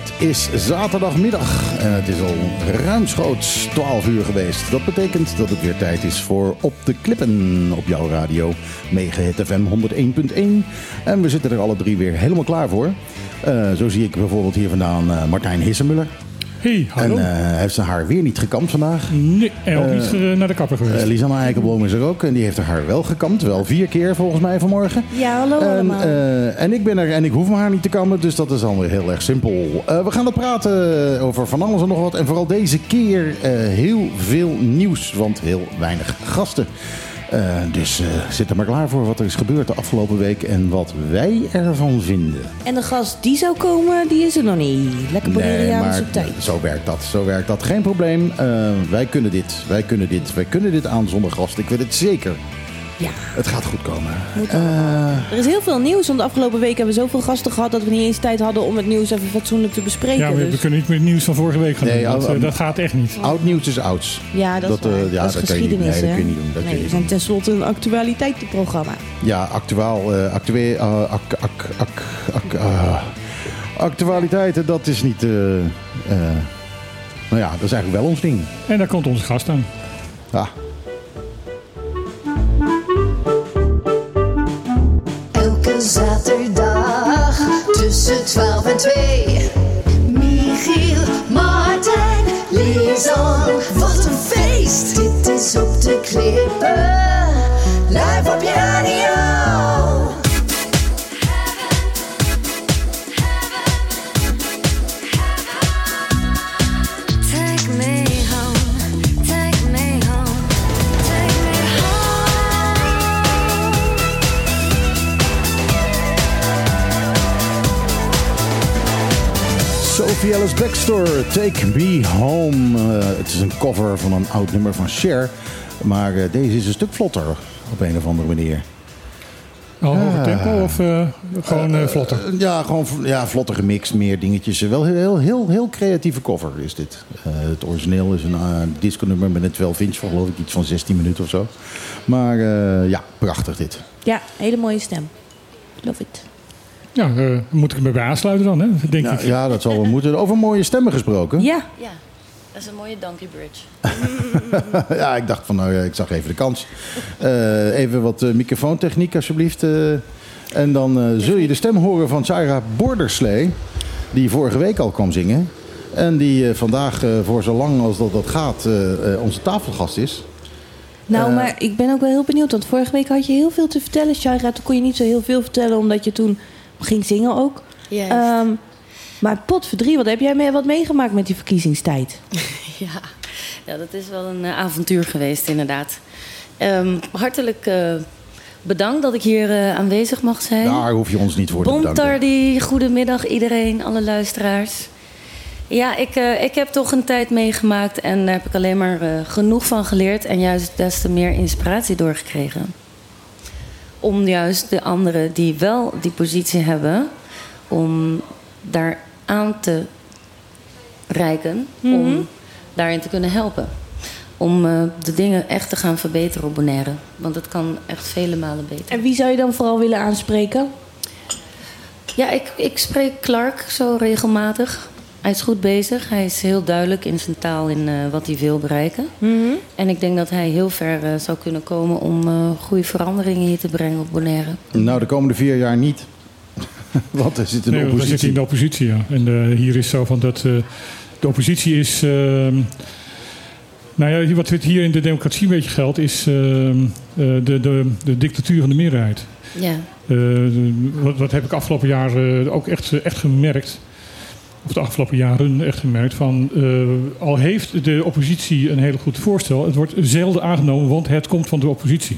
Het is zaterdagmiddag en het is al ruimschoots 12 uur geweest. Dat betekent dat het weer tijd is voor Op de Klippen op jouw radio. Megahit FM 101.1. En we zitten er alle drie weer helemaal klaar voor. Uh, zo zie ik bijvoorbeeld hier vandaan uh, Martijn Hissemuller. Hey, hallo. En uh, heeft zijn haar weer niet gekamd vandaag. Nee, en ook niet naar de kapper geweest. Uh, Lisanne Eikenboom is er ook en die heeft haar haar wel gekamd. Wel vier keer volgens mij vanmorgen. Ja, hallo en, allemaal. en ik ben er en ik hoef mijn haar niet te kammen, dus dat is dan weer heel erg simpel. we gaan het praten over van alles en nog wat. En vooral deze keer heel veel nieuws, want heel weinig gasten. Uh, dus uh, zit er maar klaar voor wat er is gebeurd de afgelopen week en wat wij ervan vinden. En de gast die zou komen, die is er nog niet. Lekker Boleriaans nee, op tijd. Zo werkt dat, zo werkt dat. Geen probleem. Uh, wij kunnen dit, wij kunnen dit, wij kunnen dit aan zonder gast. Ik weet het zeker. Ja. Het gaat goed komen. er is heel veel nieuws, want de afgelopen week hebben we zoveel gasten gehad dat we niet eens tijd hadden om het nieuws even fatsoenlijk te bespreken. Ja, we, dus. we kunnen niet meer het nieuws van vorige week gaan nee, doen. Dat, uh, dat, gaat echt niet. Oud nieuws is ouds. Ja, dat, dat, uh, ja, dat is dat geschiedenis. Kun je, nee, hè? dat kun je niet doen. Dat nee, we zijn tenslotte een actualiteitenprogramma. Ja, actueel, uh, actueel, ac, ac, ac, ac, actualiteiten, dat is niet. nou ja, dat is eigenlijk wel ons ding. En daar komt onze gast aan. Ja. Zaterdag tussen 12 en 2. Michiel, Martijn, Lisan. Wat een feest! Dit is op de klippen. Live op je Backstore, Take Me Home. Uh, het is een cover van een oud nummer van Cher. Maar uh, deze is een stuk vlotter op een of andere manier. Al hoger tempo of uh, gewoon vlotter? ja, gewoon ja, vlotter gemixt, meer dingetjes. Wel heel, heel, heel, heel creatieve cover is dit. het origineel is een disco nummer met een 12 inch van geloof ik iets van 16 minuten of zo. Maar ja, prachtig dit. Ja, hele mooie stem. Love it. Ja, uh, moet ik me bij aansluiten dan, hè? denk ja, ik. Ja, dat zal wel moeten. Over mooie stemmen gesproken. Ja. Ja, dat is een mooie donkey bridge. ja, ik dacht van, nou ja, ik zag even de kans. Uh, even wat uh, microfoontechniek alsjeblieft. en dan zul je de stem horen van Sarah Borderslee. Die vorige week al kwam zingen. En die vandaag, voor zo lang als dat, dat gaat, onze tafelgast is. Nou, maar ik ben ook wel heel benieuwd. Want vorige week had je heel veel te vertellen, Shaira. Toen kon je niet zo heel veel vertellen, omdat je toen ging zingen ook. Juist. Um, maar potverdrie, wat heb jij mee, wat meegemaakt met die verkiezingstijd? ja. ja, dat is wel een uh, avontuur geweest, inderdaad. Um, hartelijk uh, bedankt dat ik hier uh, aanwezig mag zijn. Daar hoef je ons niet voor te bedanken. Bontardi, goedemiddag iedereen, alle luisteraars. Ja, ik, uh, ik heb toch een tijd meegemaakt en daar heb ik alleen maar uh, genoeg van geleerd en juist des te meer inspiratie doorgekregen. Om juist de anderen die wel die positie hebben, om daar aan te reiken, mm -hmm. om daarin te kunnen helpen. Om uh, de dingen echt te gaan verbeteren op Bonaire. Want het kan echt vele malen beter. En wie zou je dan vooral willen aanspreken? Ja, ik, ik spreek Clark zo regelmatig. Hij is goed bezig. Hij is heel duidelijk in zijn taal in uh, wat hij wil bereiken. Mm -hmm. En ik denk dat hij heel ver uh, zou kunnen komen om uh, goede veranderingen hier te brengen op Bonaire. Nou, de komende vier jaar niet. Want er zit een nee, oppositie. zit in de oppositie, ja. En hier is zo van dat de oppositie is. ehm, nou ja, wat hier in de democratie een beetje geldt, is ehm, de, de, de dictatuur van de meerderheid. Ja. wat, wat heb ik afgelopen jaren ook echt, echt gemerkt of de afgelopen jaren echt gemerkt van uh, al heeft de oppositie een hele goed voorstel, het wordt zelden aangenomen, want het komt van de oppositie.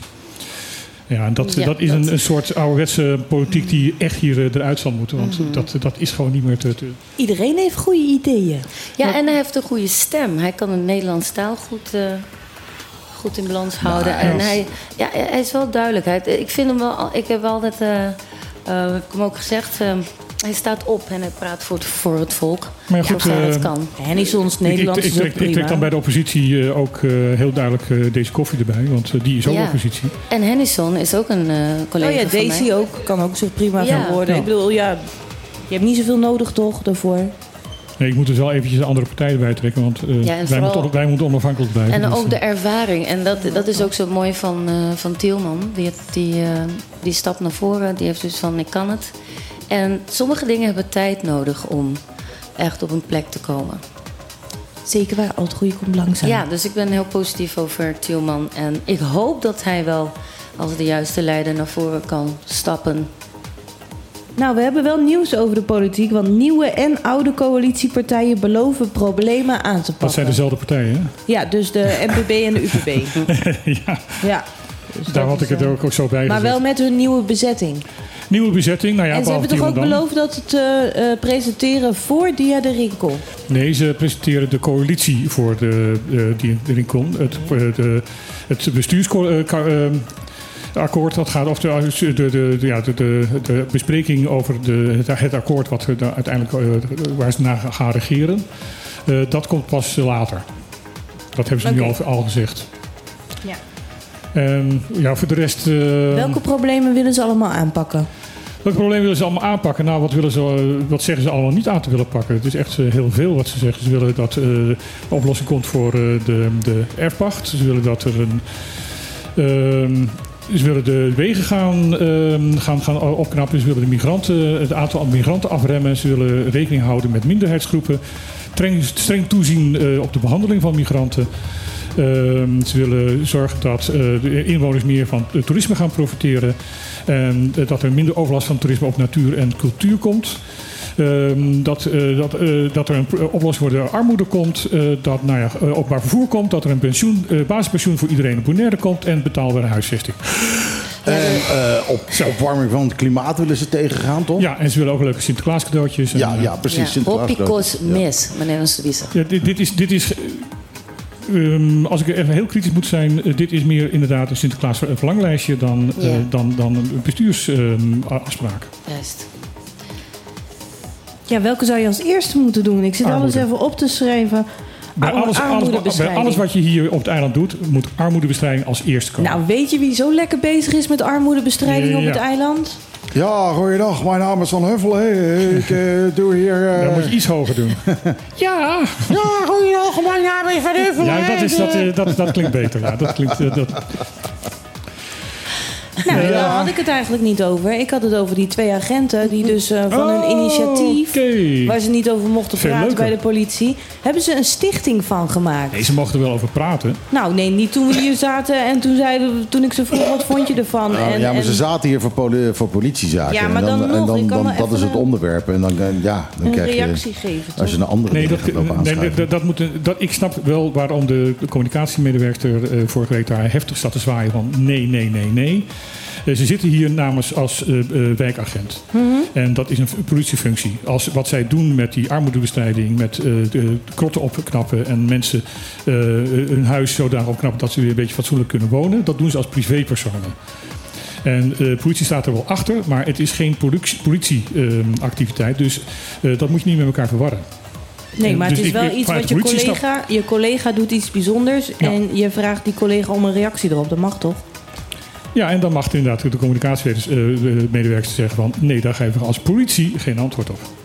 Ja, en dat, Ja, dat is dat- Een, een soort ouderwetse politiek die echt hier eh, eruit zal moeten. Want Mhm. dat, dat is gewoon niet meer te... te- Iedereen heeft goede ideeën. Ja, en hij heeft een goede stem. Hij kan een Nederlands taal goed, eh, goed in balans houden. en hij, ja, hij is wel duidelijk. Hij- ik vind hem wel. Ik heb wel altijd. eh eh, heb ik hem ook gezegd. eh, hij staat op en hij praat voor het, voor het volk. Maar goed, Zover het eh, kan. Nederlands ik, is trek, ik trek dan bij de oppositie eh, ook eh, heel duidelijk eh, deze koffie erbij. Want die is ook Ja. oppositie. En Hennison is ook een eh, collega Oh ja, van mij. Daisy ook. Kan ook zich prima Ja. van worden. Ja. Ik bedoel, ja, je hebt niet zoveel nodig toch daarvoor. Nee, ik moet dus wel eventjes een andere partijen bij trekken, want eh, Ja, en wij, vooral- moeten, wij moeten onafhankelijk blijven. En Dus, ook de ervaring. En dat, dat is ook zo mooi van, eh, van Tielman. Die, die, die stapt naar voren. Die heeft dus van, ik kan het. En sommige dingen hebben tijd nodig om echt op een plek te komen. Zeker waar, al het goede komt langzaam. Ja, dus ik ben heel positief over Tielman. En ik hoop dat hij wel als de juiste leider naar voren kan stappen. Nou, we hebben wel nieuws over de politiek. Want nieuwe en oude coalitiepartijen beloven problemen aan te pakken. dat zijn dezelfde partijen, hè? Ja, dus de NPB en de UPB. ja, ja. Dus daar had ik het eh, ook, ook zo bij Maar gezet. wel met hun nieuwe bezetting. Nieuwe bezetting, nou ja, en ze hebben toch ook dan. beloofd dat het eh, eh, presenteren voor Dia de Rinkel. Nee, ze presenteren de coalitie voor de, de, die erin komt. Het, eh, de, het bestuursakkoord, dat gaat, of de, de, de, de, ja, de, de, de bespreking over de, het, het akkoord wat uiteindelijk, eh, waar ze naar gaan regeren, eh, dat komt pas later. Dat hebben ze nu al, al gezegd. Ja. En ja, voor de rest. eh, Welke problemen willen ze allemaal aanpakken? Welke problemen willen ze allemaal aanpakken? Nou, wat, willen ze, eh, wat zeggen ze allemaal niet aan te willen pakken? Het is echt eh, heel veel wat ze zeggen. Ze willen dat eh, een oplossing komt voor de, de erfpacht. Ze willen dat er een. ehm, ze willen de wegen gaan, ehm, gaan, gaan opknappen. Ze willen de migranten, het aantal migranten afremmen. Ze willen rekening houden met minderheidsgroepen. Streng, streng toezien op de behandeling van migranten. Ehm, ze willen zorgen dat de inwoners meer van toerisme gaan profiteren. En eh, dat er minder overlast van toerisme op natuur en cultuur komt. Ehm, dat, eh, dat, eh, dat er een pro- oplossing voor de armoede komt. eh, dat nou ja, eh, openbaar vervoer komt. Dat er een pensioen, eh, basispensioen voor iedereen op Bonaire komt. En betaalbare huisvesting. En eh, op opwarming van het klimaat willen ze tegengaan, toch? Ja, en ze willen ook leuke Sinterklaas cadeautjes. En, ja, eh, ja, precies. Ja, Sinterklaas Hoppikos cadeautjes. Ja. mis, meneer Oosterdieser. Ja, dit, dit is. Dit is eh, ehm, als ik even heel kritisch moet zijn, eh, dit is meer inderdaad een Sinterklaas ver- verlanglijstje dan, eh, dan, dan een bestuursafspraak. Juist. Ja, welke zou je als eerste moeten doen? Ik zit alles even op te schrijven. bij, alles, alles, bij alles wat je hier op het eiland doet, moet armoedebestrijding als eerste komen. Nou, weet je wie zo lekker bezig is met armoedebestrijding op Ja. het eiland? Ja, goeiedag. Mijn naam is Van Huffel. hè. Ik eh, doe hier... eh, Dan moet je iets hoger doen. ja, Ja, goeiedag, mijn naam is Van Huffel. ja dat, is, dat, eh, dat, dat klinkt beter. Ja, dat klinkt, dat, Nou, Ja. daar had ik het eigenlijk niet over. Ik had het over die twee agenten die dus eh, van hun initiatief... Oh, Oké. waar ze niet over mochten Veel praten leuker. bij de politie... hebben ze een stichting van gemaakt. Nee, ze mochten er wel over praten. Nou, nee, niet toen we hier zaten en toen, zeiden, toen ik ze vroeg... wat vond je ervan? Oh, en, ja, maar en- ze zaten hier voor, poli- voor politiezaken. Ja, maar en dan nog, en ik dan, dan, dat is het een- onderwerp. En dan, eh, ja, dan een krijg je... reactie geven, Als je een andere Nee, dingen dat, nee, dat, dat moet, dat, ik snap wel waarom de, de communicatiemedewerker eh, vorige week daar heftig zat te zwaaien van nee, nee, nee, nee. Eh, ze zitten hier namens als eh, eh, wijkagent. En dat is een politiefunctie. Als, wat zij doen met die armoedebestrijding, met de krotten opknappen en mensen hun huis zodanig opknappen dat ze weer een beetje fatsoenlijk kunnen wonen, dat doen ze als privépersonen. En de politie staat er wel achter, maar het is geen politieactiviteit. dus dat moet je niet met elkaar verwarren. Nee, maar Dus het is ik- wel iets wat je collega... Je collega doet iets bijzonders Ja. en je vraagt die collega om een reactie erop. Dat mag toch? Ja, en dan mag inderdaad de communicatiemedewerkers zeggen van... nee, daar geven we als politie geen antwoord op.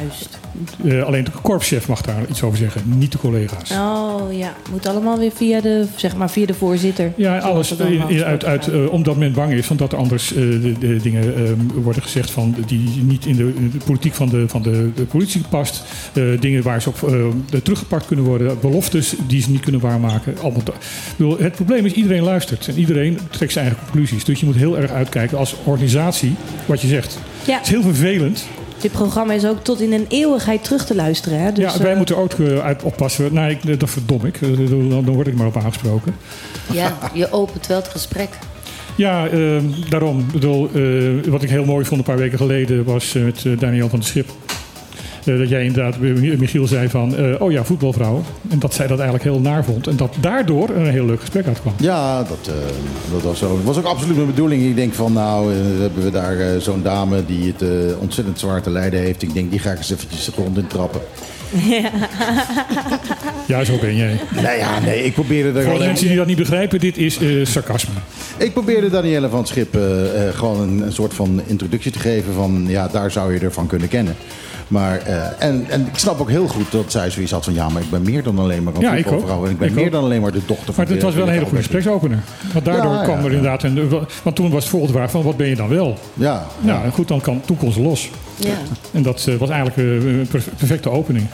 Juist. Eh, alleen de korpschef mag daar iets over zeggen, niet de collega's. Oh ja, moet allemaal weer via de, zeg maar, via de voorzitter. Ja, alles in- in- afgesproken uit, uit, eh, omdat men bang is van dat er anders eh, de, de dingen ehm, worden gezegd van die niet in de, in de politiek van de, van de, de politie past. Eh, dingen waar ze op eh, teruggepakt kunnen worden, beloftes die ze niet kunnen waarmaken. Allemaal bedoel, het probleem is iedereen luistert en iedereen trekt zijn eigen conclusies. Dus je moet heel erg uitkijken als organisatie wat je zegt. Ja, Het is heel vervelend. Dit programma is ook tot in een eeuwigheid terug te luisteren. Hè? Dus, ja, wij eh, moeten ook eh, uit oppassen. Nou, ik, dat verdom ik. Eh, Dan, dan word ik maar op aangesproken. Ja, je opent wel het gesprek. Ja, eh, daarom. Ik bedoel, eh, wat ik heel mooi vond een paar weken geleden was met Daniel van de Schip. Eh, dat jij inderdaad, eh, Michiel zei van, eh, oh ja, voetbalvrouw. En dat zij dat eigenlijk heel naar vond. En dat daardoor een heel leuk gesprek uitkwam. Ja, dat, eh, dat was zo. Dat was ook absoluut mijn bedoeling. Ik denk van, nou, hebben we daar zo'n dame die het ontzettend zwaar te lijden heeft. Ik denk, die ga ik eens eventjes de grond in trappen. Ja, zo ben jij. Nee, ja, nee, ik probeerde er Voor de gewoon... mensen die dat niet begrijpen, dit is eh, sarcasme. Ik probeerde Danielle van het Schip eh, eh, gewoon een, een soort van introductie te geven van, ja, daar zou je ervan kunnen kennen. Maar, eh, en, en ik snap ook heel goed dat zij zoiets had van... ja, maar ik ben meer dan alleen maar een Ja, ik voetbalvrouw. ook. En ik ben Ik meer ook. dan alleen maar de dochter van... Maar het was wel een hele goede gespreksopener. Want daardoor Ja, ja, kwam er ja. inderdaad... Een, want toen was het volgende vraag van, wat ben je dan wel? Ja, Nou, goed, dan kan, toen kon ze los. Ja. En dat eh, was eigenlijk eh, een per- perfecte opening.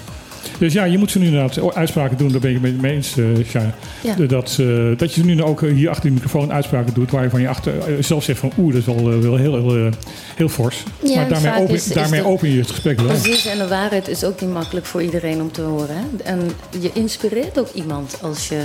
Dus ja, je moet ze nu inderdaad uitspraken doen. Daar ben ik het mee eens, eh. Ja. Dat, eh, dat je nu ook eh, hier achter de microfoon uitspraken doet... waar je van je achter zelf zegt van... oeh, dat is wel, wel heel, heel, heel fors. Ja, maar daarmee, open, is- is daarmee de- open je het gesprek wel. Precies, en de waarheid is ook niet makkelijk voor iedereen om te horen. Hè? En je inspireert ook iemand als je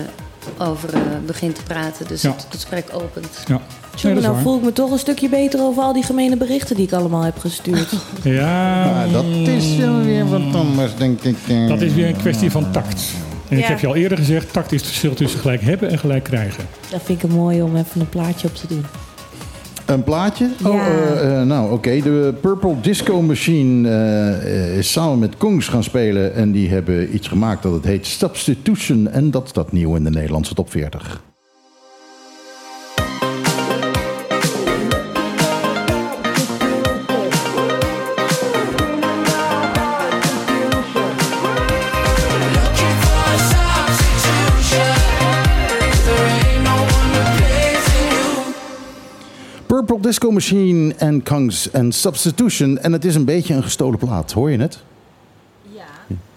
over begint te praten. Dus Ja. het gesprek opent. Ja, Tjonge, Nee, nou voel ik me toch een stukje beter over al die gemene berichten die ik allemaal heb gestuurd. Ja, dat is wel weer wat anders, denk ik. eh. dat is weer een kwestie van tact. En ik heb je al eerder gezegd... tact is het verschil tussen gelijk hebben en gelijk krijgen. Dat vind ik mooi om even een plaatje op te doen. Een plaatje? Oh, eh, eh, nou oké. De Purple Disco Machine is samen met Kongs gaan spelen. En die hebben iets gemaakt dat het heet Substitution. En dat staat nieuw in de Nederlandse top 40. Disco Machine en Kongs en Substitution. En het is een beetje een gestolen plaat. Hoor je het? Ja.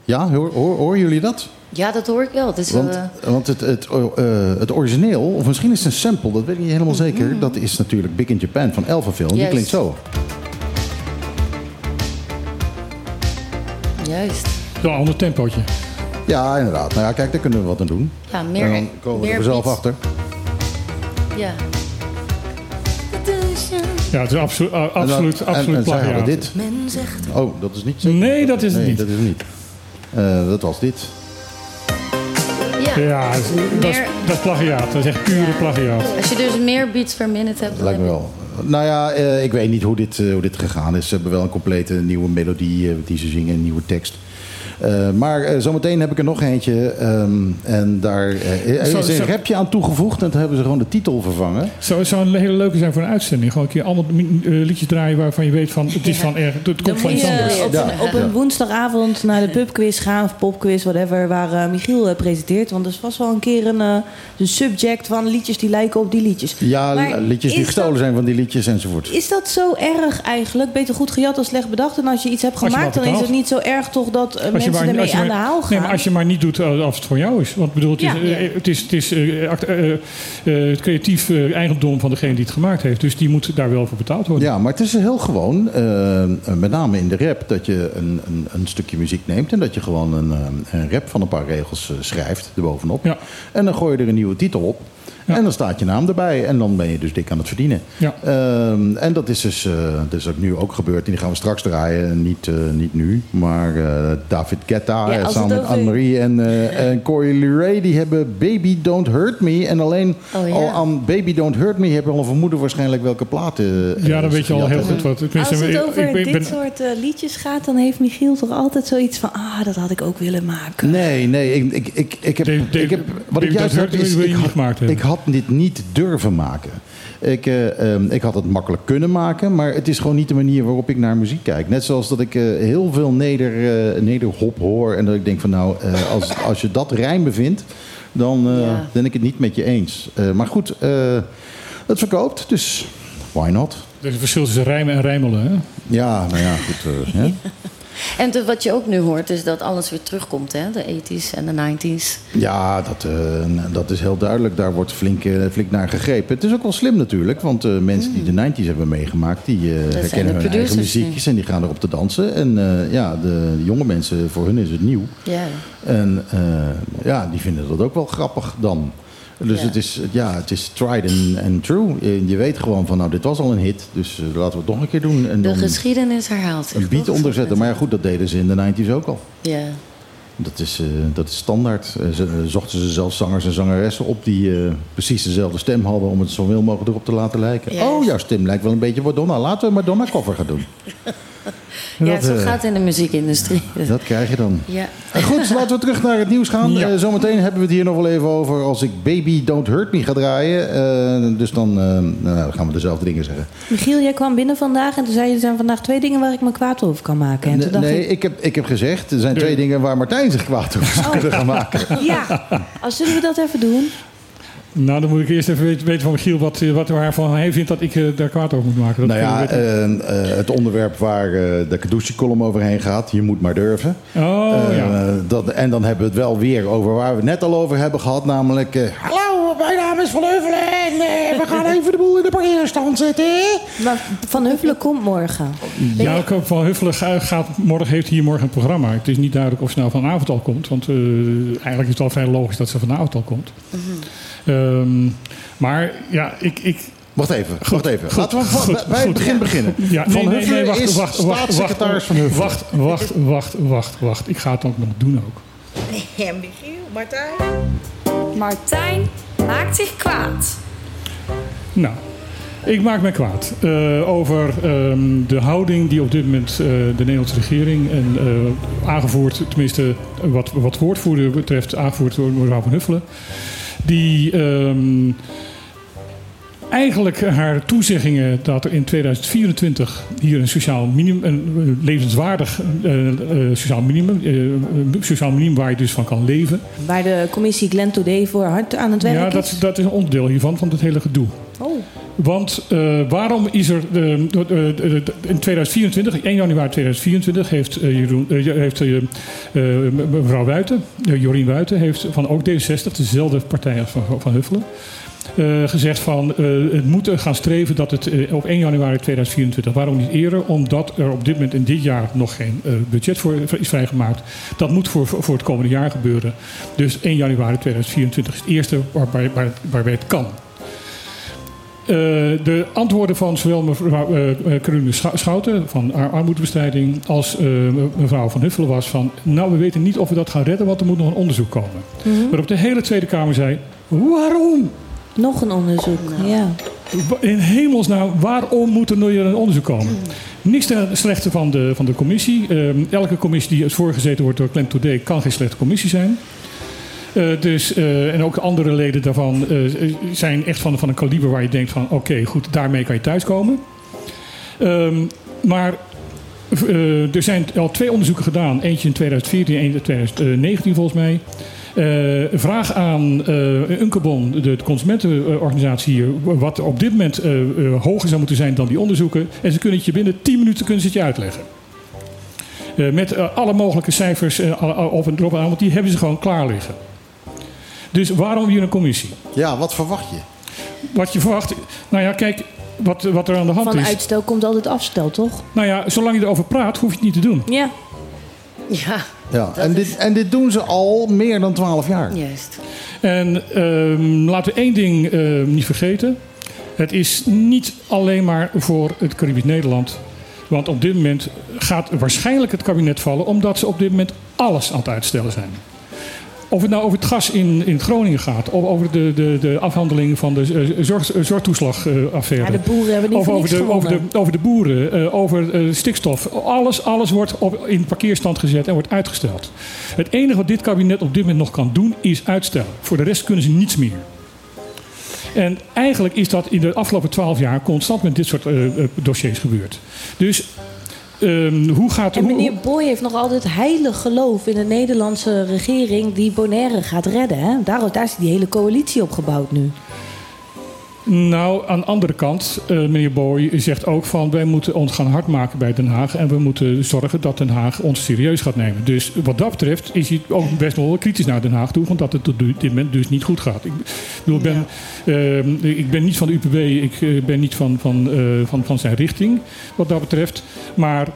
Ja, hoor, hoor, horen jullie dat? Ja, dat hoor ik wel. Het is, Want, eh, want het, het, eh, het origineel, of misschien is het een sample, dat weet ik niet helemaal zeker. Dat is natuurlijk Big in Japan van Elfenfilm. Die Juist. klinkt zo. juist. Een ander tempootje. Ja, inderdaad. Nou ja, kijk, daar kunnen we wat aan doen. Ja, meer, en dan komen we meer er zelf achter. Ja. Ja, het is absolu- uh, absoluut, en, dan- absoluut en, en zij hadden plagiaat. dit. Oh, dat is niet zeker. Nee, dat is het nee, niet. dat is het niet. Eh, dat was dit. Ja. Ja, dat is, dat is, Meer- dat is plagiaat. Dat is echt pure plagiaat. Als je dus meer beats per minute hebt, Lijkt me wel. Nou ja, eh, ik weet niet hoe dit, eh, hoe dit gegaan is. Ze hebben wel een complete nieuwe melodie eh, die ze zingen, een nieuwe tekst. Eh, maar eh, zometeen heb ik er nog eentje. ehm, en daar eh, Zo- is een zo- rapje aan toegevoegd. En toen hebben ze gewoon de titel vervangen. Zou, zou een hele leuke zijn voor een uitzending. Gewoon een keer allemaal liedjes draaien waarvan je weet van het is van erg. Het komt van iets anders. op, Ja. een, op een woensdagavond naar de pubquiz gaan, of popquiz, whatever, waar Michiel presenteert. Want er is vast wel een keer een, een subject van liedjes die lijken op die liedjes. Ja, Maar liedjes die gestolen dat- zijn van die liedjes enzovoort. Is dat zo erg eigenlijk? Beter goed gejat dan slecht bedacht. En als je iets hebt gemaakt, dan is het niet zo erg toch dat mensen maar- ermee als je aan maar- de haal gaan. Nee, maar als je maar niet doet eh, als het voor jou is. Want bedoel, het is, Ja, eh, ja. het is, het is eh, act- eh, eh, het creatief eh, eigendom van degene die het gemaakt heeft. Dus die moet daar wel voor betaald worden. Ja, maar het is heel gewoon, met name in de rap, dat je een, een, een stukje muziek neemt en dat je gewoon een, een rap van een paar regels schrijft erbovenop. Ja. En dan gooi je er een nieuwe titel op. Ja. En dan staat je naam erbij en dan ben je dus dik aan het verdienen. Ja. Ehm, en dat is dus eh, dat is ook nu ook gebeurd. En die gaan we straks draaien. Niet, eh, niet nu, maar eh, David Guetta Ja, samen met Anne-Marie en, eh en Corey Leray... die hebben Baby Don't Hurt Me. En alleen Oh, ja. al aan Baby Don't Hurt Me... heb je al een vermoeden waarschijnlijk welke platen... eh, Ja, dan weet je al heel goed wat. Als het ik- over ik ben- dit ben- soort eh, liedjes gaat, dan heeft Michiel toch altijd zoiets van... ah, dat had ik ook willen maken. Nee, nee, ik, ik, ik, ik heb, ik heb... Wat ik juist is... Ik had, gemaakt hebben. ik had dit niet durven maken. Ik, eh, ehm, ik had het makkelijk kunnen maken, maar het is gewoon niet de manier waarop ik naar muziek kijk. Net zoals dat ik eh, heel veel neder, eh, nederhop hoor en dat ik denk van nou, eh, als, als je dat rijm bevindt, dan eh, Ja. ben ik het niet met je eens. Eh, maar goed, eh, het verkoopt, dus why not? Er is een verschil tussen rijmen en rijmelen. Hè? Ja, nou ja, goed. hè? En te- wat je ook nu hoort, is dat alles weer terugkomt, hè? De 80s en de 90s. Ja, dat, eh, dat is heel duidelijk. Daar wordt flink, eh, flink naar gegrepen. Het is ook wel slim natuurlijk, want eh, mensen die de 90s hebben meegemaakt, die herkennen hun eigen muziekjes en die gaan erop te dansen. En ja, de, de jonge mensen, voor hun is het nieuw. Ja. En ja, die vinden dat ook wel grappig dan. Dus Ja. het, is, ja, het is tried and, and true. Je, je weet gewoon van, nou, dit was al een hit, dus eh, laten we het nog een keer doen. En De geschiedenis herhaalt zich. een beat onderzetten. Maar ja, goed, dat deden ze in de 90s ook al. Ja. Dat is, eh, dat is standaard. Eh, ze, eh, zochten ze zelfs zangers en zangeressen op die eh, precies dezelfde stem hadden om het zo veel mogelijk erop te laten lijken. Oh, jouw stem lijkt wel een beetje Madonna. Laten we Madonna cover gaan doen. ja, dat, zo eh, gaat het in de muziekindustrie. dat krijg je dan. Ja. Goed, laten we terug naar het nieuws gaan. Ja. Eh, zometeen hebben we het hier nog wel even over als ik Baby Don't Hurt Me ga draaien. Eh, dus dan, eh, nou, dan gaan we dezelfde dingen zeggen. Michiel, jij kwam binnen vandaag en toen zei je... er zijn vandaag twee dingen waar ik me kwaad over kan maken. En toen dacht nee, ik... ik heb, ik heb gezegd, er zijn twee dingen waar Martijn zich kwaad over zou kunnen gaan maken. Ja, als zullen we dat even doen? Nou, dan moet ik eerst even weten, van Michiel wat, eh, wat waarvan hij vindt dat ik eh, daar kwaad over moet maken. Dat Nou ja, weten. eh, het onderwerp waar de Kadushi-column overheen gaat, je moet maar durven. oh, ja. dat, en dan hebben we het wel weer over waar we het net al over hebben gehad, namelijk... Hallo, mijn naam is Van Heuvelen en eh, we gaan even de boel in de parkeerstand zetten. Maar Van Huffelen komt morgen. Ja, Van Huffelen ga- gaat, morgen, heeft hier morgen een programma. Het is niet duidelijk of ze nou vanavond al komt. Want eh, eigenlijk is het al vrij logisch dat ze vanavond al komt. Ehm, maar ja, ik... ik Wacht even, wacht even. goed, Laten we goed, bij- bij het goed. begin beginnen. ja, van nee, nee, nee, wacht, is wacht, wacht, staatssecretaris wacht, van Huffelen. Wacht, wacht, wacht, wacht, wacht. Ik ga het ook nog doen ook. Michiel, Martijn. Martijn maakt zich kwaad. Nou, ik maak mij kwaad eh, over ehm, de houding die op dit moment eh, de Nederlandse regering en eh, aangevoerd, tenminste wat, wat woordvoerder betreft, aangevoerd door mevrouw Van Huffelen, die ehm, eigenlijk haar toezeggingen dat er in 2024 hier een sociaal minimum, een eh, levenswaardig eh, eh, sociaal minimum, sociaal minimum waar je dus van kan leven. Waar de commissie Glen Today voor hard aan het werk Ja, dat, is. dat is een onderdeel hiervan, van het hele gedoe. Oh. Want waarom is er in 2024, 1 januari 2024, heeft, Jeroen, heeft mevrouw Wuiten, Jorien Wuiten, heeft van ook D66, dezelfde partij als van, van Huffelen, gezegd van eh, het moet gaan streven dat het eh, op 1 januari 2024, waarom niet eerder? Omdat er op dit moment in dit jaar nog geen eh, budget voor is vrijgemaakt. Dat moet voor, voor het komende jaar gebeuren. Dus 1 januari 2024 is het eerste waarbij, waar, waarbij het kan. Eh, de antwoorden van zowel mevrouw eh eh, Caroline Schou- Schouten van ar- armoedebestrijding als eh, mevrouw Van Huffelen was van... nou, we weten niet of we dat gaan redden, want er moet nog een onderzoek komen. Waarop de hele Tweede Kamer zei, waarom? Nog een onderzoek. Ja. Wa- In hemelsnaam, waarom moet er nu weer een onderzoek komen? Niks ten slechte van de, van de commissie. Ehm, elke commissie die voorgezeten wordt door Clem Today kan geen slechte commissie zijn. Eh, dus, eh, en ook andere leden daarvan eh, zijn echt van, van een kaliber waar je denkt van... oké, goed, daarmee kan je thuiskomen. Ehm, maar eh, er zijn al twee onderzoeken gedaan. Eentje in 2014 en eentje in 2019 volgens mij. Eh, vraag aan eh Unkebon, de, de consumentenorganisatie hier, wat op dit moment eh, hoger zou moeten zijn dan die onderzoeken. En ze kunnen het je binnen 10 minuten kunnen ze het je uitleggen. Eh, met alle mogelijke cijfers op en erop aan, want die hebben ze gewoon klaar liggen. Dus waarom hier een commissie? Ja, wat verwacht je? Wat je verwacht, nou ja, kijk, wat, wat er aan de hand Van is. uitstel komt altijd afstel, toch? Nou ja, zolang je erover praat, hoef je het niet te doen. Ja. Ja, Ja, en dit, en dit doen ze al meer dan twaalf jaar. juist. En ehm, laten we één ding ehm, niet vergeten. Het is niet alleen maar voor het Caribisch Nederland. Want op dit moment gaat waarschijnlijk het kabinet vallen... omdat ze op dit moment alles aan het uitstellen zijn. Of het nou over het gas in, in Groningen gaat... of over de, de, de afhandeling van de eh, zorg, eh, zorgtoeslagaffaire... ja, de boeren hebben niet Of over de, over, de, over de boeren, eh, over stikstof. Alles, alles wordt op, in parkeerstand gezet en wordt uitgesteld. Het enige wat dit kabinet op dit moment nog kan doen, is uitstellen. Voor de rest kunnen ze niets meer. En eigenlijk is dat in de afgelopen twaalf jaar constant met dit soort dossiers gebeurd. Dus ehm, hoe gaat En meneer Boy heeft nog altijd heilig geloof in de Nederlandse regering die Bonaire gaat redden. Hè? Daar, daar is die hele coalitie op gebouwd nu. Nou, aan de andere kant, eh, meneer Boy zegt ook van... wij moeten ons gaan hard maken bij Den Haag... en we moeten zorgen dat Den Haag ons serieus gaat nemen. Dus wat dat betreft is hij ook best wel kritisch naar Den Haag toe... want dat het op dit moment dus niet goed gaat. Ik, bedoel, ben, eh, ik ben niet van de UPB, ik eh, ben niet van, van, eh, van, van zijn richting wat dat betreft. Maar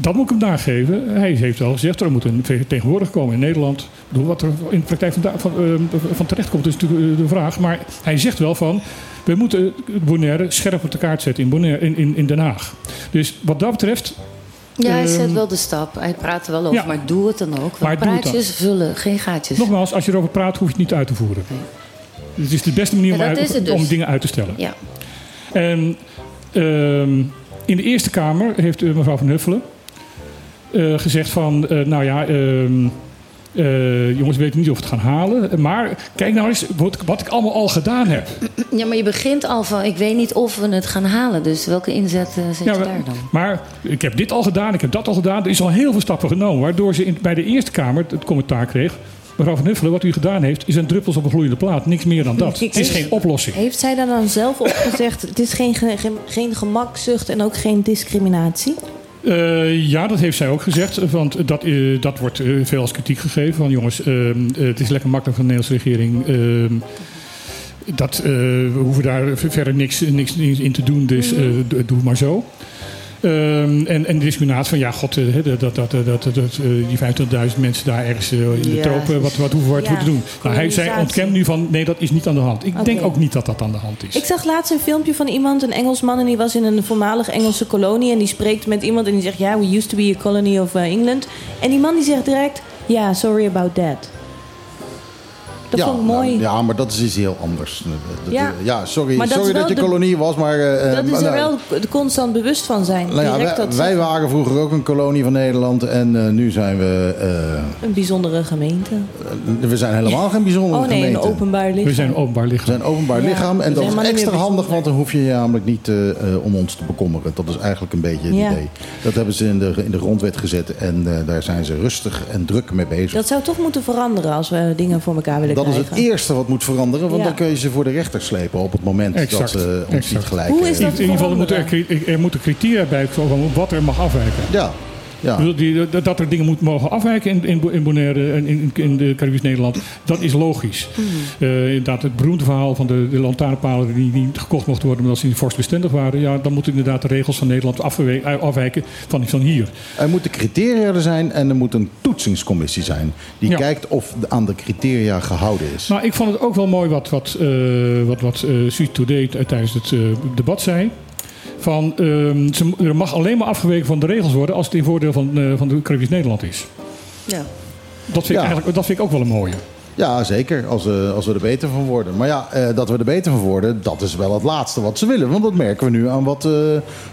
dat moet ik hem nageven. Hij heeft wel gezegd, er moet een vertegenwoordiger komen in Nederland. Wat er in de praktijk van, van, eh, van terecht komt, is natuurlijk de vraag. Maar hij zegt wel van, we moeten Bonaire scherp op de kaart zetten in, Bonaire, in, in, in Den Haag. Dus wat dat betreft, Ja, hij Ehm, zet wel de stap. Hij praat er wel over, ja. maar doe het dan ook. Maar Want praatjes vullen, geen gaatjes. nogmaals, als je erover praat, hoef je het niet uit te voeren. Het is de beste manier om, Ja, uit- dus. om dingen uit te stellen. Ja. En ehm, in de Eerste Kamer heeft eh, mevrouw Van Huffelen eh, gezegd van, eh, nou ja, ehm, Eh, jongens, we weten niet of we het gaan halen. Maar kijk nou eens wat, wat ik allemaal al gedaan heb. Ja, maar je begint al van, ik weet niet of we het gaan halen. Dus welke inzet eh, zet Ja, je daar dan? maar ik heb dit al gedaan, ik heb dat al gedaan. Er is al heel veel stappen genomen. Waardoor ze in, bij de Eerste Kamer het commentaar kreeg. Mevrouw Van Huffelen, wat u gedaan heeft, is een druppels op een gloeiende plaat. Niks meer dan dat. Het is geen oplossing. Heeft zij daar dan zelf op gezegd... het is geen, ge- geen, geen gemakzucht en ook geen discriminatie? Eh, ja, dat heeft zij ook gezegd. Want dat, eh, dat wordt eh, veel als kritiek gegeven. Van jongens, ehm, eh, het is lekker makkelijk van de Nederlandse regering. ehm, dat, we hoeven daar verder niks, niks in te doen, dus doe maar zo. Ehm, en, en de discriminatie van, ja, god, eh, dat, dat, dat, dat, dat, eh, die 25.000 mensen daar ergens eh, in de Ja. tropen, wat, wat hoeven we Ja, te doen? Nou, hij, zij kolonisatie. ontkent nu van, nee, dat is niet aan de hand. Ik denk ook niet dat dat aan de hand is. Ik zag laatst een filmpje van iemand, een Engelsman... en die was in een voormalig Engelse kolonie... en die spreekt met iemand en die zegt... ja, we used to be a colony of England. En die man die zegt direct... ja, sorry about that. Dat ja, vond ik mooi. nou, ja, maar dat is iets heel anders. Dat- Ja. ja sorry, dat sorry dat je de- kolonie was, maar... eh, dat is er nou, wel de constant bewust van zijn. nou ja, wij, dat wij waren vroeger ook een kolonie van Nederland en eh, nu zijn we... eh, een bijzondere gemeente. we zijn helemaal geen bijzondere Oh nee, gemeente. een openbaar lichaam. We zijn een openbaar We lichaam. zijn een openbaar Ja, lichaam we en dat zijn is extra handig, want dan hoef je je namelijk niet eh, eh, om ons te bekommeren. Dat is eigenlijk een beetje het Ja. idee. Dat hebben ze in de, in de grondwet gezet en eh, daar zijn ze rustig en druk mee bezig. Dat zou toch moeten veranderen als we dingen voor elkaar willen Dat is krijgen. het eerste wat moet veranderen, want Ja. dan kun je ze voor de rechter slepen op het moment Exact, dat ze ons exact. niet gelijk Hoe is eh, dat? In ieder geval er moeten er, er moeten criteria bij komen van wat er mag afwijken. Ja, ja. Die- dat- er dingen moet mogen afwijken in, in, in Bonaire en in, in de Caribisch Nederland, dat is logisch. Eh, inderdaad, het beroemde verhaal van de, de lantaarnpalen die niet gekocht mochten worden omdat ze niet vorstbestendig waren. Ja, dan moeten inderdaad de regels van Nederland afwe- afwijken van, van hier. Er moeten criteria er zijn en er moet een toetsingscommissie zijn. Die Ja. kijkt of aan de criteria gehouden is. Nou, ik vond het ook wel mooi wat, wat, eh wat, wat eh Suze Today tijdens het eh, debat zei. Van, ehm, ze, er mag alleen maar afgeweken van de regels worden als het in voordeel van, eh, van de Caribisch Nederland is. Ja. Dat vind, Ja. ik eigenlijk, dat vind ik ook wel een mooie. Ja, zeker. Als, we als we er beter van worden. Maar ja, eh, dat we er beter van worden, dat is wel het laatste wat ze willen. Want dat merken we nu aan wat eh,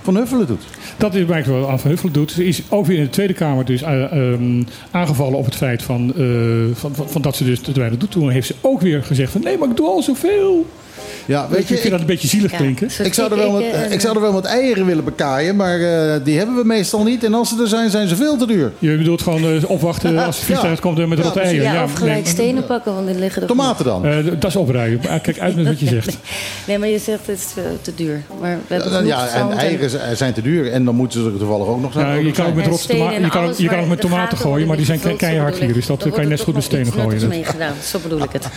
Van Huffelen doet. Dat is eigenlijk wat Anne van Huffelen doet. Ze is ook weer in de Tweede Kamer dus eh, ehm, aangevallen op het feit van, eh, van, van, van dat ze dus te weinig doet. Toen heeft ze ook weer gezegd van nee, maar ik doe al zoveel. Ja, Weet je, ik vind dat een beetje zielig Ja, klinken. ik zou, er wel met, ik, eh, ik zou er wel wat eieren willen bekaaien, maar eh, die hebben we meestal niet. En als ze er zijn, zijn ze veel te duur. Je bedoelt gewoon eh, opwachten als het vliegtuig Ja. komt met Ja, rotte eieren. Ja, of gelijk nee, stenen pakken, want die liggen er Tomaten dan. eh, dat is oprijden. Kijk uit met wat je zegt. Nee, maar je zegt het is te duur. Maar we hebben Ja, en eieren zijn te duur. En dan moeten ze er toevallig ook nog zijn. Je kan ook met En rotte stenen toma- en je kan, je kan ook met de tomaten gooien, maar die zijn keihard hier. Dus dat kan je net zo goed met stenen gooien. toch nog iets nuttigs mee gedaan. Zo bedoel ik het.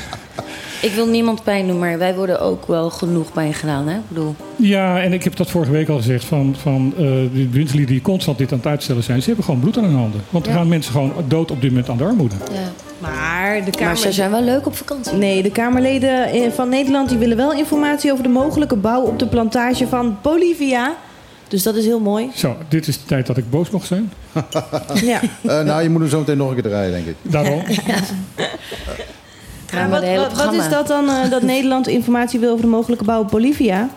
Ik wil niemand pijn doen, maar wij worden ook wel genoeg pijn gedaan. Hè? Ik bedoel, Ja, en ik heb dat vorige week al gezegd. Van, van eh de winterlieden die constant dit aan het uitstellen zijn. Ze hebben gewoon bloed aan hun handen. Want er Ja. gaan mensen gewoon dood op dit moment aan de armoede. ja. Maar de Maar Kamer... ze zijn wel leuk op vakantie. Nee, de Kamerleden eh, van Nederland die willen wel informatie over de mogelijke bouw op de plantage van Bolivia. Dus dat is heel mooi. Zo, dit is de tijd dat ik boos mocht zijn. Ja. Eh, nou, je moet hem zo meteen nog een keer draaien, denk ik. Daarom. Wat, is dat dan, eh, dat Nederland informatie wil over de mogelijke bouw op Bolivia?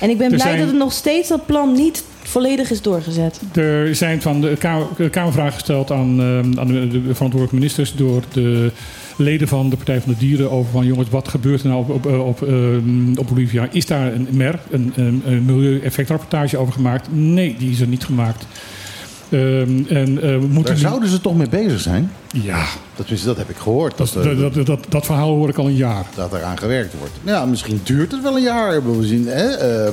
En ik ben Er blij zijn- dat het nog steeds dat plan niet volledig is doorgezet. Er zijn van de Kamer, Kamervragen gesteld aan, eh, aan de, de verantwoordelijke ministers door de leden van de Partij van de Dieren over van jongens, wat gebeurt er nou op, op, eh, op, eh, op Bolivia? Is daar een MER, een, een, een milieueffectrapportage over gemaakt? Nee, die is er niet gemaakt. Ehm, en eh, we moeten Daar zouden ze toch mee bezig zijn? Ja, Dat, is, dat heb ik gehoord. dat, Dat, eh, dat, dat, dat, dat verhaal hoor ik al een jaar. dat er aan gewerkt wordt. Ja, misschien duurt het wel een jaar. Bedoel, We zien, hè, eh, eh,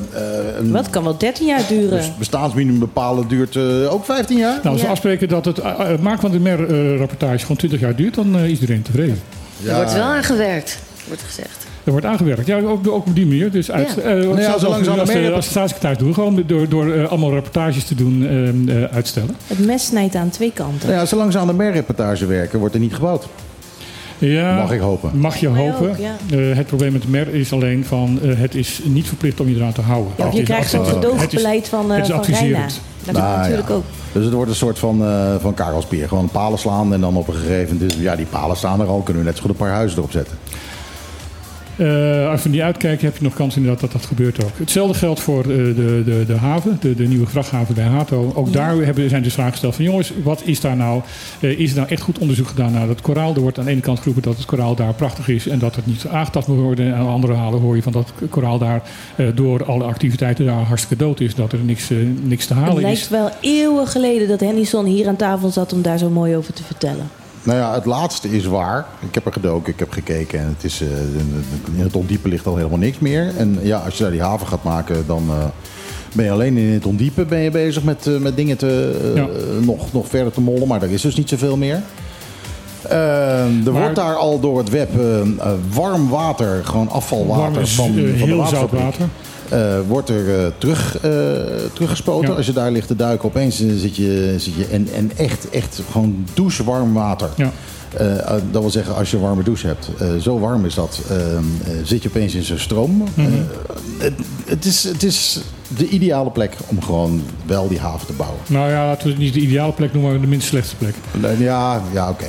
een Wat kan wel 13 jaar duren? bes- bestaansminimum bepalen duurt eh, ook 15 jaar. Nou, als we Ja. afspreken dat het maken van de MER-rapportage gewoon 20 jaar duurt, dan eh, is iedereen tevreden. Er wordt wel aan gewerkt, wordt gezegd. Er wordt aangewerkt. Ja, ook, ook op die manier. Dus uit, Ja. eh, als, aan de als, de- meer- als de staatssecretaris doen, gewoon door, door eh, allemaal rapportages te doen, eh, eh, uitstellen. Het mes snijdt aan twee kanten. Nou ja, zolang ze aan de MER-reportage werken, wordt er niet gebouwd. Ja, Mag ik hopen. Mag je Mij hopen. ook, ja. Eh, het probleem met de MER is alleen van eh, het is niet verplicht om je eraan te houden. Ja, je is krijgt zo'n gedoogbeleid van, eh het is van Reina. Dat Nou, natuurlijk ja. ook. Dus het wordt een soort van, eh van Karelspier. Gewoon palen slaan en dan op een gegeven moment... Ja, die palen staan er al. Kunnen we net zo goed een paar huizen erop zetten. Als we niet uitkijken, heb je nog kans inderdaad dat dat gebeurt ook. Hetzelfde geldt voor eh, de, de, de haven, de, de nieuwe vrachthaven bij Hato. Ook daar hebben, zijn dus vragen gesteld van jongens, wat is daar nou? eh, is er nou echt goed onderzoek gedaan naar dat koraal? Er wordt aan de ene kant geroepen dat het koraal daar prachtig is en dat het niet aangetast moet worden. En aan andere halen hoor je van dat het koraal daar eh, door alle activiteiten daar hartstikke dood is. Dat er niks, niks te Het halen lijkt is. wel eeuwen geleden dat Hennyson hier aan tafel zat om daar zo mooi over te vertellen. Nou ja, het laatste is waar. Ik heb er gedoken, ik heb gekeken en het is, eh, in het ondiepe ligt al helemaal niks meer. En ja, als je daar die haven gaat maken, dan eh, ben je alleen in het ondiepe ben je bezig met, eh, met dingen te, Ja. nog, nog verder te mollen. Maar er is dus niet zoveel meer. Eh, er Maar- wordt daar al door het web warm water, gewoon afvalwater Warm is, van, van de heel zout water. Eh, wordt er eh, terug, eh, teruggespoten. Ja. Als je daar ligt te duiken, opeens zit je, zit je en, en echt, echt gewoon douchewarm water. Ja. Dat wil zeggen, als je een warme douche hebt, zo warm is dat, eh, eh, zit je opeens in zo'n stroom. Mhm. Het, het, is, het is de ideale plek om gewoon wel die haven te bouwen. Nou ja, laten we het niet de ideale plek noemen, maar de minst slechte plek. Ja, ja oké.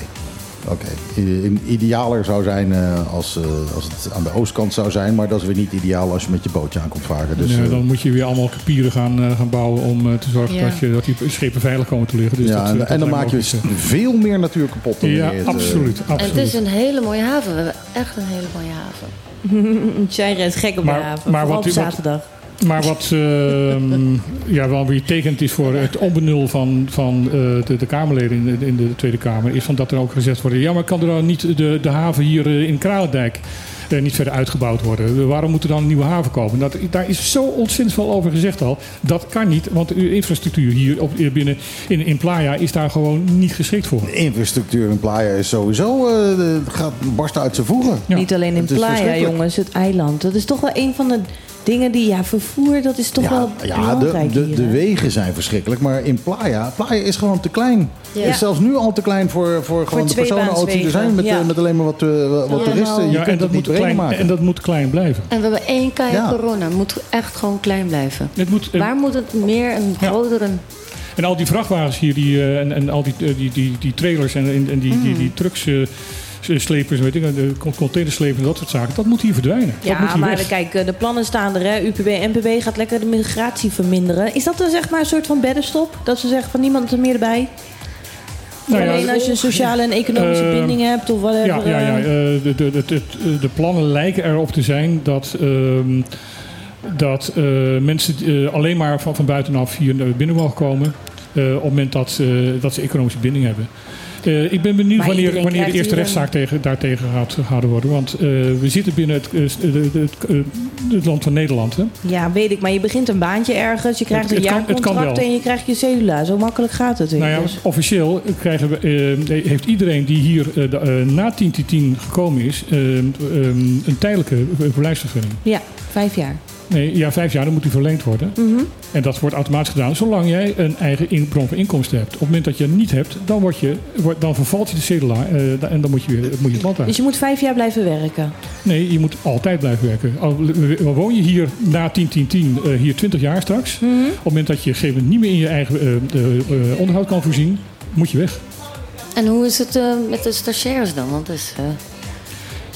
Oké. I- Idealer zou zijn eh, als, eh, als het aan de oostkant zou zijn, maar dat is weer niet ideaal als je met je bootje aan komt varen. Dus, Nee, eh, dan moet je weer allemaal papieren gaan, eh, gaan bouwen om te zorgen Ja. dat, je, dat die schepen veilig komen te liggen. Dus ja, dat, en, dat en dan maak je dus veel meer natuur kapot. Dan eh, Ja, het, eh, absoluut. En het absoluut. is een hele mooie haven. We hebben echt een hele mooie haven. Shaira is gek op Maar- de haven, maar wat- op wat- zaterdag. Maar wat ehm, ja, wel weer tekend is voor het onbenul van, van eh, de, de Kamerleden in de, in de Tweede Kamer, is van dat er ook gezegd wordt: ja, maar kan er dan niet de, de haven hier eh, in Kralendijk eh, niet verder uitgebouwd worden? Waarom moet er dan een nieuwe haven komen? Dat, daar is zo ontzettend veel over gezegd al. Dat kan niet, want de infrastructuur hier op, hier binnen in, in Playa is daar gewoon niet geschikt voor. De infrastructuur in Playa is sowieso eh, gaat barsten uit zijn voegen. Ja. Niet alleen in Playa, jongens, het eiland. Dat is toch wel een van de dingen die, ja, vervoer, dat is toch Ja, wel ja de, belangrijk de, hier. de wegen zijn verschrikkelijk, maar in Playa, Playa is gewoon te klein. Ja. Is zelfs nu al te klein voor, voor gewoon de personenauto's die er zijn met, eh, met alleen maar wat, eh, wat Ja, toeristen. Je Ja, kunt en, het dat niet klein, maken. en dat moet klein blijven. En we hebben één keer Ja. corona. Moet echt gewoon klein blijven. Het moet, Waar moet het meer een Ja. grotere... En al die vrachtwagens hier die, eh, en, en al die, die, die, die trailers en, en, en die, die, Mm. die trucks. Eh, slepers, weet ik, eh, de containerslepers en dat soort zaken. Dat moet hier verdwijnen. dat moet Ja, hier maar weg. kijk, eh, de plannen staan er. Hè. UPB en NPB gaat lekker de migratie verminderen. Is dat dan zeg maar een soort van beddenstop? Dat ze zeggen van niemand er meer erbij? Nou ja, Alleen als je een sociale en economische eh, binding hebt of whatever. Ja, ja, ja. eh. eh, de, de, de, de, de plannen lijken erop te zijn dat, ehm, dat eh, mensen eh, alleen maar van, van buitenaf hier naar binnen mogen komen. eh, op het moment dat, eh, dat ze economische binding hebben. Eh, ik ben benieuwd Maar wanneer, wanneer de eerste rechtszaak tegen, daartegen gaat gehouden worden. Want eh, we zitten binnen het, eh, het, het land van Nederland. Hè? Ja, weet ik. Maar je begint een baantje ergens. Je krijgt een jaarcontract en je krijgt je cedula. Zo makkelijk gaat het. Nou ja, dus. officieel krijgen we, heeft iedereen die hier na 10-10 gekomen is, een tijdelijke verblijfsvergunning. Ja, vijf jaar. Nee, ja, vijf jaar, dan moet die verlengd worden. Mhm. En dat wordt automatisch gedaan zolang jij een eigen in- bron van inkomsten hebt. Op het moment dat je het niet hebt, dan, word je, wordt, dan vervalt je de cedula eh, en dan moet je, weer, moet je het land uit. Dus je moet vijf jaar blijven werken. Nee, je moet altijd blijven werken. Al woon je hier na 10-10-10, eh, hier 20 jaar straks. Mhm. Op het moment dat je op een gegeven moment niet meer in je eigen eh, eh, eh, onderhoud kan voorzien, moet je weg. En hoe is het eh, met de stagiaires dan? Want het is, eh,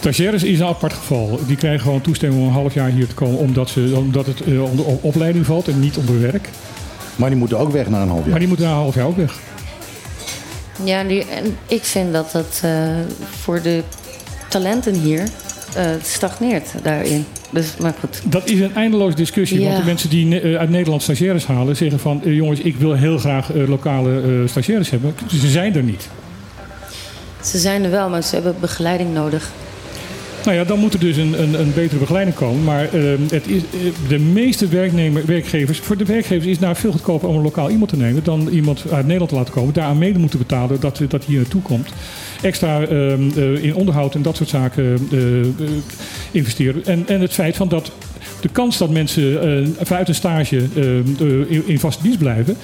Stagiaires is een apart geval. Die krijgen gewoon toestemming om een half jaar hier te komen, omdat, ze, omdat het eh, onder op- opleiding valt en niet onder werk. Maar die moeten ook weg na een half jaar. Maar die moeten na een half jaar ook weg. ja, die, en ik vind dat het eh, voor de talenten hier eh, stagneert daarin. Dus, maar goed. Dat is een eindeloze discussie. Ja. Want de mensen die ne- uit Nederland stagiaires halen, zeggen van... eh, jongens, ik wil heel graag eh, lokale eh, stagiaires hebben. Ze zijn er niet. Ze zijn er wel, maar ze hebben begeleiding nodig. Nou ja, dan moet er dus een, een, een betere begeleiding komen. Maar eh, het is, eh, de meeste werknemer, werkgevers... Voor de werkgevers is het nou veel goedkoper om een lokaal iemand te nemen... dan iemand uit Nederland te laten komen. Daar aan mede moeten betalen dat, dat hij hier naartoe komt. Extra eh, eh, in onderhoud en dat soort zaken eh, investeren. En, en het feit van dat de kans dat mensen vanuit een stage eh, eh, in, in vaste dienst blijven...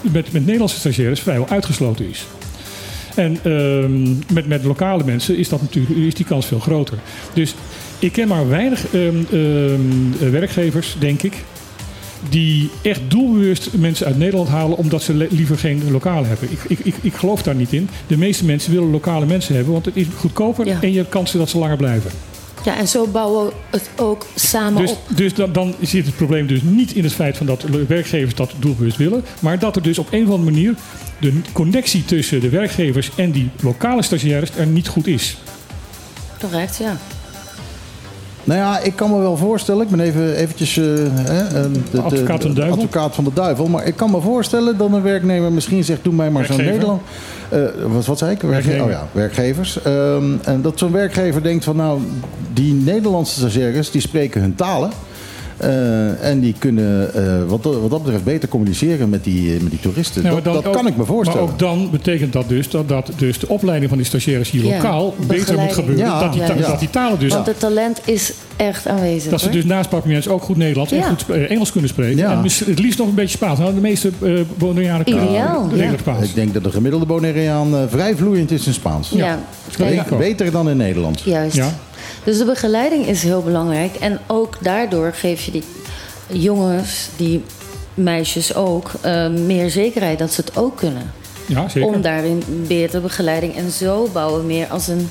met, met Nederlandse stagiaires vrijwel uitgesloten is. En ehm, met, met lokale mensen is, dat natuurlijk, is die kans veel groter. Dus ik ken maar weinig ehm, ehm, werkgevers, denk ik, die echt doelbewust mensen uit Nederland halen omdat ze liever geen lokale hebben. Ik, ik, ik, ik geloof daar niet in. De meeste mensen willen lokale mensen hebben, want het is goedkoper Ja. en je hebt kansen dat ze langer blijven. Ja, en zo bouwen we het ook samen Dus, op. dus dan, dan zit het probleem dus niet in het feit van dat werkgevers dat doelbewust willen, maar dat er dus op een of andere manier de connectie tussen de werkgevers en die lokale stagiaires er niet goed is. Correct, ja. Nou ja, ik kan me wel voorstellen. Ik ben even eventjes eh, de, de- Advocaat van de duivel. advocaat van de duivel. Maar ik kan me voorstellen dat een werknemer misschien zegt: Doe mij maar zo'n Werkgever. Nederland. Eh, wat, wat zei ik? Werkge- Werknemer. oh ja, werkgevers. Ehm, en dat zo'n werkgever denkt van nou, die Nederlandse stagiaires die spreken hun talen. Eh, en die kunnen eh, wat, wat dat betreft beter communiceren met die, met die toeristen. Ja, dat dan dat ook- kan ik me voorstellen. Maar ook dan betekent dat dus dat, dat dus de opleiding van die stagiaires hier Ja, lokaal beter moet gebeuren. Ja, dat, die, dat die talen dus Want het talent is echt aanwezig. Dat ze dus naast Papiaments ook goed Nederlands en goed eh, Engels kunnen spreken. Ja. En het liefst nog een beetje Spaans. Nou, de meeste eh Bonaireanen kunnen. Spaans. ik denk dat de gemiddelde Bonaireaan eh, vrij vloeiend is in Spaans. Ja, beter dan in Nederland. juist. Dus de begeleiding is heel belangrijk. En ook daardoor geef je die jongens, die meisjes ook, eh, meer zekerheid dat ze het ook kunnen. Ja, zeker. Om daarin betere begeleiding. En zo bouwen we meer als een,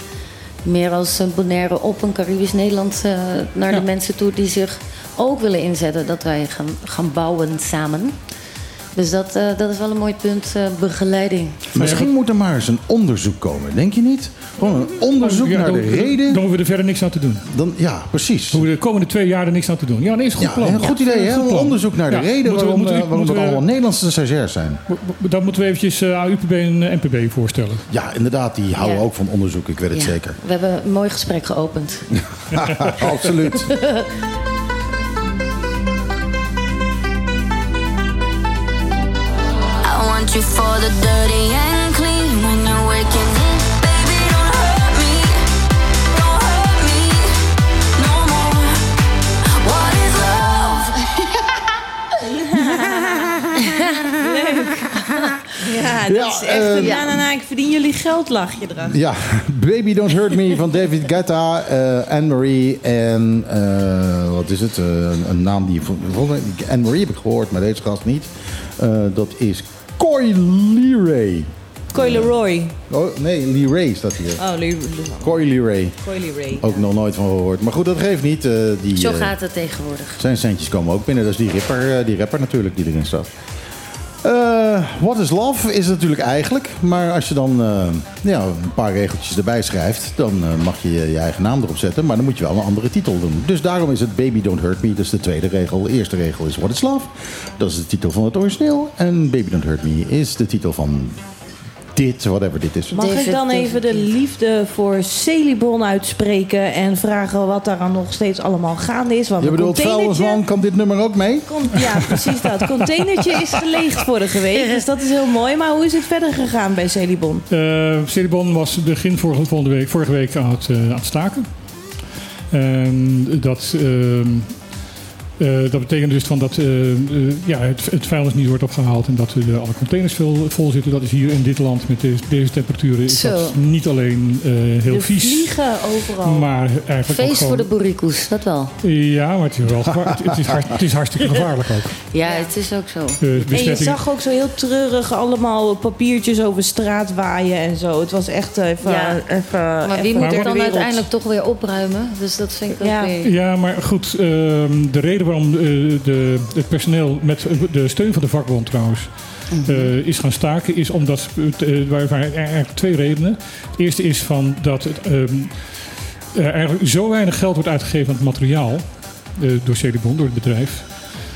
meer als een Bonaire op een Caribisch Nederland eh, naar Ja. de mensen toe die zich ook willen inzetten dat wij gaan, gaan bouwen samen. Dus dat, eh, dat is wel een mooi punt, eh, begeleiding. Misschien moet er maar eens een onderzoek komen, denk je niet? Gewoon een onderzoek Ja, naar dan, de reden. Dan hoeven we er verder niks aan te doen. Dan, ja, precies. We hoeven de komende twee jaar er niks aan te doen. Ja, nee, is een goed Ja, plan. een goed idee, hè? Een onderzoek naar de Ja, reden moeten we- waarom, moeten we- eh, waarom moeten het we- allemaal Nederlandse stagiairs zijn. Dat moeten we eventjes eh, aan UPB en eh, NPB voorstellen. Ja, inderdaad, die houden Ja. ook van onderzoek, ik weet het Ja. zeker. We hebben een mooi gesprek geopend. Absoluut. want you for the dirty and clean when you're waking up. Baby, don't hurt me. Don't hurt me no more. What is love? Ja, dat Ja, is echt eh, een na, na, na, ik verdien jullie geld, lach je erachter. Ja, Baby Don't Hurt Me van David Guetta, eh Anne-Marie en eh, wat is het? Een, naam die... Anne-Marie heb ik gehoord, maar deze gast niet. Dat is Coy Leray. Coy Leroy. Oh, nee, Leray staat hier. Oh, Le- Le- Coy Leray. Coy Leroy. Ook nog nooit van gehoord. Maar goed, dat geeft niet. eh, die, Zo eh, gaat het tegenwoordig. Zijn centjes komen ook binnen. Dat is die rapper, eh, die rapper natuurlijk die erin staat. Eh, What is Love is natuurlijk eigenlijk. Maar als je dan eh, ja, een paar regeltjes erbij schrijft... dan eh, mag je je eigen naam erop zetten. Maar dan moet je wel een andere titel doen. Dus daarom is het Baby Don't Hurt Me. Dat is de tweede regel. De eerste regel is What is Love. Dat is de titel van het origineel. En Baby Don't Hurt Me is de titel van dit, whatever dit is. Mag ik dan David, even de liefde voor Celibon uitspreken en vragen wat daar aan nog steeds allemaal gaande is? Want Je bedoelt vuilnisman, kan dit nummer ook mee? Ja, precies dat. Containertje is geleegd vorige week, dus dat is heel mooi. Maar hoe is het verder gegaan bij Celibon? Eh Celibon was begin vorige, volgende week, vorige week aan het, eh, aan het staken. En dat, ehm, eh, dat betekent dus van dat eh, eh, ja, het, het vuilnis niet wordt opgehaald en dat alle containers vol, vol zitten. Dat is hier in dit land met deze, deze temperaturen is Zo. dat niet alleen eh, heel De vies, vliegen overal. maar eigenlijk ook Feest gewoon... voor de boerikoes, dat wel. Ja, maar het is, wel gevaar- het, het is hart- het is hartstikke gevaarlijk ook. Ja, het is ook zo. En je zag ook zo heel treurig allemaal papiertjes over straat waaien en zo. Het was echt even... Ja. even Maar wie moet het dan wereld. uiteindelijk toch weer opruimen? Dus dat vind ik ook Ja. weer... Ja, maar goed, ehm, de reden waarom eh, de, het personeel met de steun van de vakbond trouwens eh, is gaan staken, is omdat waar waren eigenlijk twee redenen. Het eerste is van dat het, ehm, er eigenlijk zo weinig geld wordt uitgegeven aan het materiaal door Celibon, door het bedrijf.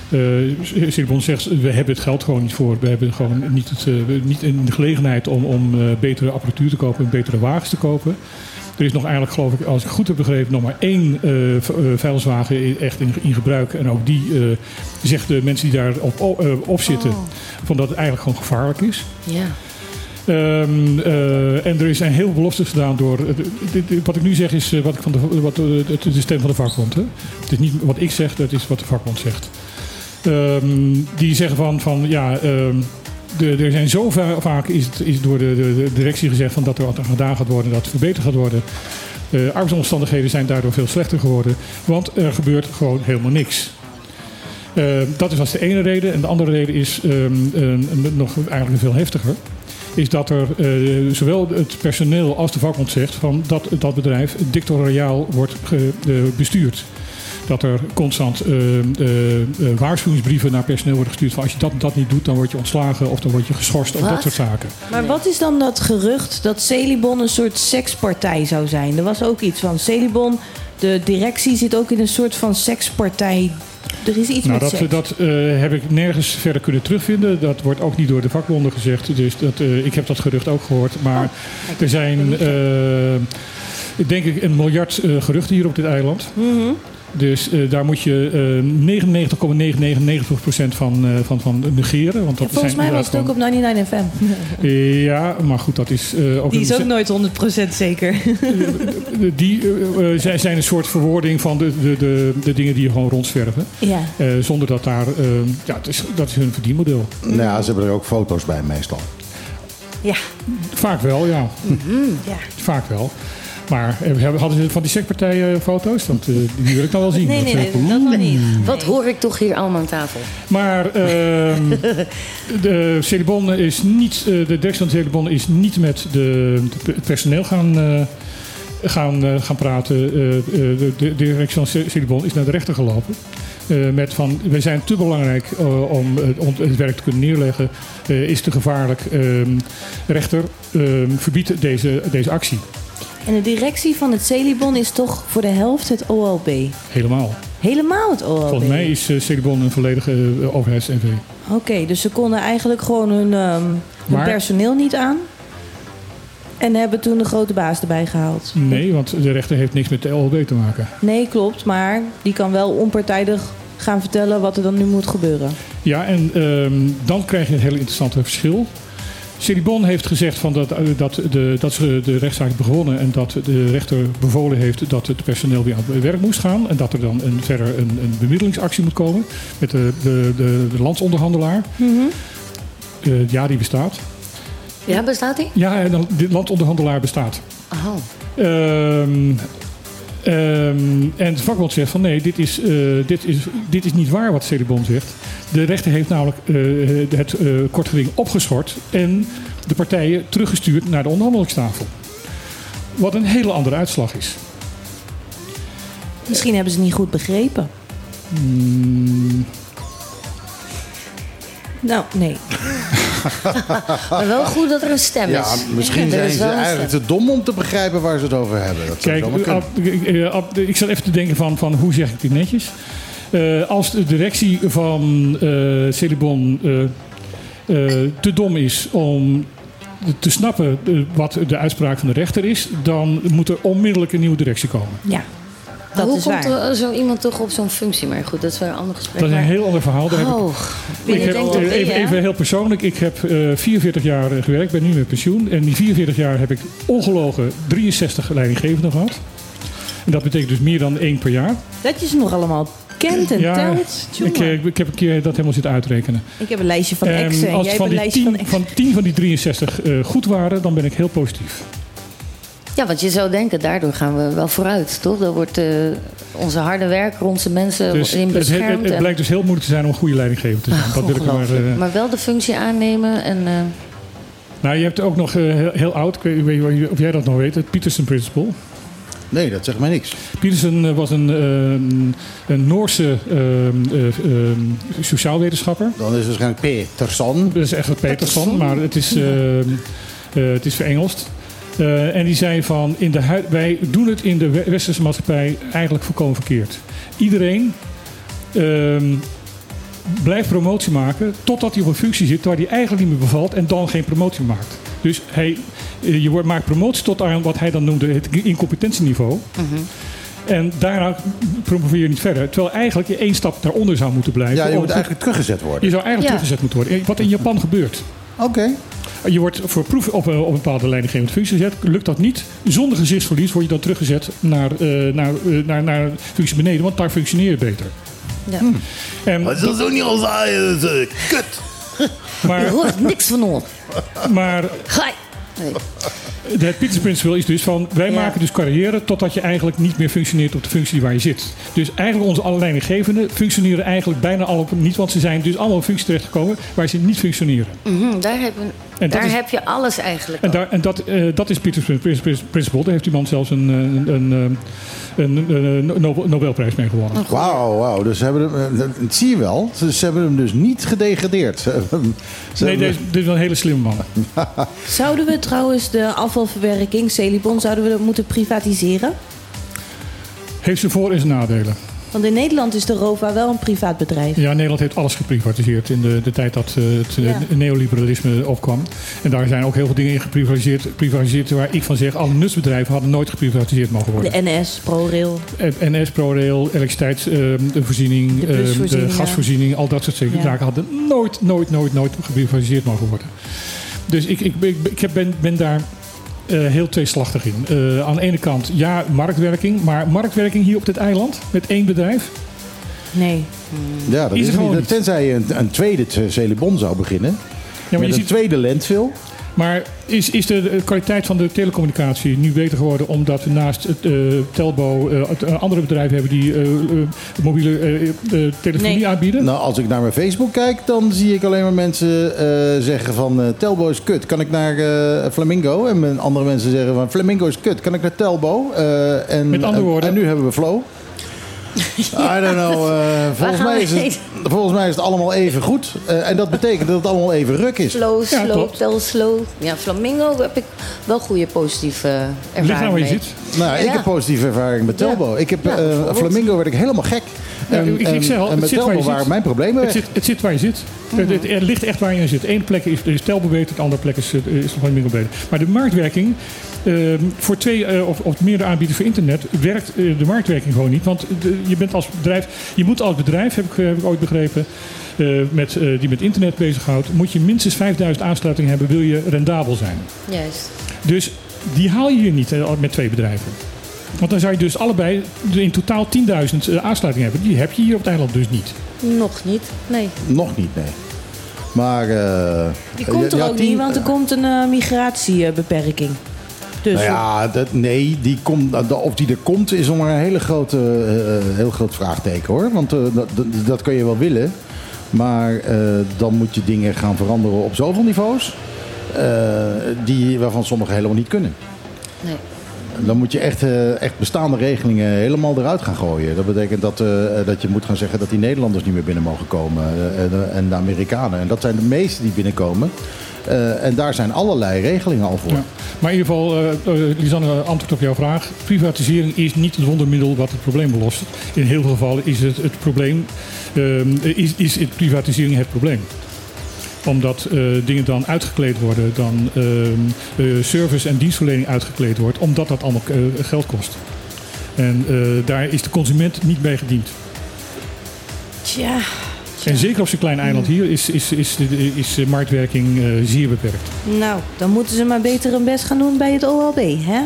Uh, zegt, we hebben het geld gewoon niet voor. We hebben gewoon niet, het, niet in de gelegenheid om, om betere apparatuur te kopen en betere wagens te kopen. Er is nog eigenlijk, geloof ik, als ik goed heb begrepen, nog maar één eh, vuilniswagen echt in, in gebruik. En ook die eh, zegt de mensen die daar op, op zitten, van dat het eigenlijk gewoon gevaarlijk is. Ja. Ehm, eh, en er een heel veel beloftes gedaan door. dit- dit- wat ik nu zeg is wat ik van de, wat, de stem van de vakbond. Hè? Het is niet wat ik zeg, dat is wat de vakbond zegt. Ehm, die zeggen van, van ja. ehm, er zijn zo va- vaak is, het, is door de, de, directie gezegd van dat er wat aan gedaan gaat worden, dat het verbeterd gaat worden. Eh arbeidsomstandigheden zijn daardoor veel slechter geworden, want er gebeurt gewoon helemaal niks. Eh, dat is als de ene reden. En de andere reden is ehm, een- nog eigenlijk veel heftiger. is dat er eh, zowel het personeel als de vakbond zegt van dat dat bedrijf dictatoriaal wordt bestuurd. Dat er constant eh, eh, eh, waarschuwingsbrieven naar personeel worden gestuurd van als je dat, dat niet doet, dan word je ontslagen of dan word je geschorst of dat soort zaken. Maar wat is dan dat gerucht dat Celibon een soort sekspartij zou zijn? Er was ook iets van Celibon, de directie zit ook in een soort van sekspartij. Er is iets Nou, met dat, seks. dat heb ik nergens verder kunnen terugvinden. Dat wordt ook niet door de vakbonden gezegd. Dus dat, ik heb dat gerucht ook gehoord. Maar er zijn, denk ik, een miljard geruchten hier op dit eiland. Mhm. Dus eh, daar moet je eh 99,999% van, eh, van, van negeren. Want dat Volgens zijn mij was het ook op 99 FM. Ja, maar goed, dat is eh, ook... Die een- is ook nooit 100% zeker. Die eh, eh, zijn- zijn een soort verwoording van de, de, de, de dingen die je gewoon rondzwerven. Ja. Eh, zonder dat daar... eh, ja, het is, dat is hun verdienmodel. Nou ja, ze hebben er ook foto's bij meestal. Ja. Vaak wel, ja. ja. Vaak wel. Maar eh, hadden ze van die sectpartijen foto's? Want eh, die wil ik dan wel zien. Nee, nee, Dat, nee, eh, dat nog niet. Wat hoor ik toch hier allemaal aan tafel? Maar ehm, de Celibon is niet, eh, de directie van de Celibon is niet met de, de- het personeel gaan, eh, gaan, eh, gaan praten. Eh, eh, de, de directie van Ce- Celibon is naar de rechter gelopen. Eh, met van, wij zijn te belangrijk eh, om, eh, om het werk te kunnen neerleggen. Eh, is te gevaarlijk. Ehm, rechter, ehm, verbiedt deze, deze actie. En de directie van het Celibon is toch voor de helft het OLB? Helemaal. Helemaal het OLB? Volgens mij is eh, Celibon een volledige eh, overheids-NV. Oké, dus ze konden eigenlijk gewoon hun, ehm, hun Maar- personeel niet aan. En hebben toen de grote baas erbij gehaald. Nee, want de rechter heeft niks met de LLB te maken. Nee, klopt. Maar die kan wel onpartijdig gaan vertellen wat er dan nu moet gebeuren. Ja, en ehm, dan krijg je een heel interessant verschil. Celibon heeft gezegd van dat, eh, dat, de, dat ze de rechtszaak hebben gewonnen en dat de rechter bevolen heeft dat het personeel weer aan het werk moest gaan. En dat er dan een, verder een, een bemiddelingsactie moet komen met de, de, de, de landsonderhandelaar. Eh, ja, die bestaat. Ja, bestaat die? Ja, de landsonderhandelaar bestaat. Oh. Ehm, ehm, en de vakbond zegt van nee, dit is, eh, dit is, dit is niet waar wat Celibon zegt. De rechter heeft namelijk eh, het eh kort geding opgeschort en de partijen teruggestuurd naar de onderhandelingstafel. Wat een hele andere uitslag is. Misschien hebben ze het niet goed begrepen. Mm, Nou, nee. Maar wel goed dat er een stem is. Ja, misschien zijn is ze eigenlijk te dom om te begrijpen waar ze het over hebben. Dat zou Kijk, zomaar kunnen. Ab- eh, eh, Ab- ik zat even te denken van, van hoe zeg ik dit netjes. Eh, als de directie van eh Celibon eh, eh, te dom is om te snappen eh, wat de uitspraak van de rechter is, dan moet er onmiddellijk een nieuwe directie komen. Ja, dat hoe is komt waar. er zo iemand toch op zo'n functie? Maar goed, dat is weer een ander gesprek. Dat is een heel ander verhaal. Daar heb ik, Oh, heb, eh, even, even heel persoonlijk. Ik heb eh 44 jaar gewerkt, ben nu met pensioen. En die 44 jaar heb ik ongelogen 63 leidinggevenden gehad. En dat betekent dus meer dan één per jaar. Dat je ze nog allemaal kent en Ja, telt. Ik, eh, ik heb een keer dat helemaal zitten uitrekenen. Ik heb een lijstje van En exen en als jij hebt van een lijstje van 10, exen. van 10 van die 63 eh, goed waren, dan ben ik heel positief. Ja, want je zou denken, daardoor gaan we wel vooruit, toch? Dan wordt eh, onze harde werker, onze mensen Dus in het, het, beschermd. het en- blijkt dus heel moeilijk te zijn om een goede leidinggever te zijn. dat wil ik maar, eh, maar wel de functie aannemen en... eh, nou, je hebt ook nog eh, heel, heel oud, ik weet, of jij dat nog weet, het Peterson Principle. Nee, dat zegt mij niks. Peterson was een, eh, een Noorse eh, eh, sociaalwetenschapper. Dan is het waarschijnlijk Peterson. Dat is echt het Peterson, maar het is, het is verengelst. Eh, en die zei van, in de hui- wij doen het in de we- westerse maatschappij eigenlijk volkomen verkeerd. Iedereen ehm, blijft promotie maken totdat hij op een functie zit waar hij eigenlijk niet meer bevalt en dan geen promotie maakt. Dus hij, eh, je wordt- maakt promotie tot aan wat hij dan noemde het incompetentieniveau. En daarna promoveer je niet verder. Terwijl eigenlijk je één stap daaronder zou moeten blijven. Ja, je om moet eigenlijk teruggezet je worden. zou eigenlijk Ja. teruggezet moeten worden. Wat in Japan gebeurt. Oké. Je wordt voor proef op, een- op een bepaalde leidinggevende functie gezet. Lukt dat niet, zonder gezichtsverlies word je dan teruggezet naar, eh, naar, eh, naar, naar functie beneden. Want daar functioneer je beter. Ja. En, Dat is ook niet al zeggen. dat is, eh, Kut. Je maar, hoort niks van ons. maar Ga! Nee. Het Peters Principle is dus van, wij Ja. maken dus carrière totdat je eigenlijk niet meer functioneert op de functie waar je zit. Dus eigenlijk onze alle leidinggevenden functioneren eigenlijk bijna al op niet, want ze zijn dus allemaal op functies terechtgekomen waar ze niet functioneren. Mhm, daar heb, je- En dat daar is- heb je alles eigenlijk En, daar, en dat, eh, dat is Peters Prin- Principle. Daar heeft die man zelfs een, eh, een, een, eh, een, een Nobel- Nobelprijs mee gewonnen. Wauw, wauw. Dus ze hebben hem, dat, dat zie je wel. Ze, ze hebben hem dus niet gedegradeerd. Ze hebben Nee, hebben- deze, dit is wel een hele slimme man. Zouden we trouwens de afvalverwerking, Celibon, zouden we dat moeten privatiseren? Heeft zijn voor- en zijn nadelen. Want in Nederland is de ROVA wel een privaat bedrijf. Ja, Nederland heeft alles geprivatiseerd in de, de tijd dat eh, het eh, Ja. neoliberalisme opkwam. En daar zijn ook heel veel dingen in geprivatiseerd, geprivatiseerd waar ik van zeg, alle nutsbedrijven hadden nooit geprivatiseerd mogen worden. De NS, ProRail. NS, ProRail, elektriciteitsvoorziening, De de, de ja. gasvoorziening, al dat soort zaken Ja. hadden nooit, nooit, nooit, nooit geprivatiseerd mogen worden. Dus ik, ik, ik, ik heb- ben, ben daar eh, heel tweeslachtig in. Eh, aan de ene kant, ja, marktwerking, maar marktwerking hier op dit eiland met ént bedrijf. Nee. ja, dat is is, niet. niet. Tenzij je een, een tweede Celibon zou beginnen. Ja, maar met je een ziet, tweede landfill. Maar is, is de, de kwaliteit van de telecommunicatie nu beter geworden omdat we naast het eh, Telbo eh, het, eh, andere bedrijven hebben die eh, eh, mobiele telefonie Nee. aanbieden? Nou, als ik naar mijn Facebook kijk, dan zie ik alleen maar mensen eh, zeggen van eh, Telbo is kut. Kan ik naar eh, Flamingo? En andere mensen zeggen van Flamingo is kut. Kan ik naar Telbo? Eh, en, Met andere en- woorden- En, nu hebben we Flow. I don't know. eh, volgens, gaan mij is het, volgens mij is het allemaal even goed. Eh, en dat betekent dat het allemaal even ruk is. Slow, Ja, slow, tel slow. Ja, Flamingo heb ik wel goede positieve ervaringen Ligt nou waar je zit. Nou, ik Ja. heb positieve ervaring met Ja. Telbo. Ik heb Ja, eh. Flamingo werd ik helemaal gek. Ja, En, ik- ik zeg al, en het met zit waar je Telbo zit. waren mijn problemen Het zit, het zit waar je zit. Het, het, het ligt echt waar je zit. Eén plek is, is Telbo beter, de andere plek is, is nog minder beter. Maar de marktwerking, eh, voor twee eh, of, of meerdere aanbieders voor internet, werkt eh, de marktwerking gewoon niet. Want de- je bent als bedrijf, je moet als bedrijf, heb ik, heb ik ooit begrepen, eh, met, die met internet bezighoudt, moet je minstens 5000 aansluitingen hebben, wil je rendabel zijn. Juist. Dus die haal je hier niet met twee bedrijven. Want dan zou je dus allebei in totaal 10.000 eh, aansluitingen hebben. Die heb je hier op het eiland dus niet. Nog niet. Nee. Nog niet, nee. Maar... eh, Die komt er ja, ook tien- niet, want er komt een eh, migratiebeperking. Dus Nou ja, dat, nee, die komt, dat- of die er komt is nog maar een hele grote, eh, heel groot vraagteken hoor. Want eh, dat, dat, kun je wel willen. Maar eh, dan moet je dingen gaan veranderen op zoveel niveaus. die, waarvan sommigen helemaal niet kunnen. nee. Dan moet je echt, echt bestaande regelingen helemaal eruit gaan gooien. Dat betekent dat, dat je moet gaan zeggen dat die Nederlanders niet meer binnen mogen komen. en de- en de Amerikanen. En dat zijn de meeste die binnenkomen. Eh, en daar zijn allerlei regelingen al voor. Ja. Maar in ieder geval, eh, eh, Lisanne, antwoord op jouw vraag. Privatisering is niet het wondermiddel wat het probleem belost. In heel veel gevallen is het het probleem, ehm, is, is het privatisering het probleem omdat eh, dingen dan uitgekleed worden, dan ehm, eh, service en dienstverlening uitgekleed wordt, omdat dat allemaal geld kost. En eh, daar is de consument niet bij gediend. tja, En zeker op zo'n klein eiland hier is, is, is, is, is de marktwerking eh, zeer beperkt. nou, dan moeten ze maar beter hun best gaan doen bij het OLB, hè?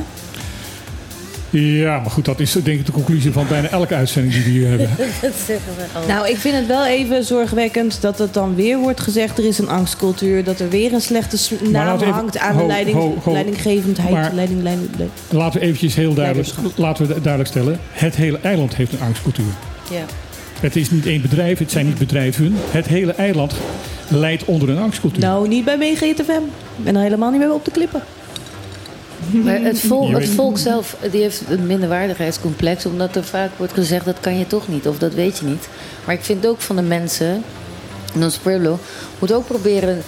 Ja, maar goed, dat is denk ik de conclusie van bijna elke uitzending die we hier hebben. Dat zeggen we al. Nou, ik vind het wel even zorgwekkend dat het dan weer wordt gezegd... er is een angstcultuur, dat er weer een slechte naam even- hangt aan ho, de leiding, ho, ho. leidinggevendheid. Maar- leiding, leiding, leiding. Laten we eventjes heel duidelijk, laten we duidelijk stellen. Het hele eiland heeft een angstcultuur. Ja. Het is niet één bedrijf, het zijn niet bedrijven. Het hele eiland leidt onder een angstcultuur. Nou, niet bij MeeGTFM. Ik ben er helemaal niet meer op de klippen. Maar het volk, het volk zelf die heeft een minderwaardigheidscomplex. Omdat er vaak wordt gezegd dat kan je toch niet. Of dat weet je niet. Maar ik vind ook van de mensen. En ons Pueblo moet ook proberen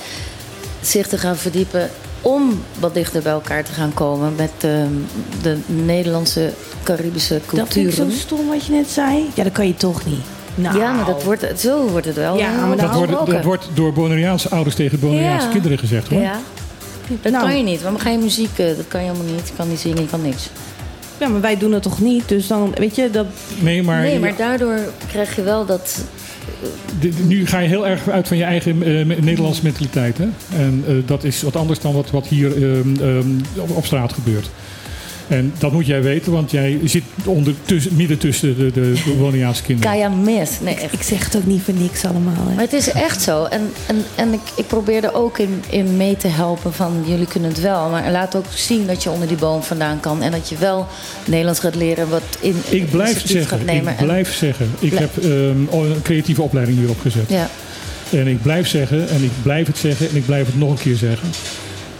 zich te gaan verdiepen. Om wat dichter bij elkaar te gaan komen. Met ehm, de Nederlandse, Caribische Dat vind ik zo stom wat je net zei. Ja, dat kan je toch niet. Nou. Ja, maar dat wordt, zo wordt het wel. Ja, maar dat, wordt, dat wordt door Bonaireaanse ouders tegen Bonaireaanse Ja. kinderen gezegd hoor. Ja. Dat Nou. kan je niet. Waarom ga je muziek? eh, Dat kan je helemaal niet. Je kan niet zingen, je kan niks. Ja, maar wij doen het toch niet? Dus dan, weet je, dat... Nee, maar, nee, maar daardoor krijg je wel dat. dit- nu ga je heel erg uit van je eigen eh, Nederlandse mentaliteit. Hè? En eh, dat is wat anders dan wat, wat hier ehm, ehm, op, op straat gebeurt. En dat moet jij weten, want jij zit onder, tussen, midden tussen de, de, de Boliviaanse kinderen. Kaya mis. Nee, echt. Ik zeg het ook niet voor niks allemaal. Hè. Maar het is echt zo. En, en, en ik, ik probeer er ook in, in mee te helpen van jullie kunnen het wel. Maar laat ook zien dat je onder die boom vandaan kan. En dat je wel Nederlands gaat leren wat in Ik blijf zeggen, gaat nemen. ik En- blijf zeggen. Ik heb ehm, een creatieve opleiding hierop gezet. ja. En ik blijf zeggen, en ik blijf het zeggen, en ik blijf het nog een keer zeggen.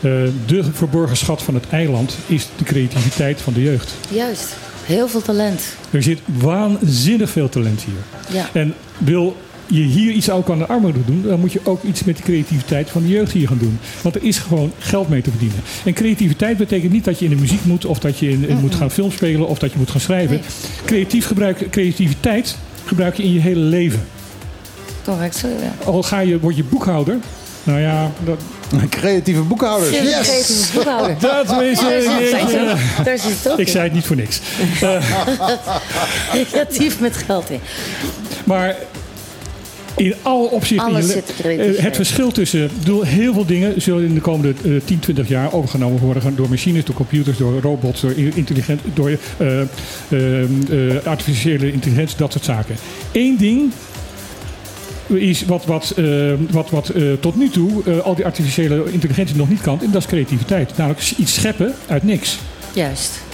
Eh, de verborgen schat van het eiland is de creativiteit van de jeugd. Juist. Heel veel talent. Er zit waanzinnig veel talent hier. Ja. En wil je hier iets ook aan de armoede doen, dan moet je ook iets met de creativiteit van de jeugd hier gaan doen. Want er is gewoon geld mee te verdienen. En creativiteit betekent niet dat je in de muziek moet, of dat je in, in moet gaan filmspelen, of dat je moet gaan schrijven. Nee. Creatief gebruik, creativiteit gebruik je in je hele leven. Correct. Zo, ja. Al ga je, word je boekhouder. Nou ja, dat, Creatieve boekhouders. Yes! creatieve boekhouder. dat is. Eh, het Ik zei het niet voor niks. Creatief met geld in. Maar in alle opzichten. eh, Het verschil tussen. Ik bedoel, heel veel dingen zullen in de komende eh, 10, 20 jaar overgenomen worden door machines, door computers, door robots, door intelligent, door eh, eh, eh, artificiële intelligentie, dat soort zaken. Eén ding. Is wat, wat, eh, wat, wat eh, tot nu toe eh, al die artificiële intelligentie nog niet kan. En dat is creativiteit. Namelijk iets scheppen uit niks. Juist.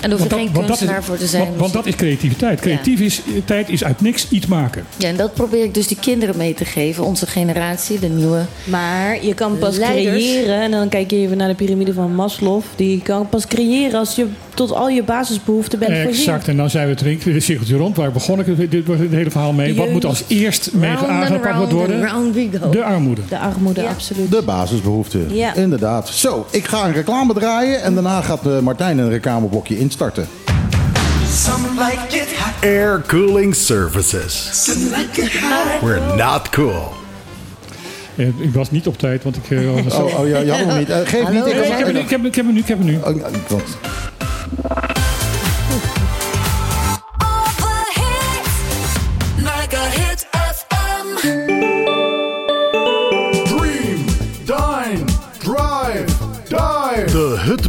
En je geen want kunstenaar is, voor te zijn. Want, want dat is creativiteit. Creativiteit is uit niks iets maken. Ja, en dat probeer ik dus die kinderen mee te geven. Onze generatie, de nieuwe. Maar je kan pas Leiders. creëren, en dan kijk je even naar de piramide van Maslow. Die kan pas creëren als je tot al je basisbehoeften bent voorzien. Exact, en dan zijn we het ring- het cirkeltje rond. Waar begon ik het, dit, het hele verhaal mee? Wat moet als eerst mee aangepakt worden? and round we go. De armoede. De armoede, Ja. absoluut. De basisbehoeften. Ja. Inderdaad. Zo, ik ga een reclame draaien en daarna gaat eh, Martijn een reclameblokje instarten. Air Cooling Services. We're not cool. Eh, Ik was niet op tijd, want ik... eh, was Oh, oh ja, je had hem niet. Eh, geef Hallo, niet. Nee, ik, heb hem nu, Ik, ik, heb, ik heb hem nu, ik heb hem nu. oh,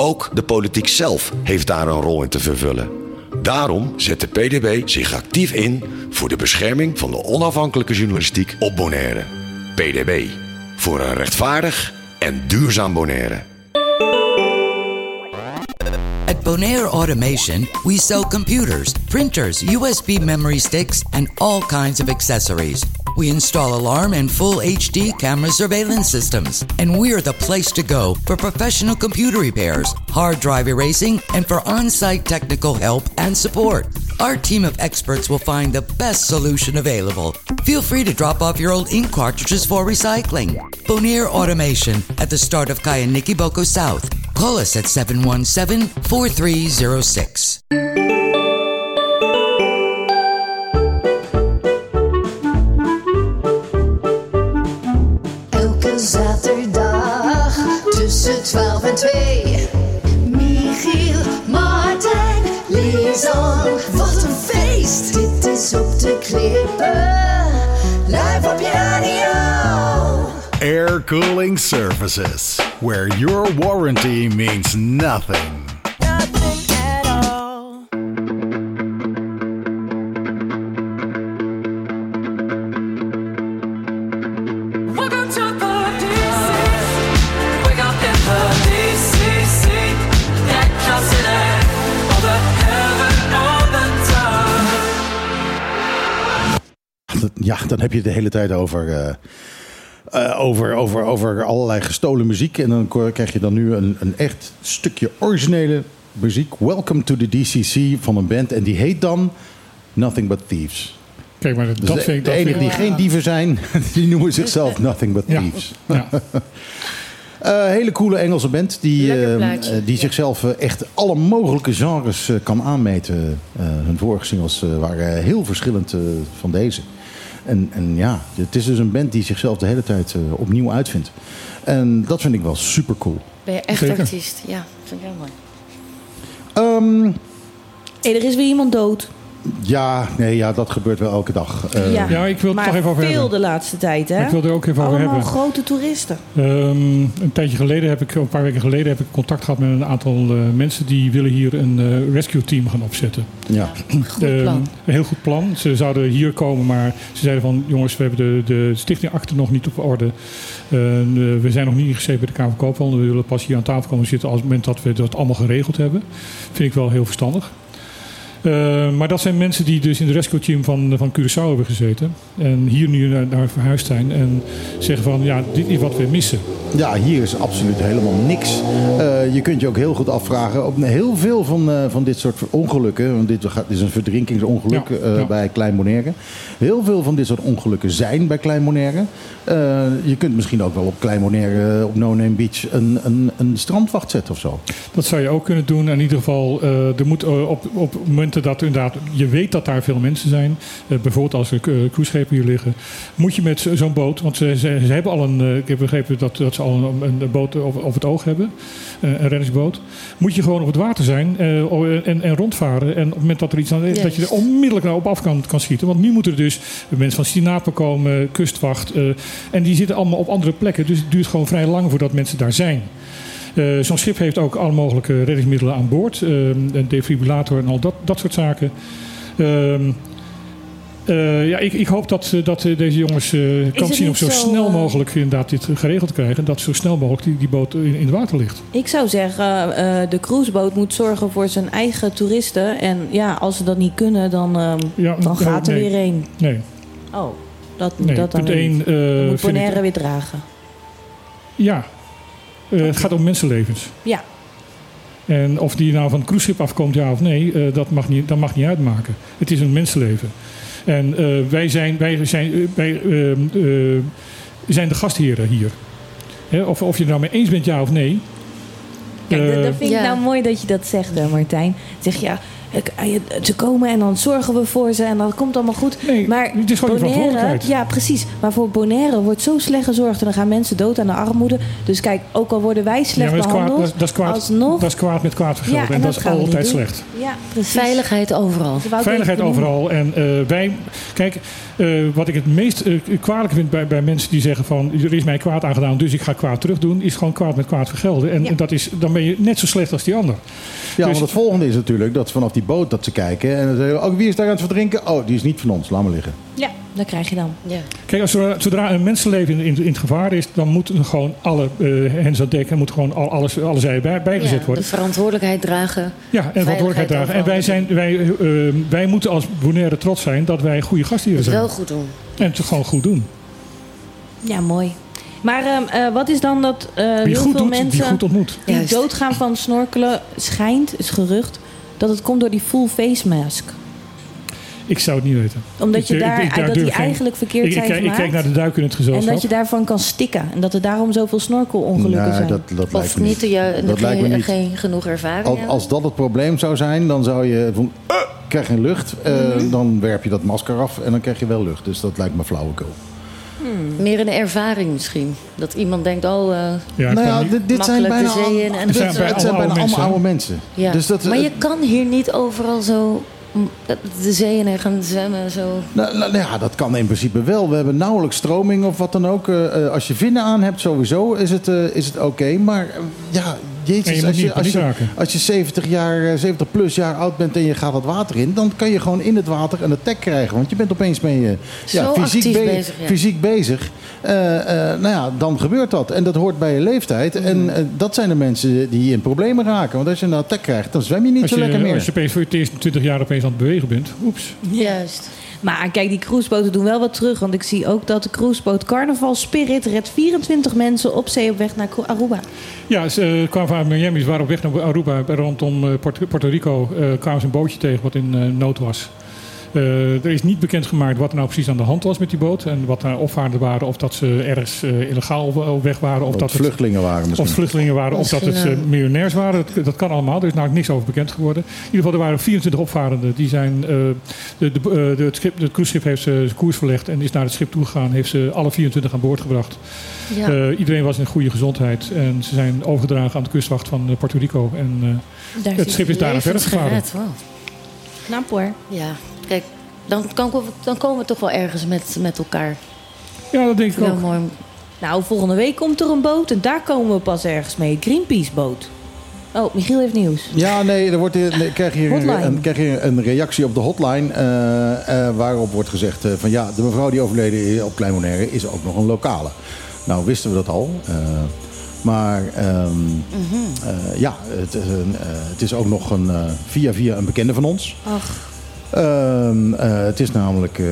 Ook de politiek zelf heeft daar een rol in te vervullen. Daarom zet de PDB zich actief in voor de bescherming van de onafhankelijke journalistiek op Bonaire. PDB. Voor een rechtvaardig en duurzaam Bonaire. At Bonaire Automation, we sell computers, printers, USB memory sticks, and all kinds of accessories. We install alarm and full HD camera surveillance systems. And we're the place to go for professional computer repairs, hard drive erasing, and for on site technical help and support. Our team of experts will find the best solution available. Feel free to drop off your old ink cartridges for recycling. Bonaire Automation at the start of Kayaniki Boko South. Call us at 717 4306. Elke zaterdag tussen 12 en 2. Air Cooling surfaces where your warranty means nothing. Welcome to the in the in the heaven the. Ja, dan heb je het de hele tijd over. Eh, eh, over, over, over allerlei gestolen muziek. En dan krijg je dan nu een, een echt stukje originele muziek. Welcome to the DCC van een band. En die heet dan Nothing But Thieves. Kijk, maar Dus dat de, vind ik... de dat enige vind die geen dieven zijn, die noemen zichzelf Nothing But. Thieves. Ja. Eh, hele coole Engelse band die, Lekker eh, die zichzelf echt alle mogelijke genres kan aanmeten. Eh, hun vorige singles eh, waren heel verschillend eh, van deze. En, en ja, het is dus een band die zichzelf de hele tijd eh, opnieuw uitvindt. En dat vind ik wel super cool. Ben je echt Zeker. artiest? Ja, vind ik heel mooi. Ehm, Hé, er is weer iemand dood. Ja, nee, ja, dat gebeurt wel elke dag. Eh, ja. Ja, ik wil het maar toch even over veel hebben. de laatste tijd, hè? Ik wil er ook even over Allemaal hebben. grote toeristen. Ehm, een tijdje geleden heb ik, een paar weken geleden heb ik contact gehad met een aantal eh, mensen die willen hier een eh, rescue team gaan opzetten. ja. Goed Ehm, plan. een heel goed plan. Ze zouden hier komen, maar ze zeiden van jongens, we hebben de, de stichtingakte nog niet op orde. En, eh, we zijn nog niet ingeschreven bij de Kamer van Koophandel. We willen pas hier aan tafel komen zitten als het moment dat we dat allemaal geregeld hebben. Vind ik wel heel verstandig. Eh, maar dat zijn mensen die dus in de rescue team van, van Curaçao hebben gezeten. En hier nu naar, naar verhuisd zijn. En zeggen van ja, dit is wat we missen. Ja, hier is absoluut helemaal niks. Eh, je kunt je ook heel goed afvragen. Op heel veel van, eh, van dit soort ongelukken. Want dit, is een verdrinkingsongeluk Ja, eh, ja. bij Klein Bonaire. Heel veel van dit soort ongelukken zijn bij Klein Bonaire. Eh, je kunt misschien ook wel op Klein Bonaire, op No Name Beach, een, een, een strandwacht zetten of zo. Dat zou je ook kunnen doen. In ieder geval, eh, er moet eh, op, op momenten dat inderdaad, je weet dat daar veel mensen zijn. eh, bijvoorbeeld als er uh, cruiseschepen hier liggen. Moet je met zo- zo'n boot, want ze, ze, ze hebben al een, eh, ik heb begrepen dat, dat ze al een, een boot over, het oog hebben. eh, een reddingsboot. Moet je gewoon op het water zijn eh, o- en, en rondvaren. En op het moment dat er iets aan is, dat je er onmiddellijk nou op af kan, kan schieten. Want nu moeten er dus mensen van Sinapen komen, kustwacht. eh, en die zitten allemaal op andere plekken. Dus het duurt gewoon vrij lang voordat mensen daar zijn. Eh, Zo'n schip heeft ook alle mogelijke reddingsmiddelen aan boord. eh, een defibrillator en al dat, dat soort zaken. Ehm, eh, ja, ik, ik hoop dat, eh, dat deze jongens eh kan het zien om zo, zo, snel mogelijk inderdaad dit geregeld te krijgen. En dat zo snel mogelijk die, die boot in, in het water ligt. Ik zou zeggen, de cruiseboot moet zorgen voor zijn eigen toeristen. En ja, als ze dat niet kunnen, dan, ehm, Ja, dan gaat er nee. weer een. Nee, Oh, dat, nee. dat dan punt weer niet. 1 Dan moet ik... Bonaire weer dragen. Ja, Eh, het gaat om mensenlevens. Ja, En of die nou van het cruiseschip afkomt, ja of nee, eh, dat, mag niet, dat mag niet uitmaken. Het is een mensenleven. En eh, wij, zijn, wij, zijn, eh, wij ehm, eh, zijn de gastheren hier. Hè, of, of je het nou mee eens bent, ja of nee. Kijk, dat, dat vind ik Ja. nou mooi dat je dat zegt, hè, Martijn. Zeg je, ja, ze komen en dan zorgen we voor ze en dat komt allemaal goed. Nee, maar het is gewoon Bonaire, ja precies. Maar voor Bonaire wordt zo slecht gezorgd en dan gaan mensen dood aan de armoede. Dus kijk, ook al worden wij slecht dat is, kwaad, behandeld, dat, is- dat, is kwaad, alsnog... dat is kwaad met kwaad vergelden. Ja, en en dat dat is altijd slecht. ja, precies. Veiligheid overal. Veiligheid overal. En eh, wij, kijk, eh, wat ik het meest eh, kwalijk vind bij, bij mensen die zeggen van er is mij kwaad aangedaan, dus ik ga kwaad terug doen, is gewoon kwaad met kwaad vergelden. En Ja. dat is, dan ben je net zo slecht als die ander. Ja, Dus- want het volgende is natuurlijk dat vanaf die boot dat ze kijken. En dan zeggen ze, oh, wie is daar aan het verdrinken? Oh, die is niet van ons, laat maar liggen. Ja, dat krijg je dan. Ja. Kijk, als er, zodra een mensenleven in, in, in het gevaar is, dan moeten gewoon alle eh hens aan dek en moet gewoon al, alles, alle zijen bij, bijgezet Ja, de worden. verantwoordelijkheid dragen. Ja, en verantwoordelijkheid dragen. En wij, zijn, wij, eh, wij moeten als Bonaire trots zijn dat wij goede gastheren Het zijn. wel goed doen. En het gewoon goed doen. Ja, mooi. Maar ehm, eh, wat is dan dat eh, Wie heel goed veel doet, die mensen goed ontmoet. die doodgaan van snorkelen schijnt, is gerucht, dat het komt door die full face mask. Ik zou het niet weten. Omdat Ik- je ik- daar, ik- daar dat die geen- eigenlijk verkeerd ik, ik, zijn kijk- ik gemaakt. kijk naar de duik in het en gezelschap. dat je daarvan kan stikken. En dat er daarom zoveel snorkelongelukken Nee, zijn. dat, dat lijkt Of me niet, te ju- Dat lijkt me geen, niet. geen genoeg ervaring Als, als dat het probleem zou zijn, dan zou je van, eh, krijg geen lucht. Eh, Mhm. Dan werp je dat masker af en dan krijg je wel lucht. Dus dat lijkt me flauwekul. Meer een ervaring misschien. Dat iemand denkt, oh, eh, Ja, nou ja, dit, dit zijn bijna, in en dit zijn zijn, bij het zijn allemaal bijna oude allemaal mensen. oude mensen. ja. Dus dat, maar eh, je kan hier niet overal zo mm, de zee in gaan zwemmen. Zo. Nou, nou, nou ja, dat kan in principe wel. We hebben nauwelijks stroming of wat dan ook. Eh, als je vinnen aan hebt, sowieso is het, eh, is het oké. Maar ja, jezus, je als, je, als, paniek je, raken. als je 70, jaar, eh, 70 plus jaar oud bent en je gaat het water in... dan kan je gewoon in het water een attack krijgen. Want je bent opeens ben je ja, Zo fysiek, be- bezig, ja. fysiek bezig. Eh, eh, nou ja, dan gebeurt dat. En dat hoort bij je leeftijd. Mm. En eh, dat zijn de mensen die in problemen raken. Want als je een attack krijgt, dan zwem je niet Als zo lekker je, meer. als je opeens voor eerst 20 jaar opeens aan het bewegen bent. Oeps. Juist. Maar kijk, die cruiseboten doen wel wat terug. Want ik zie ook dat de cruiseboot Carnaval Spirit redt 24 mensen op zee op weg naar Aruba. Ja, ze kwamen vanuit Miami, ze waren op weg naar Aruba. Rondom uh, Puerto, Rico uh, kwamen ze een bootje tegen wat in nood was. Uh, er is niet bekendgemaakt wat er nou precies aan de hand was met die boot. En wat er opvaarden waren. Of dat ze ergens uh, illegaal op weg waren. Of Of dat het vluchtelingen waren misschien. Of vluchtelingen waren. Of dat het uh, miljonairs waren. Dat, dat kan allemaal. Er is namelijk niks over bekend geworden. In ieder geval, er waren 24 opvarenden. Die zijn, uh, de, de, de, het, schip, het cruiseschip heeft zijn koers verlegd. En is naar het schip toegegaan. Heeft ze alle 24 aan boord gebracht. Ja. Uh, iedereen was in goede gezondheid. En ze zijn overgedragen aan de kustwacht van Puerto Rico. En Daar het schip is daarna verder gevaren. Gered, wow. Knap hoor. Ja, kijk, dan, kan, dan komen we toch wel ergens met, met elkaar. Ja, dat denk ik Heel ook. mooi. Nou, volgende week komt er een boot en daar komen we pas ergens mee. Greenpeace boot. Oh, Michiel heeft nieuws. Ja, nee, er wordt, hier- nee, krijg hier, een, krijg hier een reactie op de hotline. eh, eh, waarop wordt gezegd eh, van ja, de mevrouw die overleden is op Klein Bonaire is ook nog een lokale. Nou, wisten we dat al. eh, maar ehm, eh, ja, het, is een, het is ook nog een, via via een bekende van ons. Ach, Ehm, eh, het is namelijk, eh,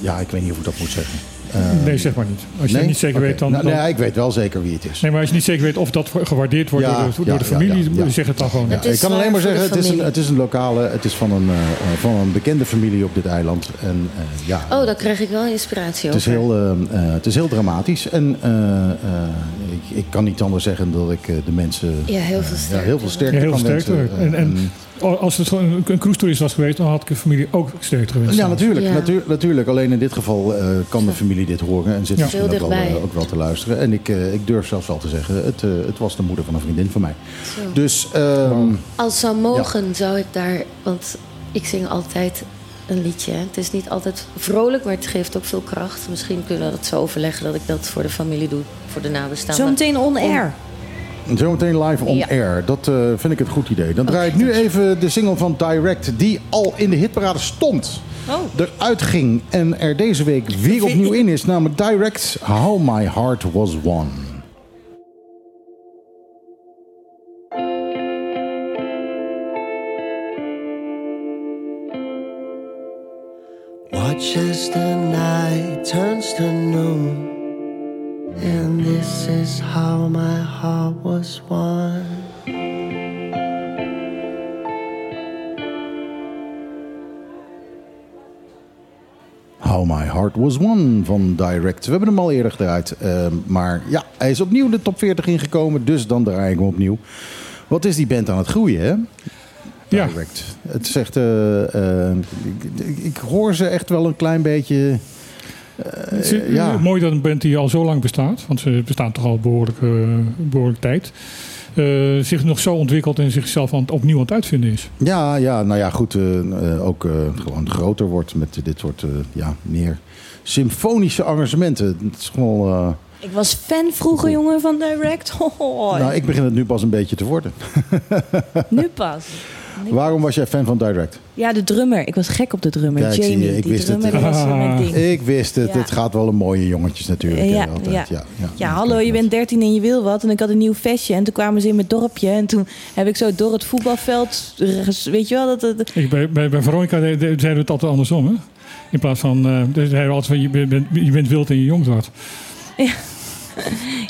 ja, ik weet niet hoe ik dat moet zeggen. Eh, Nee, zeg maar niet. Als je nee? niet zeker weet, dan... Nou, dan- nee, ik weet wel zeker wie het is. Nee, maar als je niet zeker weet of dat gewaardeerd wordt Ja, door, de, door de familie, ja, ja. zeg het dan gewoon. Ja, Het is ik kan alleen maar zeggen, het is, een, het is een lokale, het is van een, eh, van een bekende familie op dit eiland. En eh, ja, Oh, daar krijg ik wel inspiratie het, is over. heel, eh, eh, het is heel dramatisch. En eh, eh, ik, ik kan niet anders zeggen dan dat ik eh, de mensen Ja, heel veel ja, sterkte. heel veel sterkte Ja, heel wensen. En- en- Als het gewoon een, cruise tourist was geweest, dan had ik de familie ook sterk gewenst. ja, natuurlijk, Ja. natuur- natuurlijk. Alleen in dit geval eh, kan de familie dit horen en zit Ja. misschien ook Veel wel, dichtbij. eh, ook wel te luisteren. En ik, eh, ik durf zelfs wel te zeggen, het, eh, het was de moeder van een vriendin van mij. Zo. Dus ehm, Als het zou mogen, zou ik daar... Want ik zing altijd een liedje. hè. Het is niet altijd vrolijk, maar het geeft ook veel kracht. Misschien kunnen we dat zo overleggen dat ik dat voor de familie doe. Voor de nabestaanden. zometeen on air. Zometeen live on Ja. air. Dat eh, vind ik het goed idee. Dan draai ik nu even de single van Direct, die al in de hitparade stond. Oh. Eruit ging en er deze week weer opnieuw in is. Namelijk Direct, How My Heart Was Won. Watch as the night turns to noon. And this is how my heart was won. How My Heart Was Won van Direct. We hebben hem al eerder gedraaid. eh, maar ja, hij is opnieuw de top 40 ingekomen. Dus dan draai ik hem opnieuw. Wat is die band aan het groeien, hè? Ja. Direct. Het is echt... eh, eh, ik hoor ze echt wel een klein beetje... Het is, eh, ja. Mooi dat een band die al zo lang bestaat, want ze bestaan toch al behoorlijk, eh, behoorlijk tijd, eh, zich nog zo ontwikkelt en zichzelf aan, het- opnieuw aan het uitvinden is. Ja, ja, nou ja, goed. eh, eh, ook eh, gewoon groter wordt met dit soort eh, ja, meer symfonische arrangementen. Het is gewoon, eh, Ik was fan vroeger, jongen, van Direct. Oh, nou, ik begin het nu pas een beetje te worden. Nu pas. Waarom was jij fan van Direct? Ja, de drummer. Ik was gek op de drummer. Ja, Jamie, je, ik die wist het. drummer, dat was eh, mijn ding. Ik wist het. Ja. Het gaat wel om mooie jongetjes natuurlijk. Ja, ja. ja, ja. Ja, hallo, je bent 13 en je wil wat. En ik had een nieuw vestje. En toen kwamen ze in mijn dorpje. En toen heb ik zo door het voetbalveld... Weet je wel, dat... dat Ik, bij, bij, bij Veronica de- de- zeiden we het altijd andersom. Hè? In plaats van, eh zeiden we altijd van, je bent, je bent wild en je jongt wat.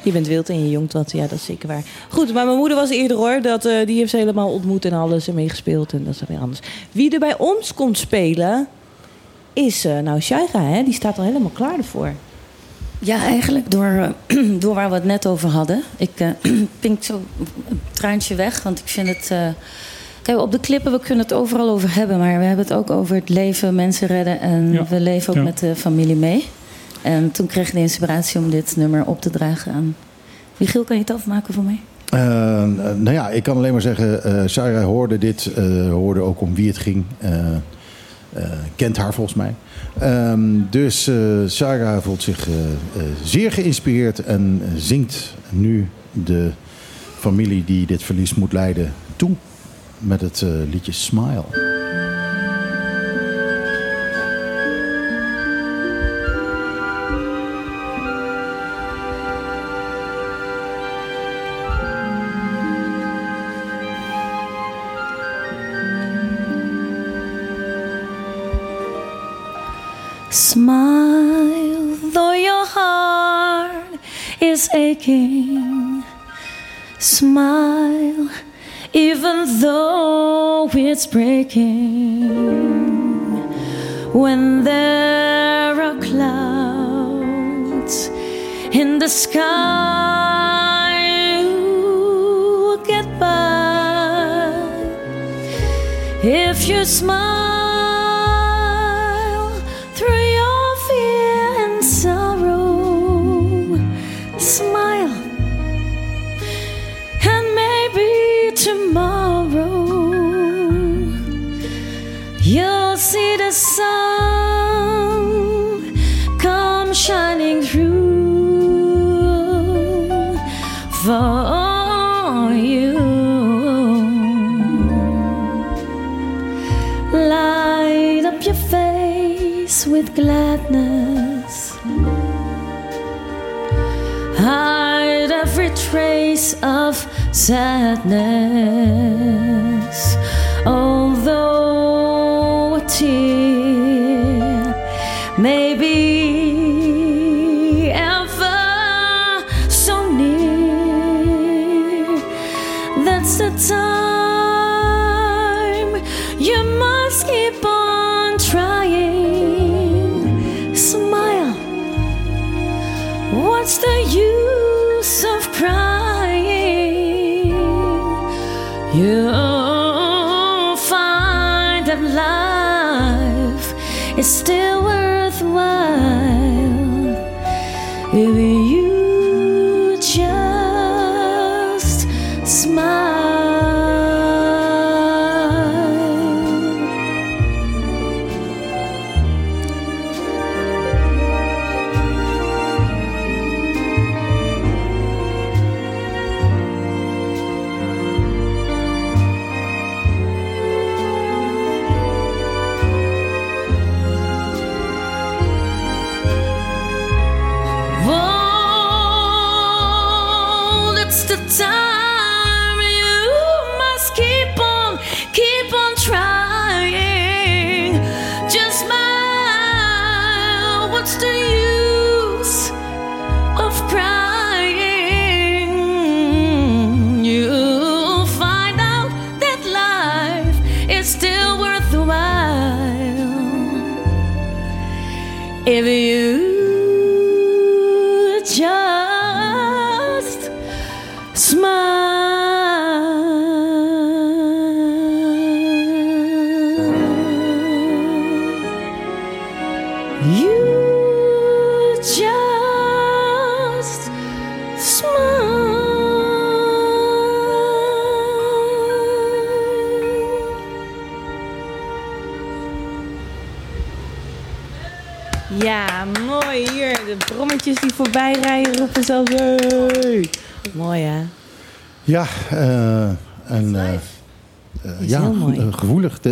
Je bent wild en je jongt wat. Ja, dat is zeker waar. Goed, maar mijn moeder was eerder hoor. Dat, eh, die heeft ze helemaal ontmoet en alles en meegespeeld. En dat is weer anders. Wie er bij ons komt spelen... is eh, nou Shaira, hè? Die staat al helemaal klaar ervoor. Ja, eigenlijk door, eh, door waar we het net over hadden. Ik eh pink zo een traantje weg, want ik vind het... eh, kijk, op de klippen, we kunnen het overal over hebben... maar we hebben het ook over het leven, mensen redden... en Ja. we leven ook Ja. met de familie mee. En toen kreeg ik de inspiratie om dit nummer op te dragen aan... Michiel, kan je het afmaken voor mij? Eh, nou ja, ik kan alleen maar zeggen, eh Sarah hoorde dit, eh, hoorde ook om wie het ging. Kent haar volgens mij. Ehm, dus Sarah voelt zich zeer geïnspireerd en zingt nu de familie die dit verlies moet leiden toe met het liedje. Smile, is aching. Smile, even though it's breaking. When there are clouds in the sky, you get by. If you smile with gladness. Hide every trace of sadness. Although a tear if you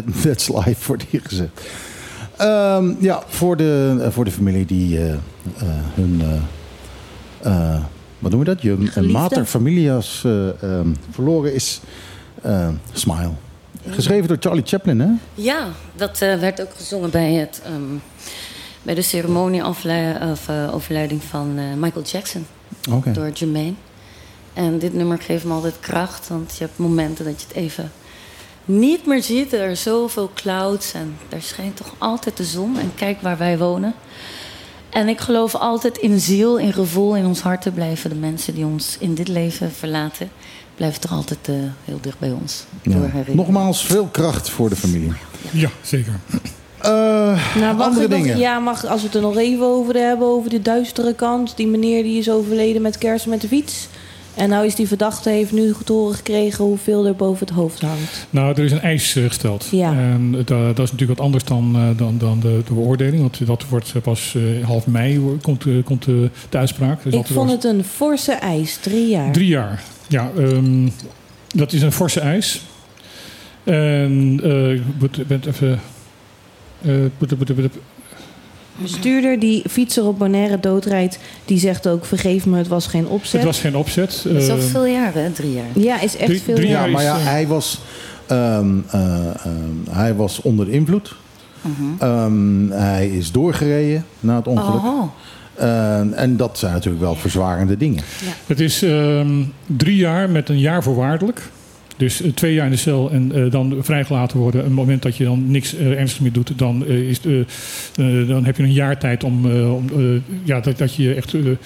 That, that's live, wordt hier gezegd. Ehm, ja, voor de, eh, voor de familie die eh, eh, hun... wat noemen we dat? Je Geliefde. mater familias eh, ehm, verloren is. Smile. Geschreven door Charlie Chaplin, hè? Ja, dat werd ook gezongen bij, het, ehm, bij de ceremonie of, overlijding van Michael Jackson door Jermaine. En dit nummer geeft me altijd kracht, want je hebt momenten dat je het even niet meer ziet. Er zijn zoveel clouds en er schijnt toch altijd de zon. En kijk waar wij wonen. En ik geloof altijd in ziel, in gevoel, in ons hart te blijven. De mensen die ons in dit leven verlaten, blijven toch altijd eh, heel dicht bij ons. Ja. Nogmaals, veel kracht voor de familie. Ja, zeker. Eh, Nou, mag andere nog- dingen. ja, mag, als we het er nog even over hebben, over de duistere kant. Die meneer die is overleden met kerst met de fiets. En nou is die verdachte, heeft nu te horen gekregen hoeveel er boven het hoofd hangt. Nou, er is een eis eh, gesteld. Ja. En dat, dat is natuurlijk wat anders dan, eh, dan, dan de, de beoordeling. Want dat wordt eh, pas eh, half mei komt, eh, komt de, de uitspraak. Dus ik vond was het een forse eis, drie jaar. Drie jaar. Ja, ehm, dat is een forse eis. En eh, ik moet- ben even... eh, moet- Bestuurder die fietser op Bonaire doodrijdt, die zegt ook: vergeef me, het was geen opzet. het was geen opzet. Dat is al Eh, veel jaren, hè? drie jaar. Ja, is echt Drie- veel. drie Ja, jaar maar is, ja, eh, hij was, ehm, eh, ehm, hij was onder de invloed. Ehm, hij is doorgereden na het ongeluk. Oh. Eh, en dat zijn natuurlijk wel verzwarende dingen. Het is ehm, drie jaar met een jaar voorwaardelijk. Dus eh, twee jaar in de cel en eh, dan vrijgelaten worden. Op het moment dat je dan niks eh, ernstigs meer doet, dan, eh, is, dan heb je een jaar tijd om, eh, om eh, ja, dat, dat je je echt Te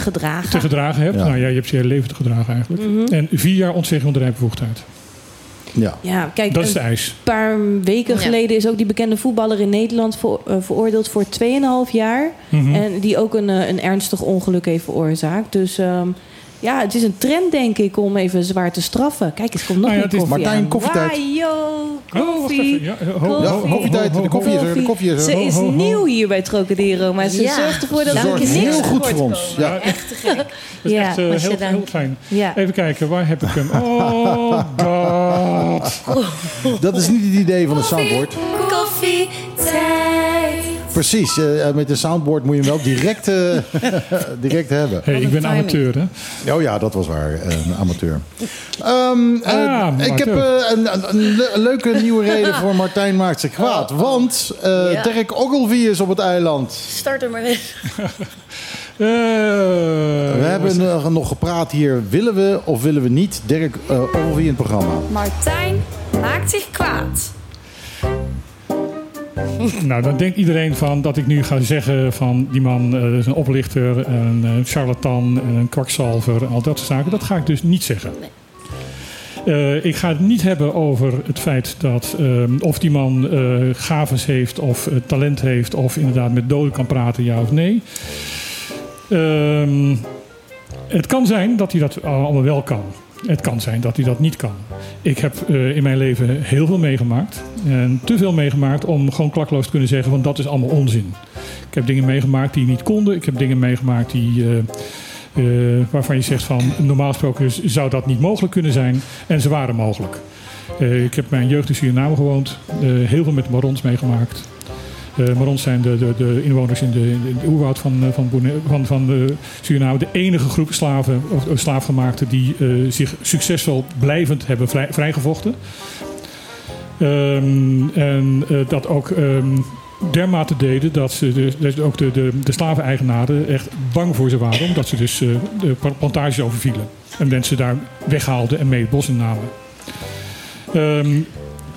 gedragen. te gedragen hebt. Ja. Nou ja, je hebt je hele leven te gedragen eigenlijk. Mhm. En vier jaar ontzegging van de rijbevoegdheid. Ja. Ja, kijk, Dat is een de eis. paar weken Ja. geleden is ook die bekende voetballer in Nederland voor, veroordeeld voor 2,5 jaar. Mhm. En die ook een, een ernstig ongeluk heeft veroorzaakt. Dus ehm, ja, het is een trend, denk ik, om even zwaar te straffen. Kijk, eens komt nog Nou ja, het koffie Martijn, aan. koffietijd. Oh, koffie. even. Ja, ho- ho- Ja, ho- ho- koffietijd. De koffie is er. De koffie is er. Ze is nieuw hier bij Trocadero, maar ze Ja. zorgt ervoor dat niks heel goed voor ons. Ja. Echt te gek. Dat is Ja, echt eh, heel, heel fijn. Ja. Even kijken, waar heb ik hem? Oh, god. Dat is niet het idee van een soundboard. Koffietijd. Precies, eh, met een soundboard moet je hem wel direct, eh, direct hebben. Hey, ik ben amateur, hè? Oh ja, dat was waar, eh, een amateur. Ehm, eh, Ah, ik heb eh, een, een, een le- een leuke nieuwe reden voor Martijn maakt zich kwaad. Want eh Ja. Dirk Ogilvie is op het eiland. Start er maar weer. Eh, We hebben nog, nog gepraat hier. Willen we of willen we niet Dirk eh, Ogilvie in het programma? Martijn maakt zich kwaad. Nou, dan denkt iedereen van dat ik nu ga zeggen van die man eh, is een oplichter, een eh, charlatan, een kwakzalver, al dat soort zaken. Dat ga ik dus niet zeggen. Eh, ik ga het niet hebben over het feit dat of die man eh gaves heeft of talent heeft of inderdaad met doden kan praten, ja of nee. Ehm, het kan zijn dat hij dat allemaal wel kan. Het kan zijn dat hij dat niet kan. Ik heb eh, in mijn leven heel veel meegemaakt. En te veel meegemaakt om gewoon klakloos te kunnen zeggen: van dat is allemaal onzin. Ik heb dingen meegemaakt die niet konden. Ik heb dingen meegemaakt die. eh, eh, waarvan je zegt van normaal gesproken zou dat niet mogelijk kunnen zijn. En ze waren mogelijk. Ik heb mijn jeugd in Suriname gewoond. heel veel met de Marons meegemaakt. Eh Marons zijn de, de, de inwoners in de, in oerwoud van, eh, van, van, de Suriname. De enige groep slaven, of, slaafgemaakten die eh, zich succesvol blijvend hebben vrij, vrijgevochten. Ehm, en eh, dat ook ehm, dermate deden dat ze ook de, de, de slaveneigenaren echt bang voor ze waren. Omdat ze dus eh, de plantages overvielen. En mensen daar weghaalden en mee het bos innamen. Ehm,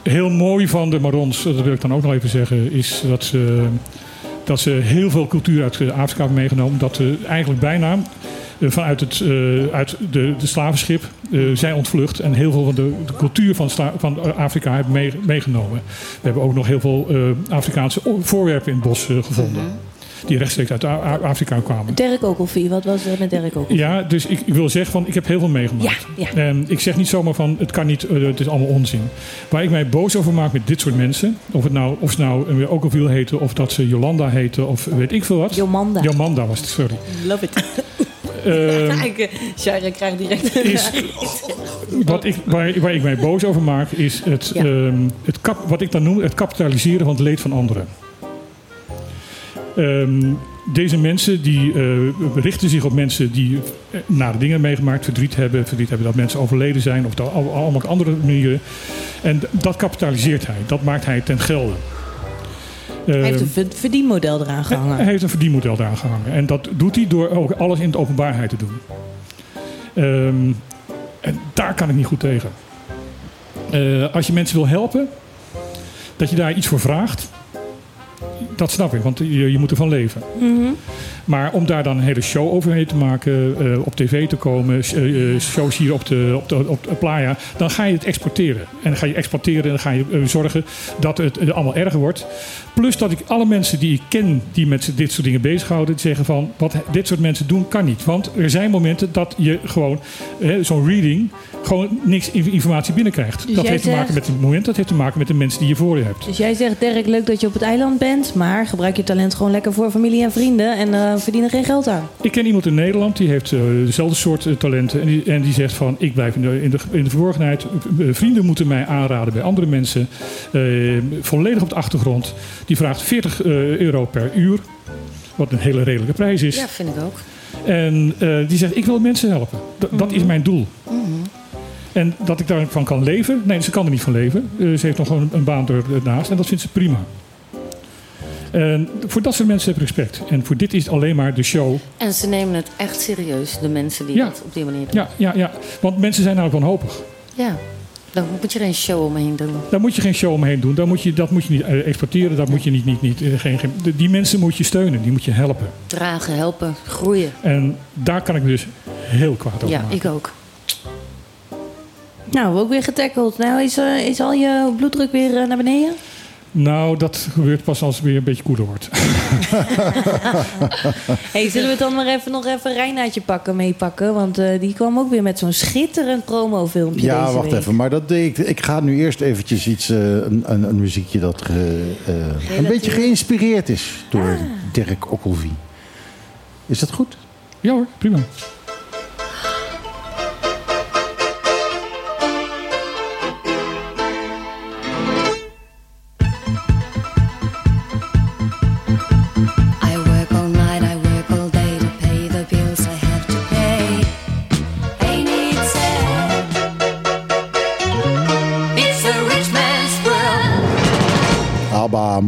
heel mooi van de Marons, dat wil ik dan ook nog even zeggen, is dat ze, dat ze heel veel cultuur uit eh, Afrika hebben meegenomen. Dat ze eigenlijk bijna eh, vanuit het, eh, uit de, de slavenschip eh, zijn ontvlucht en heel veel van de, de cultuur van, van Afrika hebben mee- meegenomen. We hebben ook nog heel veel eh, Afrikaanse voorwerpen in het bos eh, gevonden. Die rechtstreeks uit Afrika kwamen. Dirk Ogilvie, wat was er met Dirk Ogilvie? Ja, dus ik, ik wil zeggen van ik heb heel veel meegemaakt. Ja, ja. En ik zeg niet zomaar van het kan niet, eh, het is allemaal onzin. Waar ik mij boos over maak met dit soort mensen, of, het nou, of ze nou uh, Ogilvie heten, of dat ze Jolanda heten, of weet ik veel wat. Jomanda. Jomanda was het, sorry. Love it. Ehm, Kijk, Shara krijgt direct... is, wat ik, waar, waar ik mij boos over maak, is het, Ja. ehm, het kap, wat ik dan noem het kapitaliseren van het leed van anderen. Ehm, deze mensen die eh, richten zich op mensen die eh, nare dingen meegemaakt, verdriet hebben, verdriet hebben dat mensen overleden zijn of dat, al- allemaal op andere manieren. En dat kapitaliseert hij, dat maakt hij ten gelde. Hij heeft Ehm, een ver- verdienmodel eraan gehangen. hij heeft een verdienmodel eraan gehangen. En dat doet hij door ook alles in de openbaarheid te doen. Ehm, en daar kan ik niet goed tegen. Eh, als je mensen wil helpen, dat je daar iets voor vraagt, dat snap ik, want je, je moet ervan leven. Mhm. Maar om daar dan een hele show overheen te maken, eh, op tv te komen, eh, eh, shows hier op de, op, de, op de playa, dan ga je het exporteren. En dan ga je exporteren en dan ga je zorgen dat het allemaal erger wordt. Plus dat ik alle mensen die ik ken die met dit soort dingen bezighouden, die zeggen van wat dit soort mensen doen kan niet. Want er zijn momenten dat je gewoon zo'n reading gewoon niks in- informatie binnenkrijgt. Dus dat heeft te maken met het moment, dat heeft te maken met de mensen die je voor je hebt. Dus jij zegt, Dirk, leuk dat je op het eiland bent, maar gebruik je talent gewoon lekker voor familie en vrienden en eh verdien er geen geld aan. Ik ken iemand in Nederland die heeft eh, dezelfde soort eh, talenten. En die, en die zegt van ik blijf in de, in de, in de verborgenheid. Vrienden moeten mij aanraden bij andere mensen. Eh, volledig op de achtergrond. Die vraagt 40 eh, euro per uur. Wat een hele redelijke prijs is. Ja, vind ik ook. En eh, die zegt ik wil mensen helpen. D- Dat is mijn doel. En dat ik daarvan kan leven? Nee, ze kan er niet van leven. Ze heeft nog gewoon een baan ernaast en dat vindt ze prima. En voor dat soort mensen heb ik respect. En voor dit is het alleen maar de show. En ze nemen het echt serieus, de mensen die Ja. dat op die manier doen. Ja, ja, ja. Want mensen zijn namelijk wanhopig. Ja. Dan moet je er een show omheen doen. Daar moet je geen show omheen doen. Daar moet je, dat moet je niet eh, exporteren. Dat moet je niet, niet, niet, eh, geen, geen, die mensen moet je steunen. Die moet je helpen. Dragen, helpen, groeien. En daar kan ik dus heel kwaad over Ja, maken. ik ook. Nou, ook weer getackled. Nou, is, eh, is al je bloeddruk weer naar beneden? Nou, dat gebeurt pas als het weer een beetje koeler wordt. hey, zullen we het dan maar even nog even Reinaatje pakken, meepakken? Want eh, die kwam ook weer met zo'n schitterend promofilmpje Ja, deze wacht week. even. Maar dat, ik, ik ga nu eerst eventjes iets, eh, een, een, een muziekje dat ge- eh, een beetje geïnspireerd is door Dirk Okkelvie. Is dat goed? Ja hoor, prima.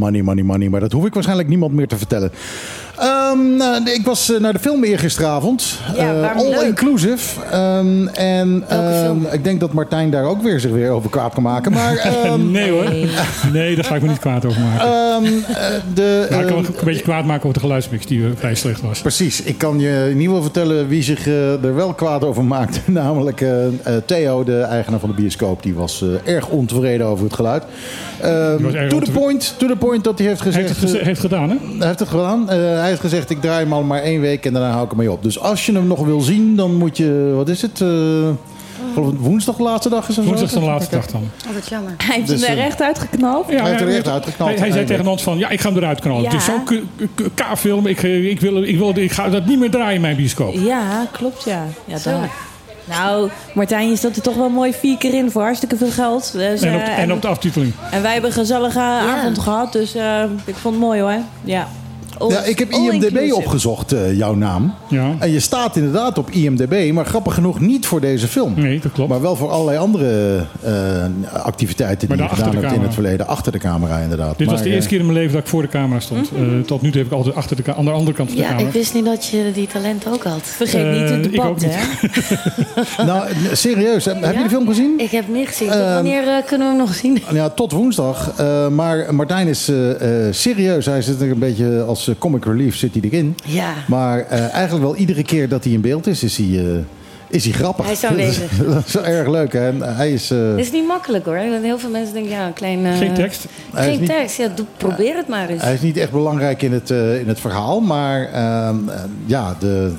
Money, money, money. Maar dat hoef ik waarschijnlijk niemand meer te vertellen. Ehm, nou, ik was eh, naar de film eergisteravond. Ja, Eh, all leuk? inclusive. Ehm, en ehm, ik denk dat Martijn daar ook weer zich weer over kwaad kan maken. Maar ehm, nee hoor. Nee, daar ga ik me niet kwaad over maken. ehm, eh, de, maar ik kan me een beetje kwaad maken over de geluidsmix die vrij slecht was. Precies, ik kan je in ieder geval vertellen wie zich er wel kwaad over maakte. Namelijk Theo, de eigenaar van de bioscoop. Die was eh, erg ontevreden over het geluid. Ehm, to, the point, to the point dat hij heeft Hij gezegd... heeft het heeft gedaan, hè? hij heeft het gedaan. Eh, hij heeft gezegd, ik draai hem al maar één week en daarna hou ik hem mee op. Dus als je hem nog wil zien, dan moet je... Wat is het? eh, ik woensdag de laatste dag is of zo? Woensdag is de laatste dag dan. Oh, wat jammer. Hij heeft Dus, hem er eh, echt uitgeknald. Ja, heeft er hij- echt uitgeknald. Hij, hij zei tegen ons van, ja, ik ga hem eruit knallen. Ja. Het is zo'n K-film. Ik, eh, ik, wil, ik, wil, ik ga dat niet meer draaien in mijn bioscoop. Ja, klopt ja. ja dan. Nou, Martijn, je stond er toch wel mooi vier keer in voor hartstikke veel geld. Dus, En op, en op de aftiteling. en wij hebben een gezellige avond gehad, dus eh, ik vond het mooi hoor. Ja, Ja, ik heb all IMDB opgezocht, eh, jouw naam. Ja. En je staat inderdaad op IMDB, maar grappig genoeg niet voor deze film. Nee, dat klopt. Maar wel voor allerlei andere eh, activiteiten Maar die je gedaan de hebt in het verleden. Achter de camera inderdaad. Dit was de eerste eh, keer in mijn leven dat ik voor de camera stond. Mhm. Eh, tot nu toe heb ik altijd achter de, aan de andere kant van de Ja, camera. ik wist niet dat je die talent ook had. Vergeet niet het ik debat, hè? Nou, serieus, heb, heb je Ja? de film gezien? Ik heb niet gezien. Ehm, wanneer eh, kunnen we hem nog zien? Ja, tot woensdag. Eh, maar Martijn is serieus. Hij zit er een beetje als eh, comic relief zit hij erin. Ja. Maar eh, eigenlijk wel iedere keer dat hij in beeld is, is hij, eh, is hij grappig. Hij is aanwezig. dat is wel erg leuk. Hè? En hij is... Het is niet makkelijk hoor. Want heel veel mensen denken, ja, een klein... eh, Geen tekst. Hij Geen niet- tekst. Ja, doe, probeer het maar eens. Hij is niet echt belangrijk in het, eh, in het verhaal, maar ehm, eh, ja, de,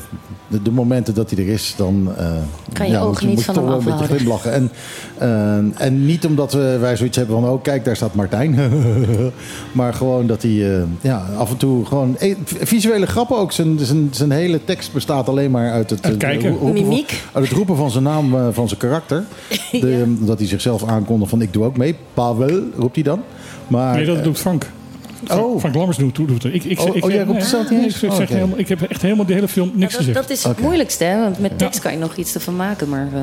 de, de momenten dat hij er is, dan eh, Kan je ja, je, niet van toch wel een beetje glimlachen. En, eh, en niet omdat we, wij zoiets hebben van, oh kijk, daar staat Martijn. maar gewoon dat hij eh, ja, af en toe gewoon... eh, visuele grappen ook. Zijn, zijn, zijn hele tekst bestaat alleen maar uit het, kijken. roepen van- Mimiek. uit het roepen van zijn naam, van zijn karakter. De, Dat hij zichzelf aankondigt van, ik doe ook mee. Pavel, roept hij dan. Maar, Nee, dat doet Frank. Frank, Oh. Frank Lammers doet, doet het. Ik, ik, Oh, ik, oh, jij zeg- roept het zelf niet nee, eens? ik, zeg oké. helemaal, ik heb echt helemaal de hele film niks dat, gezegd. dat is het moeilijkste, hè? Want met tekst kan je nog iets ervan maken. Maar eh,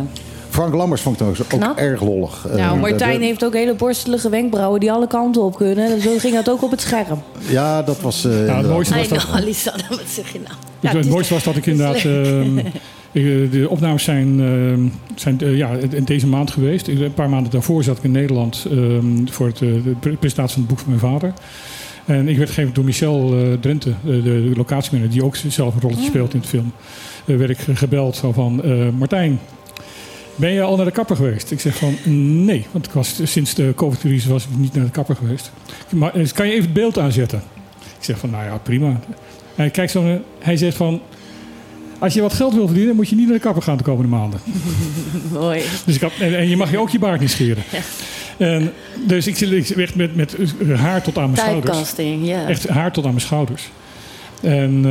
Frank Lammers vond ik ook Knap. erg lollig. Eh, Nou, Martijn de- heeft ook hele borstelige wenkbrauwen die alle kanten op kunnen. En zo ging dat ook op het scherm. Ja, dat was... eh, Ja, het mooiste was dat, know, Alisa, wat zeg je nou? het, het mooiste was dat ik inderdaad... ehm, eh, de opnames zijn, ehm, zijn eh, ja, in deze maand geweest. Ik- Een paar maanden daarvoor zat ik in Nederland ehm, voor het, eh, de pre- presentatie van het boek van mijn vader. En ik werd gegeven door Michel eh, Drenthe, de, de locatiemanager, die ook zelf een rolletje speelt in het film. Eh, werd ik gebeld zo van, eh, Martijn, ben je al naar de kapper geweest? Ik zeg van, nee, want ik was, sinds de COVID-crisis was ik niet naar de kapper geweest. Maar eh, kan je even het beeld aanzetten? Ik zeg van, nou ja, prima. Hij kijkt zo hij zegt van, als je wat geld wil verdienen, moet je niet naar de kapper gaan de komende maanden. Mooi. Dus ik had, en, en je mag je ook je baard niet scheren. En, dus ik zit echt met, met haar tot aan mijn schouders. Ja. Echt haar tot aan mijn schouders. En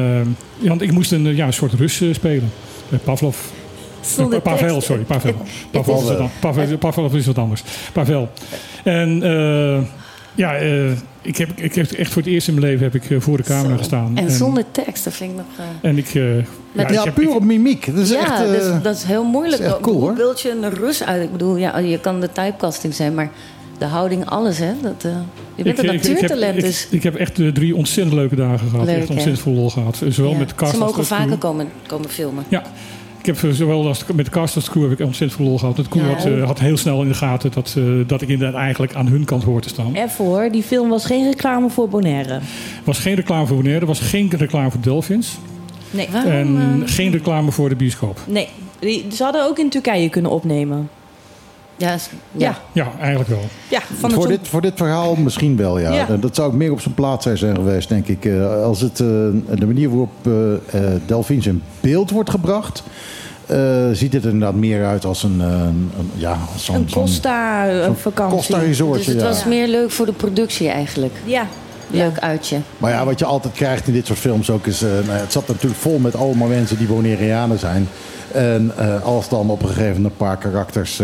ja, want ik moest een, ja, een soort Rus eh, spelen. Pavlov. Zonder Pavel, sorry. Pavel. Pavel, Pavel, Pavlov is wat anders. Pavel. En eh, ja, eh, ik, heb, ik heb echt voor het eerst in mijn leven heb ik eh, voor de camera Zo. gestaan. En zonder tekst, dat vind ik nog... eh, En ik... eh, Met- ik Ja, heb- puur ik- op mimiek. Dat is ja, echt... eh, dus, dat is heel moeilijk. is echt Hoe cool, beeld je een Rus uit? Ik bedoel, ja, je kan de typecasting zijn, maar de houding, alles, hè? Dat, eh, je bent Ik- een ik- ik heb- natuurtalent, ik, dus... Ik, heb echt eh, drie ontzettend leuke dagen gehad. Leuk, echt ontzettend veel lol gehad. Zowel Ja. met cast Ze als mogen vaker komen, komen filmen. Ja, ik heb eh, zowel als met de cast als de crew heb ik ontzettend veel lol gehad. Het crew Ja. had, eh, had heel snel in de gaten dat, eh, dat ik inderdaad eigenlijk aan hun kant hoor te staan. Even hoor, die film was geen reclame voor Bonaire. was geen reclame voor Bonaire, er was geen reclame voor Delphins. Nee. en geen reclame voor de bioscoop. Nee, die, ze hadden ook in Turkije kunnen opnemen. Ja, ja. Ja, eigenlijk wel. ja van voor, dit, voor dit verhaal misschien wel, ja. Ja. Eh, Dat zou ook meer op zijn plaats zijn geweest, denk ik. Eh, als het, eh, de manier waarop eh eh, Delphins in beeld wordt gebracht... eh, ziet het er inderdaad meer uit als een... eh, een ja, zo'n- een Costa zo'n vakantie. Costa resortje, Dus het ja. was meer leuk voor de productie eigenlijk. Ja. Leuk uitje. Maar ja, wat je altijd krijgt in dit soort films ook is... eh, nou ja, het zat natuurlijk vol met allemaal mensen die Bonaireanen zijn. En eh, als dan op een gegeven moment een paar karakters...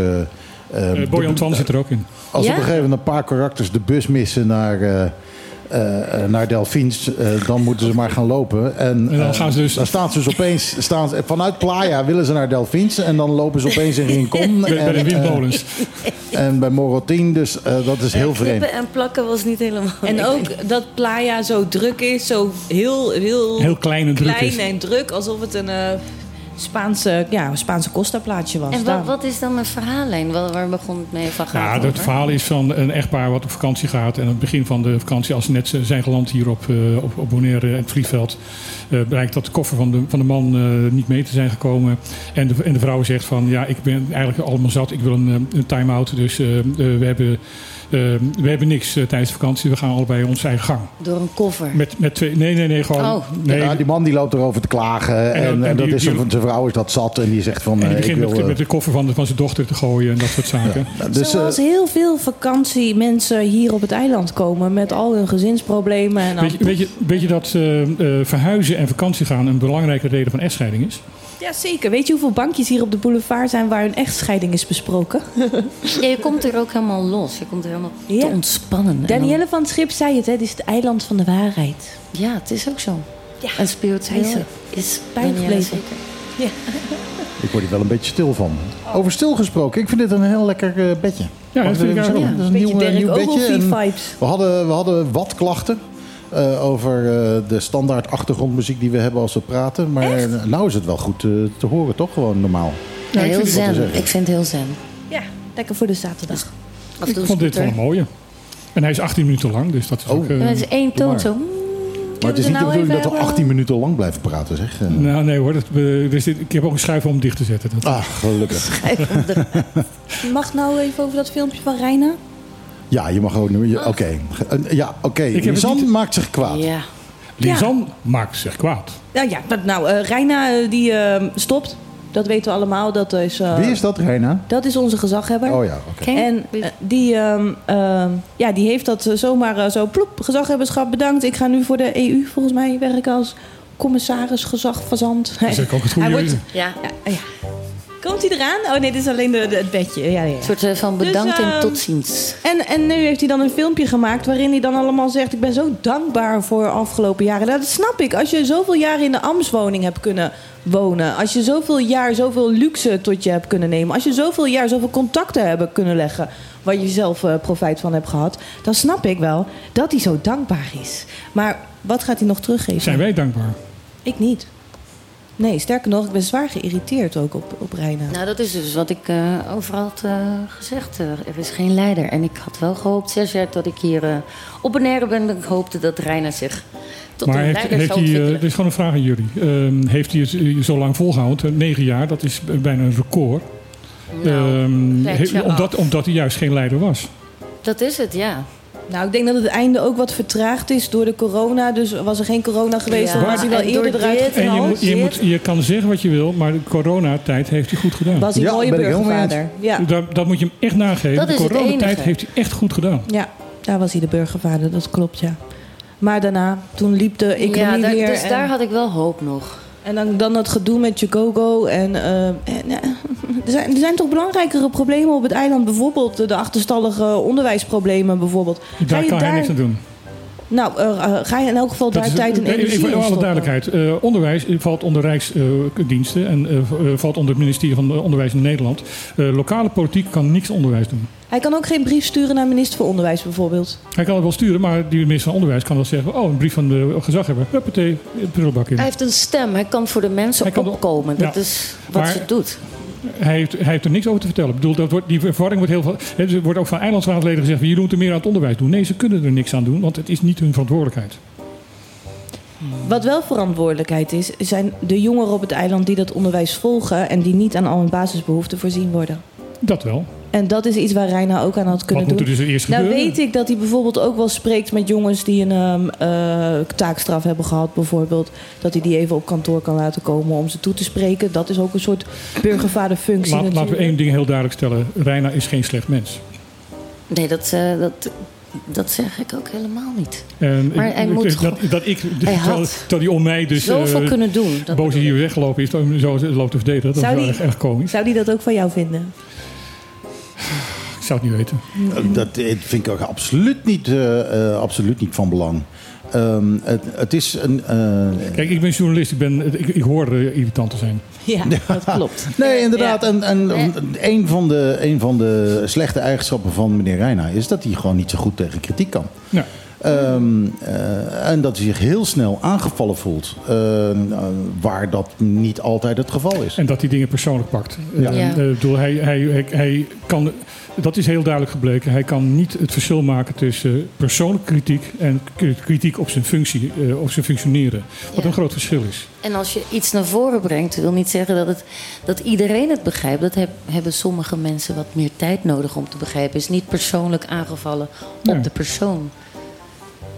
eh eh, Eh, Boy Antoine zit er ook in. Als Ja? op een gegeven moment een paar karakters de bus missen naar, eh eh, eh, naar Delphins, eh, dan moeten ze maar gaan lopen. En, En dan gaan ze dus- dan staan ze dus opeens, staan ze, vanuit Playa willen ze naar Delphins en dan lopen ze opeens in Rincon. Bij, bij de en, windmolens. en bij Morotin, dus eh, dat is heel vreemd. En plakken was niet helemaal... En ook dat Playa zo druk is, zo heel, heel, Heel klein en druk klein is. en druk, alsof het een eh, Spaanse, ja, Spaanse Costa-plaatje was. En wat, wat is dan een verhaallijn? Waar, waar begon het mee van gaat Ja, het het over? verhaal is van een echtpaar wat op vakantie gaat. En aan het begin van de vakantie, als ze net zijn geland hier op, eh, op, op Bonaire en het vliegveld, eh, blijkt dat de koffer van de, van de man eh, niet mee te zijn gekomen. En de, en de vrouw zegt van, ja, ik ben eigenlijk allemaal zat. Ik wil een, een time-out. Dus we, hebben, we hebben niks eh, tijdens de vakantie. We gaan allebei onze eigen gang. Door een koffer. Met, met twee, nee, nee, nee, gewoon. Oh. Nee, Ja, die man die loopt erover te klagen en, En en, dan- en dat die- is die- zijn zijn vrouw is dat zat en die zegt van en die eh, ik begint wil... met, eh, met de koffer van, van zijn dochter te gooien en dat soort zaken. dus, eh, Zoals heel veel vakantiemensen hier op het eiland komen met al hun gezinsproblemen. En Weet je, weet, je, weet je dat eh, eh, verhuizen en vakantie gaan een belangrijke reden van echtscheiding is? Ja, zeker. Weet je hoeveel bankjes hier op de boulevard zijn waar een echtscheiding is besproken? Ja, je komt er ook helemaal los. Je komt er helemaal Ja. te ontspannen. En dan- Danielle van het Schip zei het, hè? dit is het eiland van de waarheid. Ja, het is ook zo. Ja. En spiritueel Hij is is bijgebleven. Danielle zeker. Ik word hier wel een beetje stil van. Over stil gesproken, ik vind dit een heel lekker eh, bedje. Ja, dat vind ik ook. Ja, Dat is een beetje nieuw, bedje. En. We hadden, we hadden wat klachten eh, over eh, de standaard achtergrondmuziek die we hebben als we praten. Maar nou is het wel goed eh, te horen, toch? Gewoon normaal. Ja, heel zen. Ik vind het heel zen. Ja, lekker voor de zaterdag. Ik vond dit wel een mooie. En hij is 18 minuten lang, dus dat is Oh. ook... het is één toon maar. zo. Maar het is niet de bedoeling dat we 18 minuten lang blijven praten, zeg. Nou, nee hoor, dat, er zit, ik heb ook een schuif om dicht te zetten. Dat, Ah, gelukkig. Mag nou even over dat filmpje van Reina? Ja, je mag ook nu. je- Oké. Ja, oké. niet- maakt zich kwaad. Ja. Lisanne maakt zich kwaad. Nou ja, maar nou, eh, Reina eh, die eh, stopt. Dat weten we allemaal. Dat is, eh, Wie is dat, Reina? Dat is onze gezaghebber. Oh ja, oké. En die, ehm, ehm, ja, die heeft dat zomaar zo ploep, gezaghebberschap bedankt. Ik ga nu voor de EU volgens mij werken als commissaris gezag fazant. Dat is ook het goede. Hij wordt, Ja. ja, ja. Komt hij eraan? Oh nee, dit is alleen de, de- het bedje. Ja, ja, ja. Een soort eh, van bedankt Dus, en ehm, tot ziens. En, en nu heeft hij dan een filmpje gemaakt waarin hij dan allemaal zegt... ik ben zo dankbaar voor afgelopen jaren. Nou, dat snap ik. Als je zoveel jaar in de ambtswoning hebt kunnen wonen... als je zoveel jaar zoveel luxe tot je hebt kunnen nemen... als je zoveel jaar zoveel contacten hebt kunnen leggen... waar je zelf eh, profijt van hebt gehad... dan snap ik wel dat hij zo dankbaar is. Maar wat gaat hij nog teruggeven? Zijn wij dankbaar? Ik niet. Nee, sterker nog, ik ben zwaar geïrriteerd ook op, op Reina. Nou, dat is dus wat ik eh, overal had eh, gezegd. Eh, er is geen leider. En ik had wel gehoopt, zes jaar dat ik hier op Bonaire ben... ik hoopte dat Reina zich tot maar een heeft, leider heeft zou hij, ontwikkelen. dit is gewoon een vraag aan jullie. Ehm, heeft hij het zo lang volgehouden? Eh, Negen jaar, dat is bijna een record. Nou, Ehm, omdat, af. omdat hij juist geen leider was. Dat is het, ja. Nou, ik denk dat het einde ook wat vertraagd is door de corona. Dus was er geen corona geweest, Ja, dan was hij wel eerder eruit En je, moet, je, moet, je kan zeggen wat je wil, maar de coronatijd heeft hij goed gedaan. Was hij Ja, een mooie burgervader. Ja. Dat, dat moet je hem echt nageven. Dat de coronatijd heeft hij echt goed gedaan. ja, daar was hij de burgervader, dat klopt, ja. Maar daarna, toen liep de economie ja daar, weer. dus en, daar had ik wel hoop nog. En dan, dan dat gedoe met Chicago. En, eh, en, eh, er, zijn, er zijn toch belangrijkere problemen op het eiland. Bijvoorbeeld de achterstallige onderwijsproblemen bijvoorbeeld. Daar kan hij niks aan doen. Nou, eh, eh, ga je in elk geval daar tijd en energie in voor alle stoppen? duidelijkheid. eh, onderwijs valt onder Rijksdiensten en valt onder het ministerie van Onderwijs in Nederland. Eh, lokale politiek kan niks onderwijs doen. Hij kan ook geen brief sturen naar minister voor Onderwijs bijvoorbeeld. Hij kan het wel sturen, maar die minister van Onderwijs kan wel zeggen... oh, een brief van de gezaghebber. Huppatee, de prullenbak in. Hij heeft een stem. Hij kan voor de mensen Hij kan de- opkomen. Dat is wat Maar- ze doet. Hij heeft, hij heeft er niks over te vertellen. Ik bedoel, dat wordt, die verwarring wordt heel veel... Er wordt ook van eilandsraadleden gezegd... jullie moeten meer aan het onderwijs doen. Nee, ze kunnen er niks aan doen, want het is niet hun verantwoordelijkheid. Wat wel verantwoordelijkheid is, zijn de jongeren op het eiland die dat onderwijs volgen en die niet aan al hun basisbehoeften voorzien worden. Dat wel. En dat is iets waar Reina ook aan had kunnen Wat moet doen. er dus eerst nou gebeuren? weet ik dat hij bijvoorbeeld ook wel spreekt met jongens die een ehm, eh, taakstraf hebben gehad, bijvoorbeeld. Dat hij die even op kantoor kan laten komen om ze toe te spreken. Dat is ook een soort burgervaderfunctie Laat, laten we één ding heel duidelijk stellen. Reina is geen slecht mens. Nee, dat, eh, dat, dat zeg ik ook helemaal niet. En Maar ik- hij moet dat, dat ik, Hij had terwijl hij om mij dus zoveel eh, kunnen doen. Dat boos hier weggelopen is, om zo loopt te verdedigen. Dat Zou is wel die- echt, echt komisch. Zou die dat ook van jou vinden? Ik zou het niet weten. Eh, Dat eh, vind ik ook absoluut niet, eh, eh, absoluut niet van belang. Ehm, het, het is een. eh, Kijk, ik ben journalist. Ik, ben, ik, ik hoor eh, irritant te zijn. Ja, dat klopt. Nee, inderdaad. En, en een, van de, een van de slechte eigenschappen van meneer Reina is dat hij gewoon niet zo goed tegen kritiek kan. Ja. Ehm, eh, en dat hij zich heel snel aangevallen voelt. eh, waar dat niet altijd het geval is. En dat hij dingen persoonlijk pakt. Ja. Eh, Ja. eh, bedoel, hij, hij, hij, hij kan, dat is heel duidelijk gebleken. Hij kan niet het verschil maken tussen persoonlijke kritiek en kritiek op zijn functie, eh, op zijn functioneren. Wat Ja. een groot verschil is. En als je iets naar voren brengt, wil niet zeggen dat, het, dat iedereen het begrijpt. Dat heb- hebben sommige mensen wat meer tijd nodig om te begrijpen. Is niet persoonlijk aangevallen op Ja. de persoon.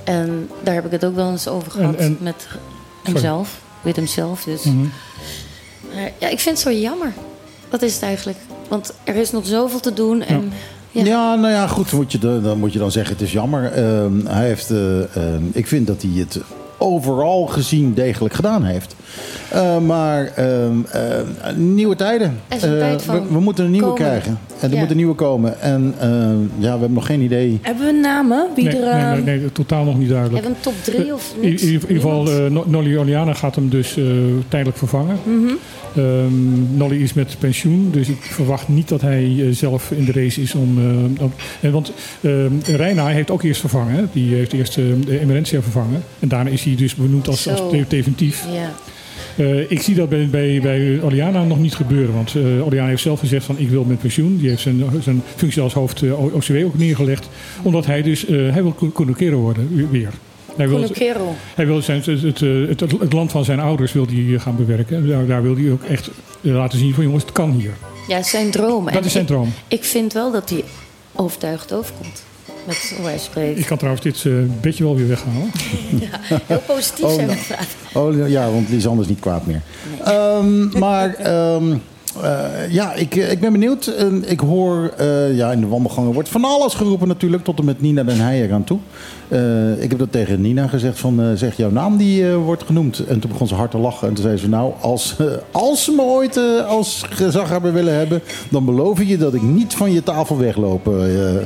En daar heb ik het ook wel eens over gehad en- met hemzelf, met hemzelf. Dus. Mhm. Maar ja, ik vind het zo jammer. Dat is het eigenlijk. Want er is nog zoveel te doen. En, Ja. ja. nou ja, goed, moet je dan, moet je dan zeggen, het is jammer. Ehm, hij heeft, eh, ehm, ik vind dat hij het overal gezien degelijk gedaan heeft. Eh, maar ehm, eh, nieuwe tijden. We, we moeten een nieuwe komen. krijgen. En er Ja. moet een nieuwe komen. En ehm, ja, we hebben nog geen idee. Hebben we namen? Wie Nee, er, nee, nee, nee, totaal nog niet duidelijk. Hebben we een top drie of In, niks? in ieder geval, eh, No- Nolly Oliana gaat hem dus eh, tijdelijk vervangen. Mhm. Ehm, Nolly is met pensioen, dus ik verwacht niet dat hij eh, zelf in de race is om. eh, om- en want ehm Reina heeft ook eerst vervangen. hè. Die heeft eerst eh, de Emerentia vervangen. En daarna is hij dus benoemd als, als definitief. Ja. Eh, ik zie dat bij, bij, bij Oliana nog niet gebeuren. Want eh Oliana heeft zelf gezegd van ik wil met pensioen. Die heeft zijn, zijn functie als hoofd OCW ook neergelegd. Omdat hij dus, hij wil Conocero worden weer. Hij wil, hij wil zijn, het, het, het, het, het land van zijn ouders wil hij gaan bewerken. Daar, daar wil hij ook echt eh, laten zien van jongens, het kan hier. Ja, zijn droom. Dat En is zijn ik- droom. Ik vind wel dat hij overtuigd overkomt. Met hoe hij spreekt. Ik kan trouwens dit eh, bedje wel weer weghalen. Heel positief Oh, zijn nou. we vandaag. Oh ja, want Lisanne is niet kwaad meer. Ehm, maar ehm, eh, ja, ik, ik ben benieuwd. En ik hoor, eh, ja, in de wandelgangen wordt van alles geroepen natuurlijk, tot en met Nina den Heijer aan toe. Eh, ik heb dat tegen Nina gezegd van, eh, zeg jouw naam die eh, wordt genoemd. En toen begon ze hard te lachen. En toen zei ze, nou, als, als ze me ooit als gezaghebber willen hebben, dan beloof ik je dat ik niet van je tafel wegloop eh,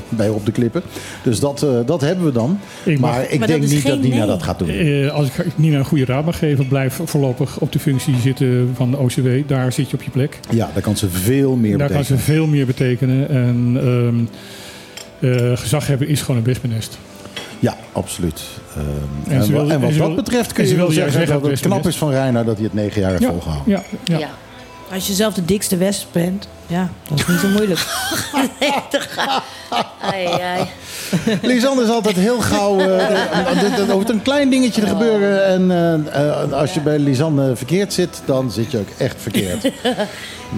bij op de klippen. Dus dat, eh, dat hebben we dan. Ik mag- maar ik Maar denk dat niet dat Nina nee. dat gaat doen. Eh, als ik Nina een goede raad mag geven, blijf voorlopig op de functie zitten van de OCW. Daar zit je op je plek. Ja, daar kan ze veel meer Daar kan betekenen. ze veel meer betekenen. En ehm eh, gezag hebben is gewoon een wespennest. Ja, absoluut. Ehm, En en, ze wa- wil- en wat dat betreft kun je wel zeggen zeggen dat het knap is van Reina dat hij het negen jaar heeft Ja, volgehouden. ja, ja. Ja. Als je zelf de dikste wesp bent, ja, dat is niet zo moeilijk. Ai, ai. Lisanne is altijd heel gauw... eh, er- er hoeft een klein dingetje te gebeuren. En eh, eh, als je bij Lisanne verkeerd zit, dan zit je ook echt verkeerd.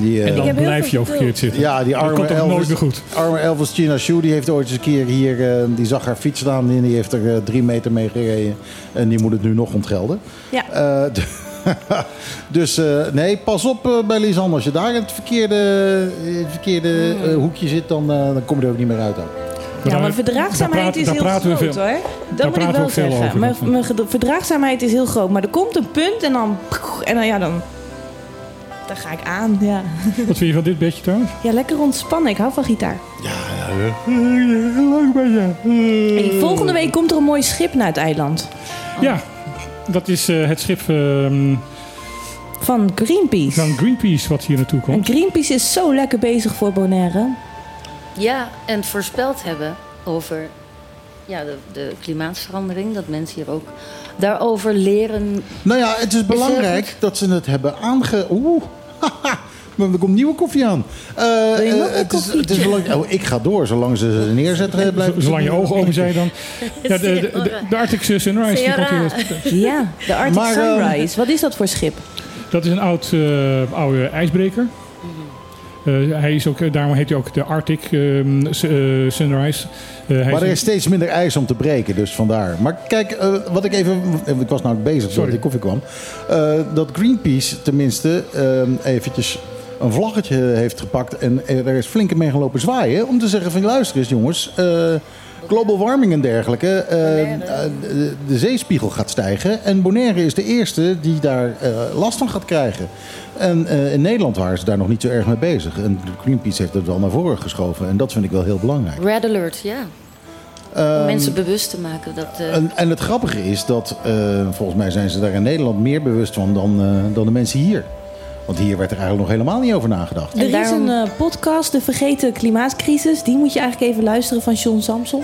Die, eh, En dan blijf je ook verkeerd zitten. ja, die dat arme komt ook nooit Elvis, meer goed. arme Elvis China Shoe, die heeft ooit eens een keer hier... eh, die zag haar fiets staan en die heeft er drie meter mee gereden. En die moet het nu nog ontgelden. Ja. Dus eh, nee, pas op eh, bij Lisanne. Als je daar in het verkeerde, in het verkeerde eh, hoekje zit, dan, eh, dan kom je er ook niet meer uit. Ook. Ja, maar verdraagzaamheid is heel groot veel- hoor. daar Dat moet ik wel zeggen. Mijn, verdraagzaamheid is heel groot. Maar er komt een punt en dan... En dan, ja, dan... Daar ga ik aan, ja. Wat vind je van dit bedje trouwens? Ja, lekker ontspannen. Ik hou van gitaar. Ja, ja, Lang ben je. Hey, volgende week komt er een mooi schip naar het eiland. Ja, dat is eh, het schip ehm, Van Greenpeace. van Greenpeace wat hier naartoe En komt. Greenpeace is zo lekker bezig voor Bonaire. Ja, en voorspeld hebben over ja, de, de klimaatverandering. Dat mensen hier ook daarover leren. Nou ja, het is belangrijk dat ze het hebben aange... Oeh, er komt nieuwe koffie aan. Eh, Wil je nog eh, het, is, het is. Oh, ik ga door, zolang ze ze neerzetten. blijft Zolang je ogen open zijn dan. Ja, de, de, de, de Arctic Sunrise. die komt hier Sierra. Ja, de Arctic Maar, ehm, Sunrise. Wat is dat voor schip? Dat is een oud, eh, oude ijsbreker. Eh, hij is ook, daarom heet hij ook de Arctic ehm, eh, Sunrise. Hij Maar er is- steeds minder ijs om te breken, dus vandaar. Maar kijk, wat ik even... Ik was nou bezig voordat die koffie kwam. Eh, dat Greenpeace tenminste eh, eventjes een vlaggetje heeft gepakt... en er is flink mee gaan lopen zwaaien... om te zeggen van luister eens jongens... eh, global warming en dergelijke. eh, de, de zeespiegel gaat stijgen. En Bonaire is de eerste die daar eh, last van gaat krijgen. En in Nederland waren ze daar nog niet zo erg mee bezig. En Greenpeace heeft het wel naar voren geschoven. En dat vind ik wel heel belangrijk. Red alert, ja. Om Ehm, mensen bewust te maken dat. en, en het grappige is dat, volgens mij zijn ze daar in Nederland meer bewust van dan, dan de mensen hier. Want hier werd er eigenlijk nog helemaal niet over nagedacht. Er is een eh, podcast, De Vergeten Klimaatcrisis. Die moet je eigenlijk even luisteren van John Samson.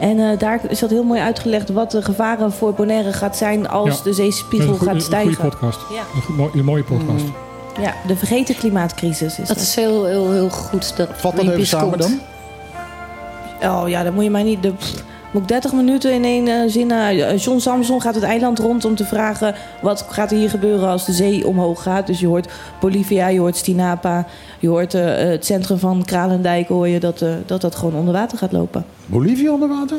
En eh, daar is dat heel mooi uitgelegd wat de gevaren voor Bonaire gaat zijn als Ja. de zeespiegel Dat gaat stijgen. Een goede podcast. Ja. Een, mooie podcast. Ja, de vergeten klimaatcrisis is dat is heel, heel, heel goed. Dat Vat dat even samen komt. dan? Oh ja, dan moet je mij niet... De, pff, moet ik 30 minuten in één eh, zin... eh, John Samson gaat het eiland rond om te vragen... wat gaat er hier gebeuren als de zee omhoog gaat. Dus je hoort Bolivia, je hoort Stinapa... je hoort eh, het centrum van Kralendijk... hoor je dat, dat dat gewoon onder water gaat lopen. Bolivia onder water?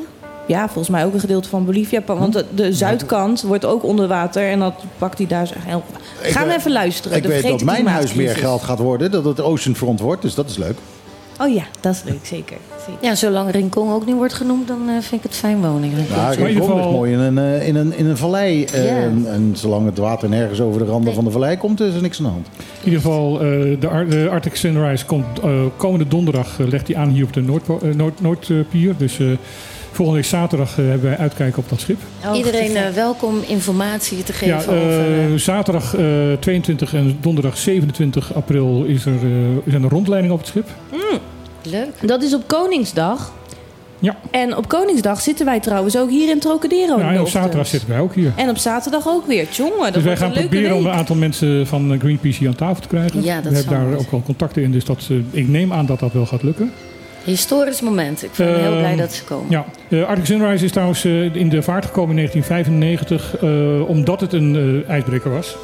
Ja, volgens mij ook een gedeelte van Bolivia. Want de, de zuidkant wordt ook onder water... en dat pakt hij daar zo heel... We even luisteren. Ik De weet dat mijn huis meer geld gaat worden. Dat het Oceanfront wordt, dus dat is leuk. Oh ja, dat is leuk, zeker. zeker. Ja, zolang Rincon ook niet wordt genoemd, dan eh, vind ik het fijn wonen. Ja, Maar in ieder Rincon geval- mooi in een, eh, in een, in een vallei. eh, en, en zolang het water nergens over de randen van de vallei komt, is er niks aan de hand. In ieder geval, eh, de, Ar- de Arctic Sunrise komt eh, komende donderdag legt hij aan hier op de eh, Noord, Noordpier. Dus eh, volgende week zaterdag hebben wij uitkijken op dat schip. Oh, Iedereen welkom informatie te Ja, geven over... eh, zaterdag eh, 22 en donderdag 27 april is er, eh, zijn er rondleidingen op het schip. Leuk. Dat is op Koningsdag. Ja. En op Koningsdag zitten wij trouwens ook hier in Trocadero. Ja, en op zaterdag zitten wij ook hier. En op zaterdag ook weer. Tjonge, dat Dus wij wordt gaan een leuke proberen om een aantal mensen van eh, Greenpeace hier aan tafel te krijgen. Ja, dat We hebben daar ook wel contacten in, dus dat, eh, ik neem aan dat dat wel gaat lukken. Historisch moment. Ik ben heel Ehm, blij dat ze komen. Ja, eh, Arctic Sunrise is trouwens eh, in de vaart gekomen in 1995, eh, omdat het een eh, ijsbreker was.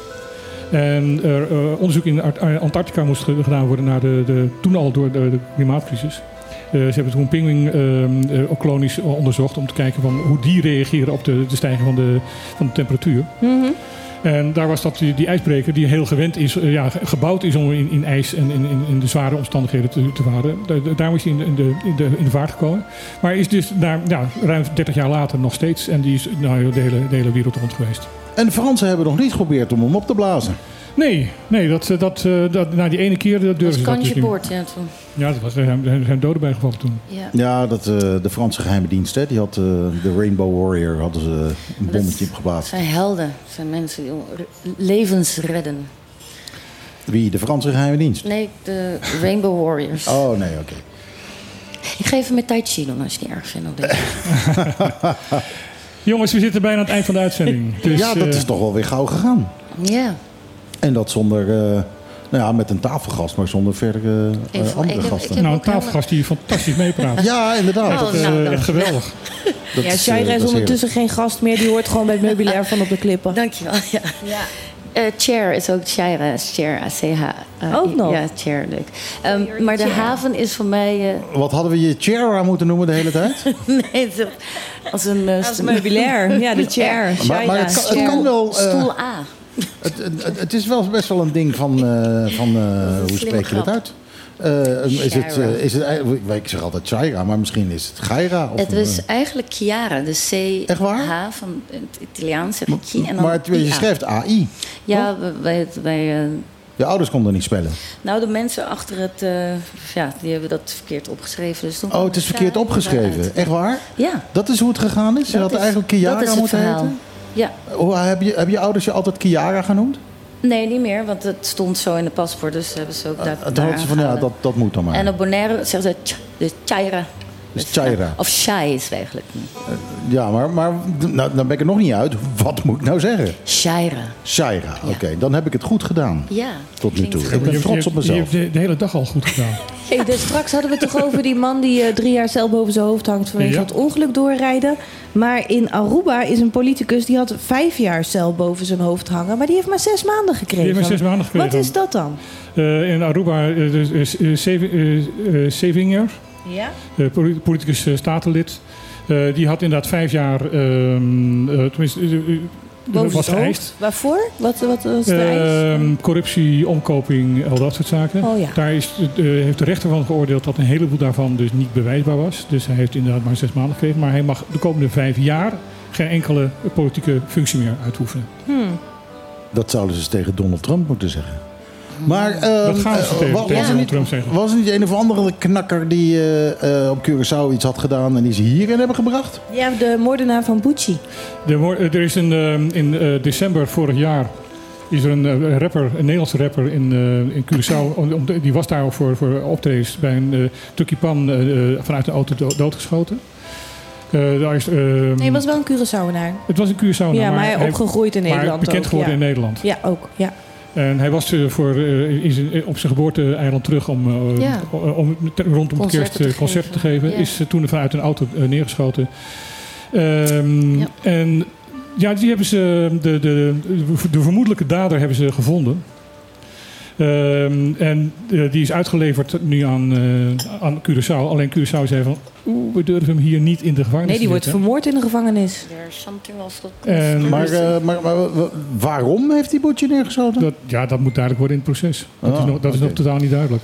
En er eh, onderzoek in eh, Antarctica moest ge- gedaan worden naar de, de, toen al door de, klimaatcrisis. Eh, ze hebben toen pinguïn-kolonies onderzocht om te kijken van hoe die reageren op de, de stijging van de, van de temperatuur. Mhm. En daar was dat die, die ijsbreker die heel gewend is, eh, ja, ge- gebouwd is om in, in ijs en in, in, in de zware omstandigheden te, te varen. Da- da- Daarom is hij in de, in, de, in, de, vaart gekomen. Maar is dus daar, ruim 30 jaar later nog steeds. En die is nou, de hele wereld rond geweest. En de Fransen hebben nog niet geprobeerd om hem op te blazen. Nee, nee dat, eh, dat, eh, dat, na die ene keer dat Dat durven ze dat dus kantje niet. boord, ja, toen. Ja, dat was, er zijn, er zijn doden bijgevallen toen. Ja. Ja, dat, eh, de Franse geheime dienst, hè, die had eh, de Rainbow Warrior hadden ze een bommetje op geplaatst. zijn helden. Het zijn mensen die levens redden. Wie? De Franse geheime dienst? Nee, de Rainbow Warriors. Oh, nee, oké. Ik geef hem met Tai Chi dan, als je het niet erg vindt. op deze- Jongens, we zitten bijna aan het eind van de uitzending. Dus, ja, dat is toch wel weer gauw gegaan. Ja. En dat zonder, eh, nou ja, met een tafelgast, maar zonder verdere eh, andere ik heb- gasten. ik heb nou, een tafelgast die fantastisch meepraat. Ja, inderdaad. Oh, Eh, nou, geweldig. Dat Ja, is, Shaira dat is ondertussen geen gast meer. Die hoort gewoon bij het meubilair van op de klippen. Dankjewel. Ja. Eh, chair is ook Shaira. Chair, ACH. Ook nog? Ja, chair, leuk. Ehm, maar de haven is voor mij... Wat hadden we je Chera moeten noemen de hele tijd? nee, als een... Als meubilair. Ja, de chair. Maar, maar het, kan, het kan wel. Stoel A. het, het, het is wel best wel een ding van. eh, van eh, hoe spreek je dat uit? Eh, is het, is het, ik zeg altijd Shaira, maar misschien is het Gaira. Of Het was eigenlijk Chiara, de C Echt waar? H van het Italiaans. En dan maar het, je schrijft AI. Ja, wij, wij, Je ouders konden niet spellen. Nou, de mensen achter het... ja, die hebben dat verkeerd opgeschreven. Dus toen Oh, het is verkeerd opgeschreven. Echt waar? Ja. Dat is hoe het gegaan is? Je Dat had is- eigenlijk het moeten verhaal. heten? Ja. Hoe, heb, je, heb je ouders je altijd Kiara genoemd? Nee, niet meer, want het stond zo in de paspoort. Dus hebben ze ook Toen daar hadden ze van, ja, dat, dat moet dan maar. En op Bonaire zeggen ze tja, dus Chaira. Dus Chaira. Of Shai is het eigenlijk. Ja, maar, maar nou, dan ben ik er nog niet uit. Wat moet ik nou zeggen? Shaira. Shaira. Oké, dan heb ik het goed gedaan. Ja. Tot nu toe. Je Ik ben trots op mezelf. Je hebt de, de hele dag al goed gedaan. Hey, dus straks hadden we het toch over die man die eh, drie jaar cel boven zijn hoofd hangt vanwege Ja. het ongeluk doorrijden. Maar in Aruba is een politicus die had vijf jaar cel boven zijn hoofd hangen. Maar die heeft maar zes maanden gekregen. Die heeft maar zes maanden gekregen. Wat is dat dan? Eh, in Aruba, eh, dus, eh, zeven- eh, eh, Sevinger, Ja? eh, poli- politicus eh, statenlid. eh, die had inderdaad vijf jaar, ehm, eh, tenminste, Boven was geëist. Waarvoor? Wat, wat was de eis? Ehm, corruptie, omkoping, al dat soort zaken. Oh ja. Daar is, eh, heeft de rechter van geoordeeld dat een heleboel daarvan dus niet bewijsbaar was. Dus hij heeft inderdaad maar zes maanden gekregen. Maar hij mag de komende vijf jaar geen enkele politieke functie meer uitoefenen. Hmm. Dat zouden ze tegen Donald Trump moeten zeggen. Maar Dat gaan ze tegen- wa- tegen was, er niet, Trump zeggen. was er niet een of andere knakker die eh, eh, op Curaçao iets had gedaan en die ze hierin hebben gebracht? Ja, de moordenaar van Bucci. De, eh, er is een, ehm, in eh, december vorig jaar is er een rapper, een Nederlandse rapper in, eh, in Curaçao. die was daar ook voor, voor optredens bij een uh, eh, eh, vanuit de auto do- doodgeschoten. Eh, daar is, ehm, Nee, hij was wel een Curaçaoenaar. Het was een Curaçao. Ja, maar hij opgegroeid in maar Nederland bekend ook, geworden ja. in Nederland. Ja, ook. Ja. En hij was eh, voor, eh, in zijn- op zijn geboorte-eiland terug om, eh, Ja. om rondom Concerten kerst te eh, concerten te geven. ja. Is eh, toen vanuit een auto eh, neergeschoten. Ehm, En ja, die hebben ze, de, de, de vermoedelijke dader hebben ze gevonden. Ehm, en eh, die is uitgeleverd nu aan, eh, aan Curaçao. Alleen Curaçao zei van, oeh, we durven hem hier niet in de gevangenis Nee, die wordt vermoord in de gevangenis. En- maar, eh, maar, maar wa- waarom heeft die Boetje neergeschoten? Dat, ja, dat moet duidelijk worden in het proces. Dat, Ah, is, nog, dat is nog totaal niet duidelijk.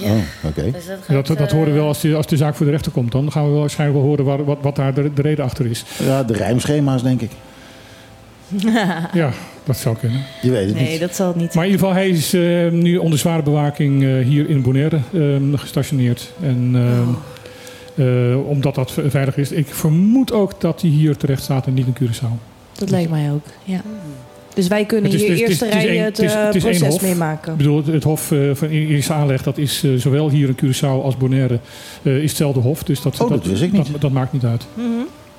Oh, oké. Dat, dat, horen we wel als de, als de zaak voor de rechter komt. Dan gaan we wel waarschijnlijk wel horen waar, wat, wat daar de, de reden achter is. Ja, de rijmschema's denk ik. Ja, dat zou kunnen. Je weet het Nee, niet. dat zal het niet Maar in ieder geval, hij is eh, nu onder zware bewaking eh, hier in Bonaire eh, gestationeerd. En eh, eh, omdat dat ve- veilig is. Ik vermoed ook dat hij hier terecht staat en niet in Curaçao. Dat lijkt mij ook. Ja. Dus wij kunnen is- hier is- eerste het is rij één- het, het is- het is één proces meemaken. Ik bedoel, het, hof van Irische aanleg, dat is zowel hier in Curaçao als Bonaire eh, is hetzelfde hof. Dus dat, Oh, dat wist ik niet. Dat, dat maakt niet uit. Mhm.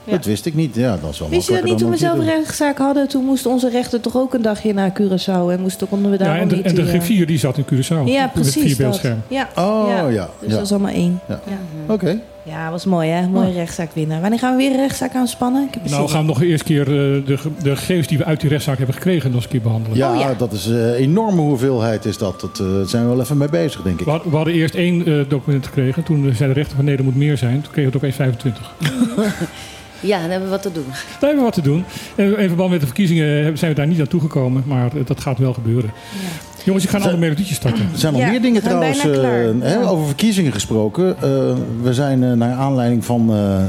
Ja. Dat wist ik niet. Ja, dat is wel Wist je dat niet toen we zelf een rechtszaak hadden? Toen moest onze rechter toch ook een dagje naar Curaçao. En moesten, konden we daar Ja, en de, niet... en de eh, griffier die zat in Curaçao. Ja, Met precies vier dat. beeldschermen. Ja. Oh, ja, Dus ja. dat is allemaal één. Ja. Ja. Oké. Ja, was mooi hè. Mooie rechtszaak winnen. Wanneer gaan we weer een rechtszaak aanspannen? Ik heb Nou, we gaan nog eerst keer eh, de, de gegevens die we uit die rechtszaak hebben gekregen nog eens een keer behandelen. Ja, dat is een enorme hoeveelheid is dat. Dat eh, daar zijn we wel even mee bezig, denk ik. We, had- we hadden eerst één eh, document gekregen. Toen zei de rechter van nee, er moet meer zijn. Toen kregen we het opeens 25. Ja, dan hebben we wat te doen. Daar hebben we wat te doen. En in verband met de verkiezingen zijn we daar niet aan toegekomen. Maar dat gaat wel gebeuren. Jongens, ik ga een Zijn- ander melodietje starten. Er zijn nog Ja, meer dingen trouwens. eh, hè, over verkiezingen gesproken. Eh, we zijn eh, naar aanleiding van eh, eh,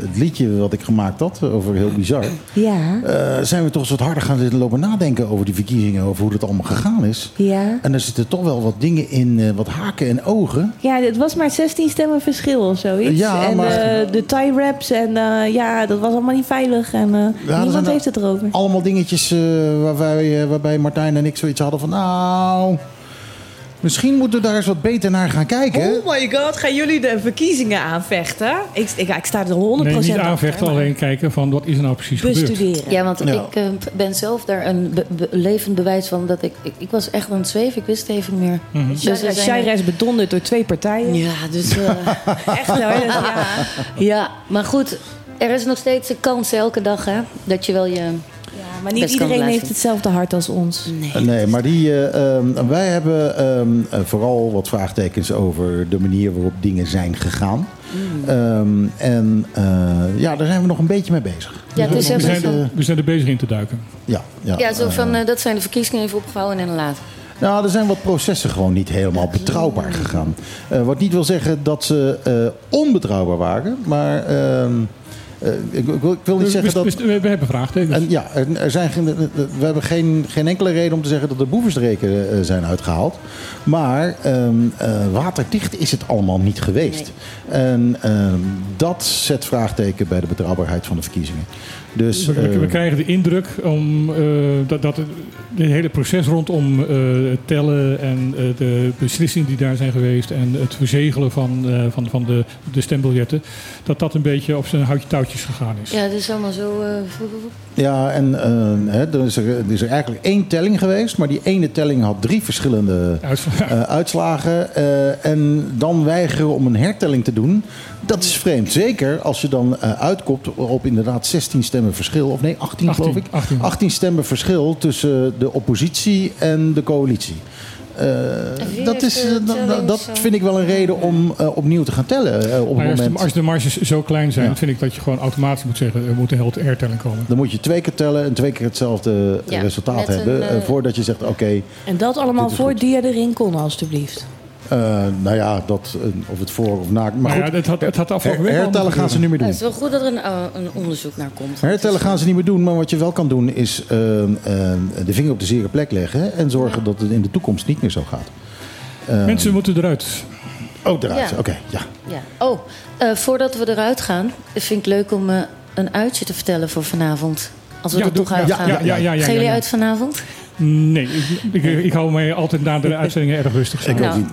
het liedje wat ik gemaakt had, over heel bizar. Ja. eh, zijn we toch eens wat harder gaan zitten lopen nadenken over die verkiezingen. Over hoe dat allemaal gegaan is. Ja. En er zitten toch wel wat dingen in, eh, wat haken en ogen. Ja, het was maar 16 stemmen verschil of zoiets. Ja, en maar- eh, de tie wraps en eh, ja, dat was allemaal niet veilig. En niemand heeft het erover. Allemaal dingetjes eh, waarbij, waarbij Martijn en ik zoiets hadden van... Nou, misschien moeten we daar eens wat beter naar gaan kijken. Oh my god, gaan jullie de verkiezingen aanvechten? Ik, ik, ik sta er 100% Nee, niet achter, aanvechten, alleen kijken van wat is er nou precies gebeurd. Bestuderen. Ja, want Ja. ik eh, ben zelf daar een be- be- levend bewijs van dat ik, ik... Ik was echt aan het zweven, ik wist het even niet meer. Dus zijn- Shaira is bedonderd door twee partijen. Ja, dus... eh, Echt hoor. ja. ja, maar goed, er is nog steeds een kans elke dag, hè. Dat je wel je... Ja, maar niet iedereen blijven. heeft hetzelfde hart als ons. Nee. Eh, Nee, maar die, eh, ehm, wij hebben ehm, eh, vooral wat vraagtekens over de manier waarop dingen zijn gegaan. Mm. Ehm, en eh, ja, daar zijn we nog een beetje mee bezig. Ja, is We zijn, zo. we zijn er bezig in te duiken. Ja, ja, Ja, zo van, dat zijn de verkiezingen even opgevouwen en dan later. Nou, er zijn wat processen gewoon niet helemaal betrouwbaar gegaan. Eh, wat niet wil zeggen dat ze eh, onbetrouwbaar waren. Maar ik, ik wil, ik wil niet We- zeggen we, dat... we, we hebben vraagtekens. En ja, er, er zijn geen, we hebben geen, geen enkele reden om te zeggen dat de boevenstreken eh, zijn uitgehaald. Maar ehm, eh, waterdicht is het allemaal niet geweest. En ehm, dat zet vraagteken bij de betrouwbaarheid van de verkiezingen. Dus, we, we- eh, we krijgen de indruk om, eh, dat, dat het hele proces rondom eh, het tellen en eh, de beslissingen die daar zijn geweest en het verzegelen van, eh, van, van de, de stembiljetten, dat dat een beetje op zijn houtje touwtjes gegaan is. Ja, het is allemaal zo... eh, Ja, en eh, hè, er, is er, er is er eigenlijk één telling geweest, maar die ene telling had drie verschillende eh, uitslagen. eh, en dan weigeren om een hertelling te doen, dat is vreemd. Zeker als je dan eh, uitkomt op inderdaad 16 stemmen verschil, of nee, 18, geloof ik. 18. stemmen verschil tussen de oppositie en de coalitie. Eh, dat, is, eh, dat- telling vind ik wel een reden om eh, opnieuw te gaan tellen. eh, op het Maar als, de, moment. als de marges zo klein zijn, Ja. vind ik dat je gewoon automatisch moet zeggen, er moet een helte hertelling komen. Dan moet je twee keer tellen en twee keer hetzelfde Ja, resultaat een, hebben. voordat je zegt, oké, En dat allemaal voor die erin kon, alstublieft. Eh, nou ja, dat, of het voor of na. Maar Maar goed, ja, het had, het had her- hertellen gaan ze niet meer Ja, doen. het is wel goed dat er een, eh, een onderzoek naar komt. Hertellen gaan ze niet meer doen, maar wat je wel kan doen is eh, eh, de vinger op de zere plek leggen en zorgen dat het in de toekomst niet meer zo gaat. Eh, Mensen moeten eruit. Oh, eruit. Ja. Oké, ja. Ja. Oh, eh, voordat we eruit gaan, vind ik leuk om een uitje te vertellen voor vanavond. Als we Ja, er toch ja, uitgaan. ja, ja, ja, ja, Gaan jullie ja, ja. uit vanavond? Nee, ik, ik, ik hou mij altijd na de uitzendingen erg rustig. staan. Nou,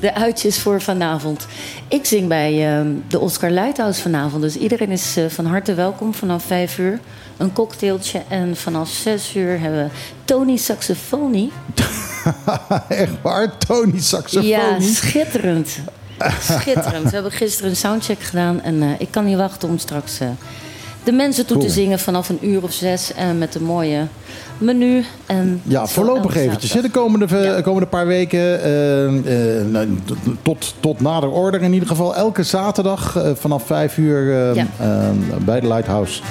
de uitjes voor vanavond. Ik zing bij ehm, de Oscar Lighthouse vanavond. Dus iedereen is eh, van harte welkom vanaf vijf uur. Een cocktailtje. En vanaf zes uur hebben we Tony Saxofoni. Echt waar? Tony Saxofoni? Ja, schitterend. Schitterend. We hebben gisteren een soundcheck gedaan. En eh, ik kan niet wachten om straks eh, de mensen toe Cool. te zingen vanaf een uur of zes. En met een mooie menu. En Ja, voorlopig eventjes. De komende, de komende paar weken. eh, eh, nou, tot- tot, nader order in ieder geval. Elke zaterdag eh, vanaf 5 uur eh, Ja. eh, bij de Lighthouse.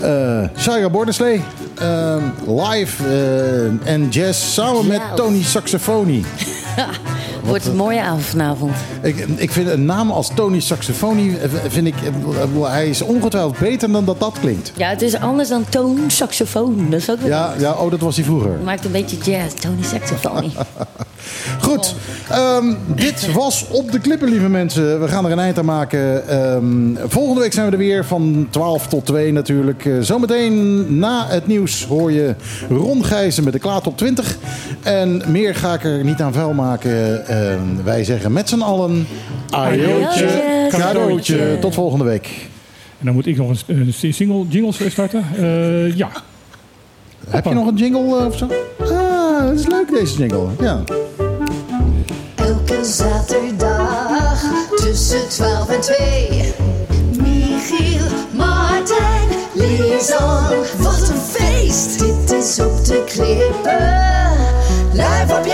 Eh Shira Borderslee. eh, live eh, en jazz samen met. Tony Saxofoni. Wordt een mooie avond vanavond. Ik, ik vind een naam als Tony Saxofoni, eh, vind ik, eh, hij is ongetwijfeld beter dan dat dat klinkt. Ja, het is anders dan toon saxofoon. Dat is ook Ja, ja oh, dat was hij vroeger. Het maakt een beetje jazz. Tony saxofoni. Goed, ehm, dit was Op de Klippen, lieve mensen. We gaan er een eind aan maken. Ehm, volgende week zijn we er weer van 12 tot 2 natuurlijk. Eh, zometeen na het nieuws hoor je Ron Gijzen met de Klaat op 20. En meer ga ik er niet aan vuil maken. Ehm, wij zeggen met z'n allen... Ajootje, cadeautje. Tot volgende week. En dan moet ik nog een, een single jingle starten. Eh, ja. Heb je nog een jingle eh, of zo? Ah, dat is leuk deze jingle. Ja. Elke zaterdag tussen 12 en 2. Michiel, Martijn, Lisan. Wat een feest! Dit is op de klippen. Live op